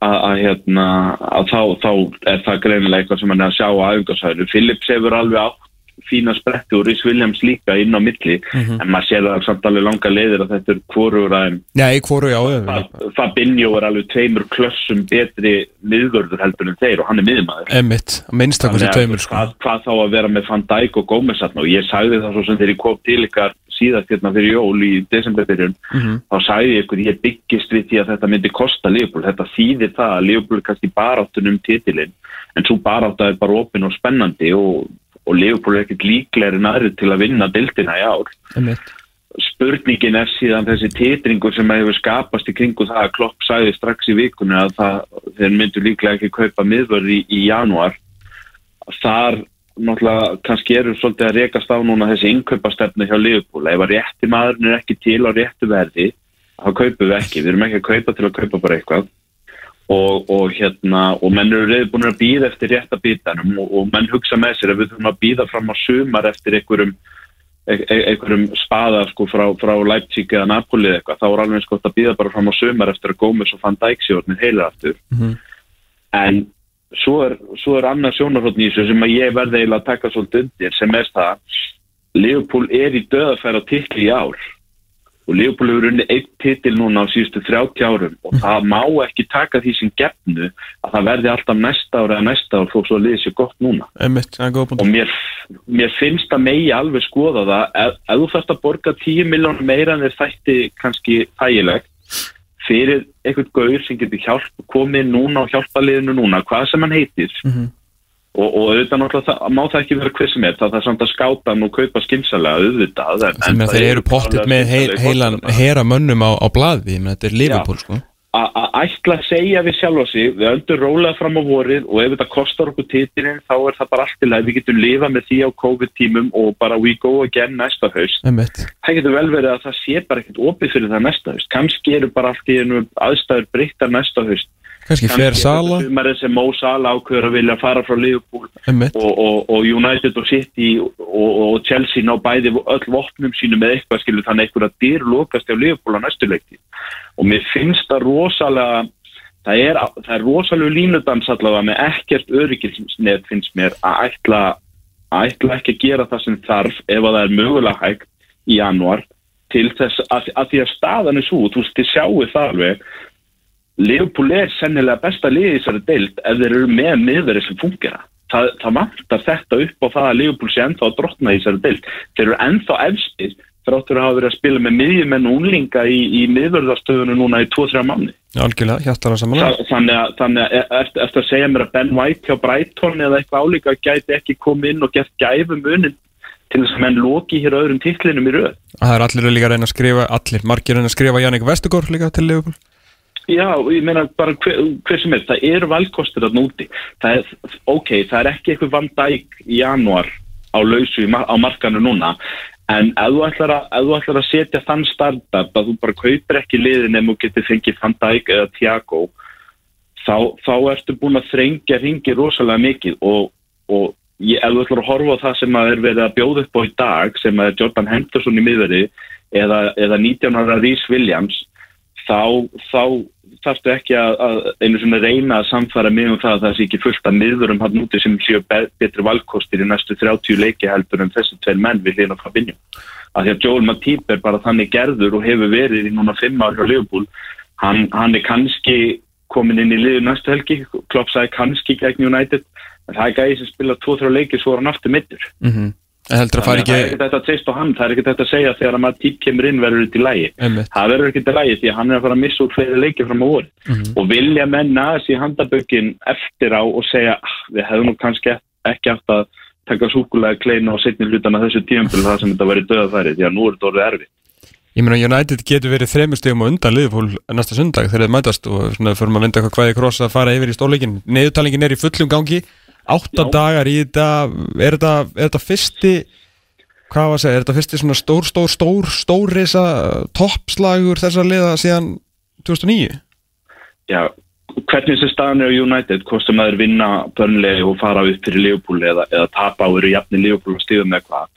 að, hérna, að þá, þá er það greinilega eitthvað sem hann er að sjá á æfingarsæðu. Phillips hefur alveg átt fína spretti og Rhys Williams líka inn á milli Mhm. en maður sér það samt alveg langa leiðir að þetta er hvorur að í hvoru, já, Fabinho er alveg tveimur klössum betri miðvörður heldur en þeir og hann er miðmaður. Emmitt, í að tveimur sko. hvað, þá að vera með Van Dijk og Gómez og ég sagði það svo sem þegar ég kom til ykkar síðast hérna fyrir jól í desemberbyrjun Mhm. þá sagði ég ykkur ég byggist við því að þetta myndi kosta Liverpool þetta þýðir það að Liverpool er kannski baráttunum um titilinn en svo barátta er bara opinn og spennandi og, og Liverpool er ekkert líklegri en aðri til að vinna dildina í ár. Emmitt, spurningin er síðan þessi titringur sem hefur skapast í kringu það að Klopp sagði strax í vikunni að það, þeir myndu líklega ekki kaupa miðvörð í, í janúar. Þar náttúrulega kannski eru svolítið að rekast á núna þessi innkaupastefni hjá Liverpool. Ef að rétti maðurinn er ekki til á réttu verði þá kaupum við ekki, við erum ekki að kaupa til að kaupa bara eitthvað. Og, og hérna, og menn eru reyði búin að býða eftir rétta bítanum og, og menn hugsa með sér að við þurfum að býða fram á sumar eftir einhverjum e- e- einhverjum spaða sko frá, frá Leipzig eða Napoli eða eitthvað, þá er alveg gott að býða bara fram á sumar eftir að Gómez og Van Dijk séu orðnir heilir aftur. Mhm. en svo er, svo er annað sjónarhóttn í þessu sem að ég verði eiginlega að taka svolítið undir sem er það Liverpool er í döðafæra titli í ár. Og Liverpool hefur unnið einn titil núna á síðustu 30 árum og það má ekki taka því sem gefnu að það verði alltaf næsta ár eða næsta ár þó svo að liði sér gott núna. Góð og mér, mér finnst að megi alveg skoða það. Ef, ef þú þarfst að borga 10 miljónum meira en þeir þætti kannski þægilegt fyrir eitthvað gaur sem getur hjálp, komið núna og hjálpa liðinu núna, hvað sem hann heitir Mhm. og, og auðvitað náttúrulega það, má það ekki vera hver sem er, það er samt að skáta hann og kaupa skimsalega auðvitað það þeir eru klárlega með heilan hera mönnum á, á blaði, menn þetta er Liverpool sko. Að að ætla að segja við sjálfa sig við öndur rólega fram á vorið og ef þetta kostar okkur titilinn þá er það bara allt í lagi. Við getum lifað með því á COVID-tímum og bara we go again næsta haust. Það getur vel verið að það sé bara ekkert opið fyrir það næsta haust. Kannski eru bara allt í einu aðstæður breyttar næsta haust kannski fer Sala. sumarið sem Mo Sala ákveður að vilja fara frá Liverpool og, og, og United og City og, og Chelsea ná bæði öll vopnum sínu með eitthvað skilur þannig eitthvað að dyr lokast hjá Liverpool á næstu leikti og mér finnst það rosalega það er, það er rosalega línudans allavega með ekkert öryggilsnef finnst mér að ætla að ætla ekki að gera það sem þarf ef að það er mögulega hægt í januar til þess að, að því að staðan er svo, þú veist, þið sjáu það alveg Liverpool er sennilega besta liðið í þessari deild ef þeir eru með miðveri sem fungera. Það, það vantar þetta upp á það að Liverpool sé ennþá að drotna í þessari deild. Þeir eru ennþá efstir þráttur að hafa verið að spila með miðjumenn og unglinga í, í miðvörðastöðunum núna í 2-3 manni. algjörlega, hjartar að samanlega Þa, þannig að, þannig að eftir, eftir að segja mér að Ben White hjá Brighton eða eitthvað álíka gæti ekki komið inn og gert gæfum unin til þess að menn loki hér öðrum titlinum í röð. Það er allir líka að reyna að skrifa, allir, margir reyna að skrifa Jannik Vestegård líka til Liverpool Já, ég meina bara hver, hver sem er, það eru valkostir að núti. Það er, ok, það er ekki eitthvað vandæk í janúar á lausu á markanu núna, en ef þú ætlar að, þú ætlar að setja þann standard að þú bara kaupir ekki liðin ef þú getur fengið vandæk eða Tiago, þá, þá ertu búin að þrengja ringi rosalega mikið og, og ég, ef þú ætlar að horfa á það sem að er verið að bjóða upp á í dag, sem að er Jordan Henderson í miðveri eða, eða 19 ára Rhys Williams, þá, þá þarftu ekki að, að einu svona reyna að samfara mig um það að það sé ekki fullt að miðurum hann úti sem séu be- betri valkostir í næstu 30 leiki heldur en þessi tveir menn við hlýna Fabinho. Af því að Joel Matip er bara þannig gerður og hefur verið í núna fimm ár hjá Liverpool. Hann, hann er kannski komin inn í liðu næstu helgi, Klopp sagði kannski gegn United, en það er gæði sem spila 2-3 leiki svo er hann aftur mittur. mm En heldur að fara að Það er ekki ekki þetta að treysta á hann, það er ekki þetta að segja þegar að Matip kemur inn verður þetta í lægi. Það verður ekki til lægi því að hann er að fara að missa úr fleiri leiki fram á voru. Mhm. Og vilja menn aðeins í handabökin eftir á og segja "Ah, við hefum nú kannski ekki átt að taka súkulega kleina og setni hlutan að þessu tíumfél það sem þetta verið döðafæri því að nú er þetta orðið erfið. Ég meina United getur verið þremur stegum á undan Liverpool næsta sundag þegar þeir mætast og svona fyrir að vinda eitthvað hvaði kross að fara yfir í stórleikin Neðutalingin er í fullum gangi átta dagar í þetta er þetta, er þetta fyrsti hvað var að segja, er þetta fyrsti svona stór, stór, stór stórrisa toppslagur þessar liða síðan 2009 Já, hvernig þessi staðan er á United, hvort sem maður vinna börnlegi og fara upp fyrir Liverpool eða, eða tapa og eru jafni Liverpool og stíðum með hvað.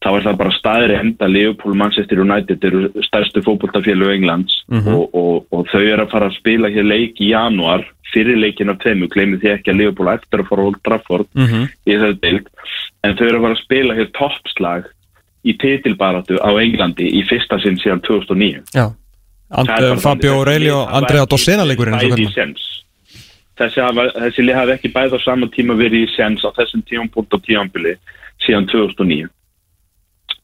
þá er það bara staðri enda Liverpool, Manchester United eru stærstu fótboltafélög Englands og, og, og þau eru að fara að spila hér leik í januar fyrir leikin af tveimu, gleymið því ekki að Liverpool á eftir að fara Old Trafford Mhm. í þessu deild, en þau eru að fara að spila hér toppslag í titilbaratu á Englandi í fyrsta sinn síðan 2009 Já And, bara Fabio. Aurelio og Andrea Dossena leikurinn. Þessi, þessi lið hafi ekki bæði á sama tíma verið í sens á þessum tímapunkt og tímambili síðan 2009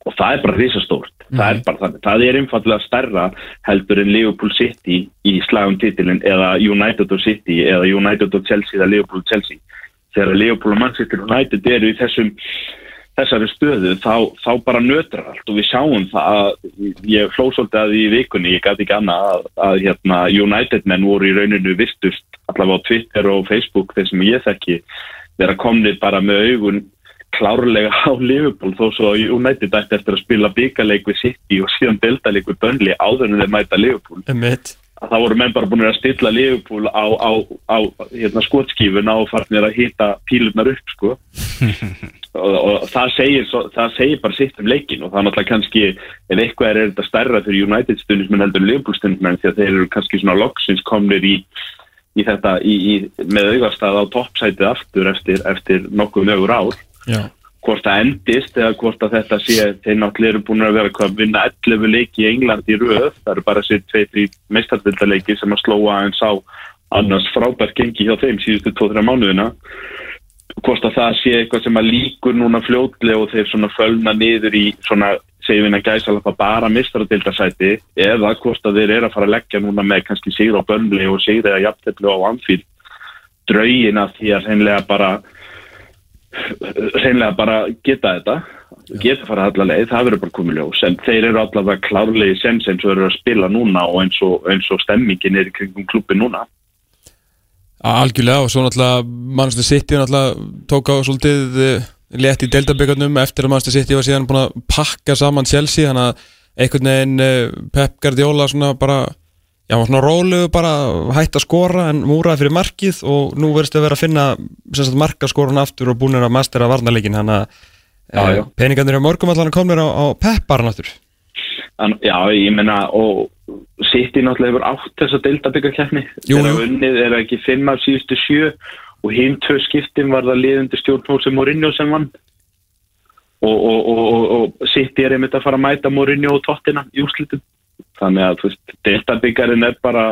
og það er bara risastórt það er bara þannig, það er einfallega stærra heldur en Liverpool City í slagum titilin eða United og City eða United og Chelsea eða Liverpool og Chelsea. Þegar Liverpool og Manchester United eru í þessum þessari stöðu þá, þá bara nötrar allt. Og við sjáum það að ég hló svolítið að í vikunni, ég gæti ekki annað að, að hérna, United menn voru í rauninu vistust allavega á Twitter og Facebook þeir sem ég þekki vera komnið bara með augun klárlega á Liverpool þó svo United ætti eftir að spila byggarleik við City og síðan deltaleik við Burnley áður en þeir mæta Liverpool. Það voru menn bara búin að stilla Liverpool á, á, á hérna, skotskífuna og farnir að hita pílunar upp sko. Og, og það, segir, svo, það segir bara sitt um leikin og það er náttúrulega kannski ef eitthvað er, þetta stærra fyrir United stundismenn heldur en Liverpool stundismenn því að þeir eru kannski svona loksins komnir í, í þetta í, í, með augastað á toppsætið aftur eftir, eftir nokkuð mögur ár Já. Hvort það endist eða hvort að þetta sé þeir náttúrulega eru búin að vera að vinna 11 leiki í England í röð. Það eru bara sér 2-3 meistardildaleiki sem að slóa en sá annars frábært gengi hjá þeim síðustu 2-3 mánuðina. Hvort að það sé eitthvað sem að líkur núna fljótlega og þeir svona fölna niður í svona segjum við að gæsa alveg bara mistardildasæti eða hvort að þeir eru að fara að leggja núna með kannski sigur á bönli og sigur eða jafntefni á anfíl draugin af því að hreinlega bara reynlega bara geta þetta geta fara allar leið, það verður bara komið ljós. En þeir eru allavega klárlega í sens eins og eru að spila núna og eins og, eins og stemmingin er í kringum klubbi núna. Algjörlega og svo náttúrulega Manchester City náttúrulega tók á svolítið eh, létt í deildaböggarnum eftir að Manchester City var síðan búin að pakka saman Chelsea þannig að einhvern veginn eh, Pep Guardiola svona bara já, svona róluðu bara hætt að skora en múraði fyrir markið og nú verðist að vera að finna markaskorun aftur og búin að mastera varnarleikin þannig að eh, peningarnir á morgum allan komnir á, á Pep bara náttúr en, Já, ég menna og City náttúrulega hefur átt þess að delta byggjarkeppni Jú, þeirra unnið er ekki fimm af síðustu sjö og hinn tvö skiptin var það liðundi stjórnmól sem Mourinho sem vann. Og, og, og, og, og City er einmitt að fara að mæta Mourinho og Tottina í úrslitum þannig að þú veist, deltabyggjarinn er bara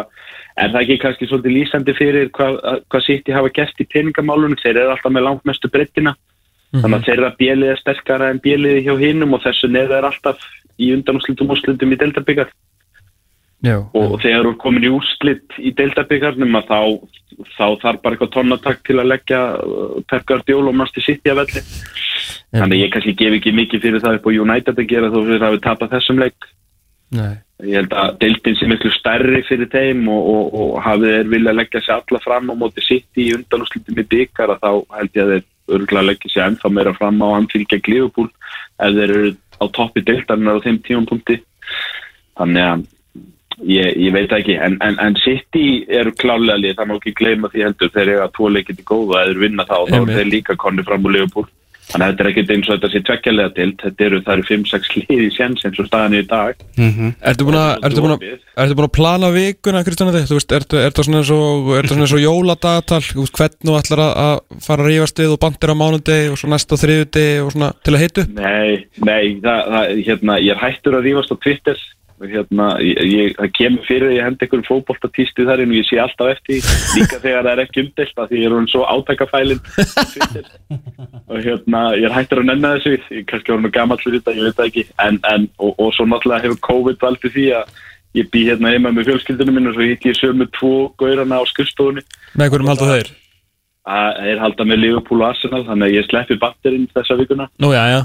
er það ekki kannski svolítið lýsandi fyrir hvað, hvað City hafa gert í peningamálunum? Þeir eru alltaf með langt mestu breyttina þannig að þeirra bjelið er sterkara en bjelið hjá hinnum og þessu neða er alltaf í undanúslitum úrslitum í deltabyggar og þegar þú er komin í úrslit í deildabyggarnum að þá, þá þarf bara eitthvað tonnatak til að leggja uh, Pep Guardiola og Master City að velli. Þannig ég kannski gef ekki mikið fyrir það upp á United að gera þó fyrir að við tapa þessum leik. Nei ég held að deildin sé miklu stærri fyrir þeim og, og, og hafið þeir vilja leggja sér alla fram á móti City í undanúrslitum í byggar að þá held ég að þeir örgulega leggja sér ennþá meira fram á anfylgja Liverpool ef þeir eru á toppi deildarinnar á þeim tímapunkti. Þannig að Ég, ég veit ekki, en, en, en City eru klálega lið, það má ekki gleyma því heldur. Þeir eru að tvo leikið til góða að þeir vinna þá og þá eru þeir líka konni fram úr Leopold þannig að þetta er ekkert eins og þetta sé tveggjarlega til þetta eru, það eru 5-6 lið í séns eins og staðan er í dag búin að, ertu búin að, ertu búin að plana vikuna, Kristján, þetta? Ertu, ertu svona eins og, ertu svona eins og jóladagatal, hvernig þú ætlar að- fara að rífast við og bandir á mánudegi og svo næst á þriðudegi og svona til að hitu? Nei, nei, það, það, hérna, ég er hættur að rífast á Twitter hérna, ég, ég, það kemur fyrir að ég hendi einhverjum fótboltatístu þar og ég sé alltaf eftir líka þegar það er ekki umdelt að því ég er hún svo átækafælin og hérna, ég er hættur að nenna þessu ég kannski voru nú gamall fyrir þetta, ég veit það ekki en, en, og, og svo náttúrulega hefur COVID valdið því að ég bý hérna heima með fjölskyldunum minn og svo hitt ég sömu tvo gaurana á skrifstofunni Með hverjum halda þeir? að þeir halda með Liverpool og Arsenal þannig að ég sleppi batterinn þessa vikuna Nú, já, já.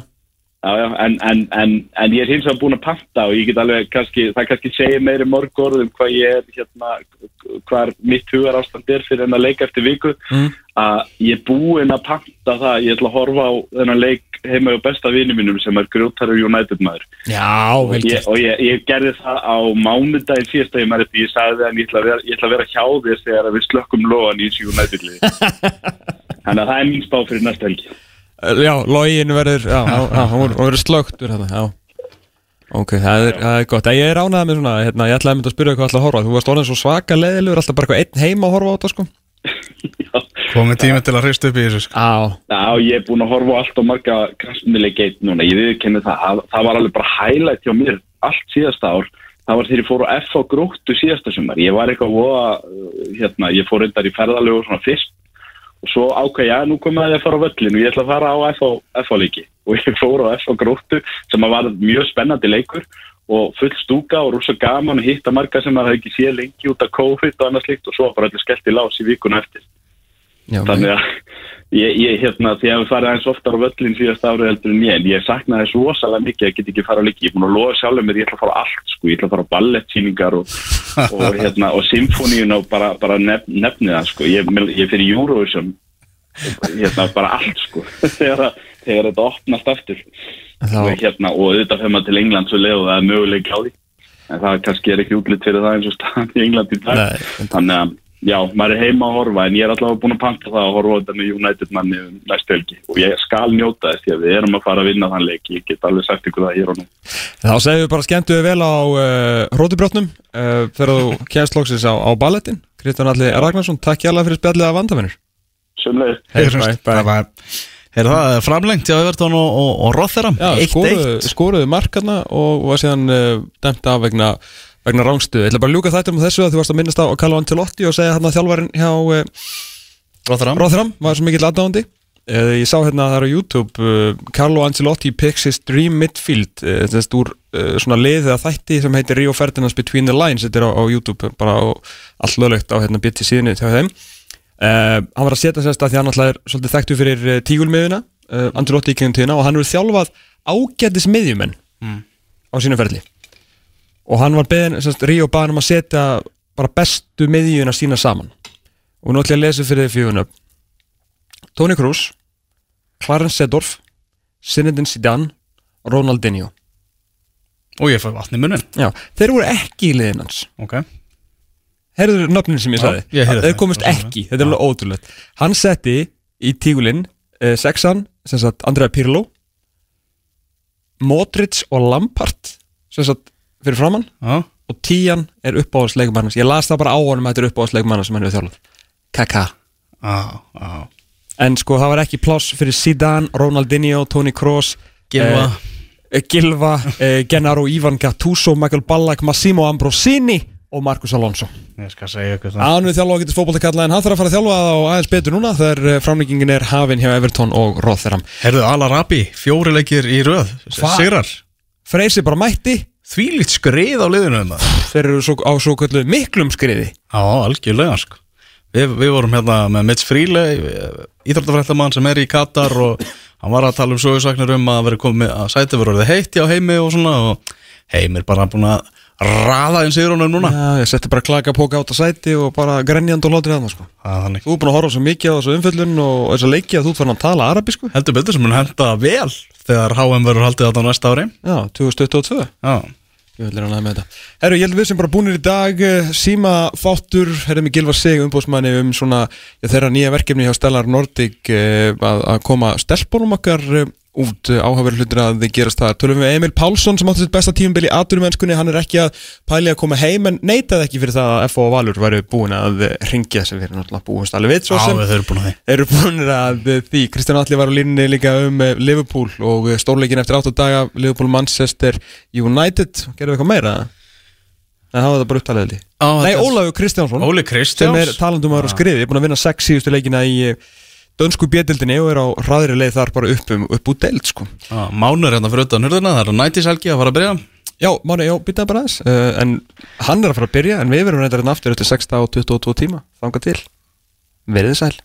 Já, já, en, en, en, en ég er hins vegar búin að panta og ég get alveg kannski, það kannski segir meiri mörg orð um hvað ég er, hérna, hvar mitt hugar ástand er fyrir þennan leik eftir viku, Mm. að ég er búin að panta það, ég ætla að horfa á þennan leik heima á besta vini mínum sem er grjóttarur United maður. Já, vel Og gert. og ég, ég gerði það á mánudaginn síðasta ég maður eftir, ég sagði það en ég ætla að vera, ég ætla að vera hjá þér þegar við slökkum loðan í þessu United liði. Þannig að það er mín spá fyrir næsta helgi. Já, login verður Já, já, hún verður slögtur hérna, já. Ok, það er, það er gott. Ég er ánægð með svona, hérna, ég ætlaði að mynda að spyrja hvað ætla að horfa. Þú varst orðin svo svaka leðilegur Alltaf bara eitthvað einn heima að horfa á þetta, sko. Komið tími til að hrist upp í þessu sko. Já, Já, ég er búin að horfa á allt og marga kransmiðleikeit núna, ég viðkenni það. Það, það var alveg bara highlight hjá mér allt síðasta ár, það var þegar ég fór á F á gróttu síðasta sumar, ég var eitthvað hérna, ég fór reyndar í ferðalögu svona fyrst og svo ákvað ég að nú að ég að fara á völlin og ég ætla að fara á F á, F á leiki. Og ég fór á F á gróttu sem var mjög spennandi leikur og full stúka og rosa gaman að hitta marga sem að hafa ekki séð lengi út af COVID og annað slikt og svo bara allir skellt í lás í vikuna eftir já. Þannig að ég, ég hérna, því að hef farið aðeins oftar á völlin síðast árið heldur en ég, en ég saknaði þess rosalega mikið að ég get ekki fara á leiki, ég er búin að lofa sjálfur mér ég ætla að fara allt, sko, ég ætla að fara á ballettsýningar og, og hérna, og symfóníun og bara, bara nef, nefnið það, sko. Ég, ég fyrir Eurovision hérna, bara allt, sko. Þegar, þegar þetta opnast aftur. Þá- og hérna, og auðvitað fyrir maður til England svo leið og það er möguleik á því. En það kannski er ekki útlitt fyrir það eins og staðan í England í dag. Nei. þannig að já, maður er heima að horfa en ég er allavega búin að panta það að horfa á þetta með United manni um næstu helgi. Og ég skal njóta þess að við erum að fara að vinna þann leik. Ég get alveg sagt ykkur það hér og nú. Þá segjum við bara skemmtu við vel á uh, hrótubrjótnum uh, þegar þú kemst loksins á, á balletin Kristján Alli Ragnarsson, takk hjá fyrir spjallið af vandavinnur Sumleið, Hey, Það var Er það framlengt hjá Evertón og, og, og Rotherham? Já, skoruðu, markarna og var síðan uh, vegna, vegna rángstuð. Ég ætla bara að ljúka þættum á þessu að þú varst að minnast á Carlo Ancelotti og segja hann að þjálfarinn hjá uh, Rotherham. Rotherham. Var svo mikill aðdáðandi. Uh, ég sá hérna það er á YouTube uh, Carlo Ancelotti picks his dream midfield uh, þess úr uh, svona liðið að þætti sem heitir Rio Ferdinand's Between the Lines. Þetta er á, á YouTube bara allt löglegt á hérna BT síðunni hjá þeim. Uh, hann var að setja sérst að því hann alltaf er svolítið þekktu fyrir tígulmiðuna uh, Angelotti í kringum tíðina og hann hefur þjálfað ágætis miðjumenn á sínu ferli og hann var beðin, sérst, Ríó baðin um að setja bara bestu miðjuna sína saman. Og nú ætlum ég að lesa fyrir því fjögun upp Toni Kroos Clarence Seedorf Zinedine Zidane Ronaldinho. Og ég fæ vatn í munin Já, þeir voru ekki í liðin hans. Ok. Herður nöfnin sem ég Já, sagði? ég heyrði Þeir komist Það ekki, þetta er alveg ótrúlegt. Hann setti í tígulinn uh, Sexan, sem sagt Andrea Pirlo Modric og Lampard sem sagt fyrir framann Já. og tían er uppáhaldsleikumann ég las það bara á honum að þetta er uppáhaldsleikumann sem hann hefur þjálfað. Kaka Já, já. En sko það var ekki pláss fyrir Zidane, Ronaldinho, Toni Kroos Gylfa. eh, Gilva, eh, Gennaro Ivan Gattuso, Michael Ballack, Massimo Ambrosini og Marcus Alonso. Ég skal segja ykkur það. Án við þjálfa á getur fótboltakalla en hann þarf að fara að þjálfa á aðeins betur núna þegar framlýkingin er hafin hjá Everton og Rotherham. Herðu, Alarabi, fjóri leikir í röð Hva? Sigrar. Freysi bara mætti Þvílíkt skrið á liðinu um það þeir eru svo, á svo kallu miklum skriði. Já, algjörlega sko. Við, við vorum hérna með Mitch Freele Íþróttafrættamann sem er í Katar og hann var að tala um sögursaknir um að vera komið að sæti verið orðið heitt hjá heimi og svona og heimir bara búin að raða inn sigrónum núna. Já, ég setti bara klaka póka át á sæti og bara grenjand og látir það sko. Þú er búin að horfa svo mikið á þessu umfyllun og þessa leiki að þú farin að tala arabísku. Heldur betur sem mun henda vel þegar HM verður haldið þetta á næsta ári. Já, 2022 Já, Ég vil reyna með þetta. Herru, ég held að við sem bara búinir í dag eh, Síma þáttur, herru mig Gilvar Sig umbúðsmanni um svona þeirra nýja verkefni hjá Stellar Nordic eh, að, að koma stelpunum okkar eh, út áhafur hlutir að þið gerast það Tölum við Emil Pálsson sem átti sitt besta tímabili í aturumennskunni, hann er ekki að pæli að koma heim en neitaði ekki fyrir það að F.O. og Valur væru búin að ringja sem við erum náttúrulega búinst alveg við svo Já sem við höfum búin að því eru búin að því Kristján Alli var á línni líka um eh, Liverpool og eh, stórleikin eftir 8 daga Liverpool Manchester United gerðu við eitthvað meira? Nei, það var það bara upptalið held ég. Á, Nei, Ólafur Kristjánsson Óli sem Kristjáns er talandum að vera skriði, er búin að vinna 6 síðustu leikina í eh, dönsku bjöldildinni og er á hraðri leið þar bara upp, um, upp úr deild sko. Já, Mánur hérna fyrir utan hurðina, það er á nætishelgi að fara að byrja. Já, mánu, já, byttaði bara aðeins. Uh, en hann er að fara að byrja en við verum reyndar hérna aftur eftir 6 og 22 tíma þanga til, verið þið sæl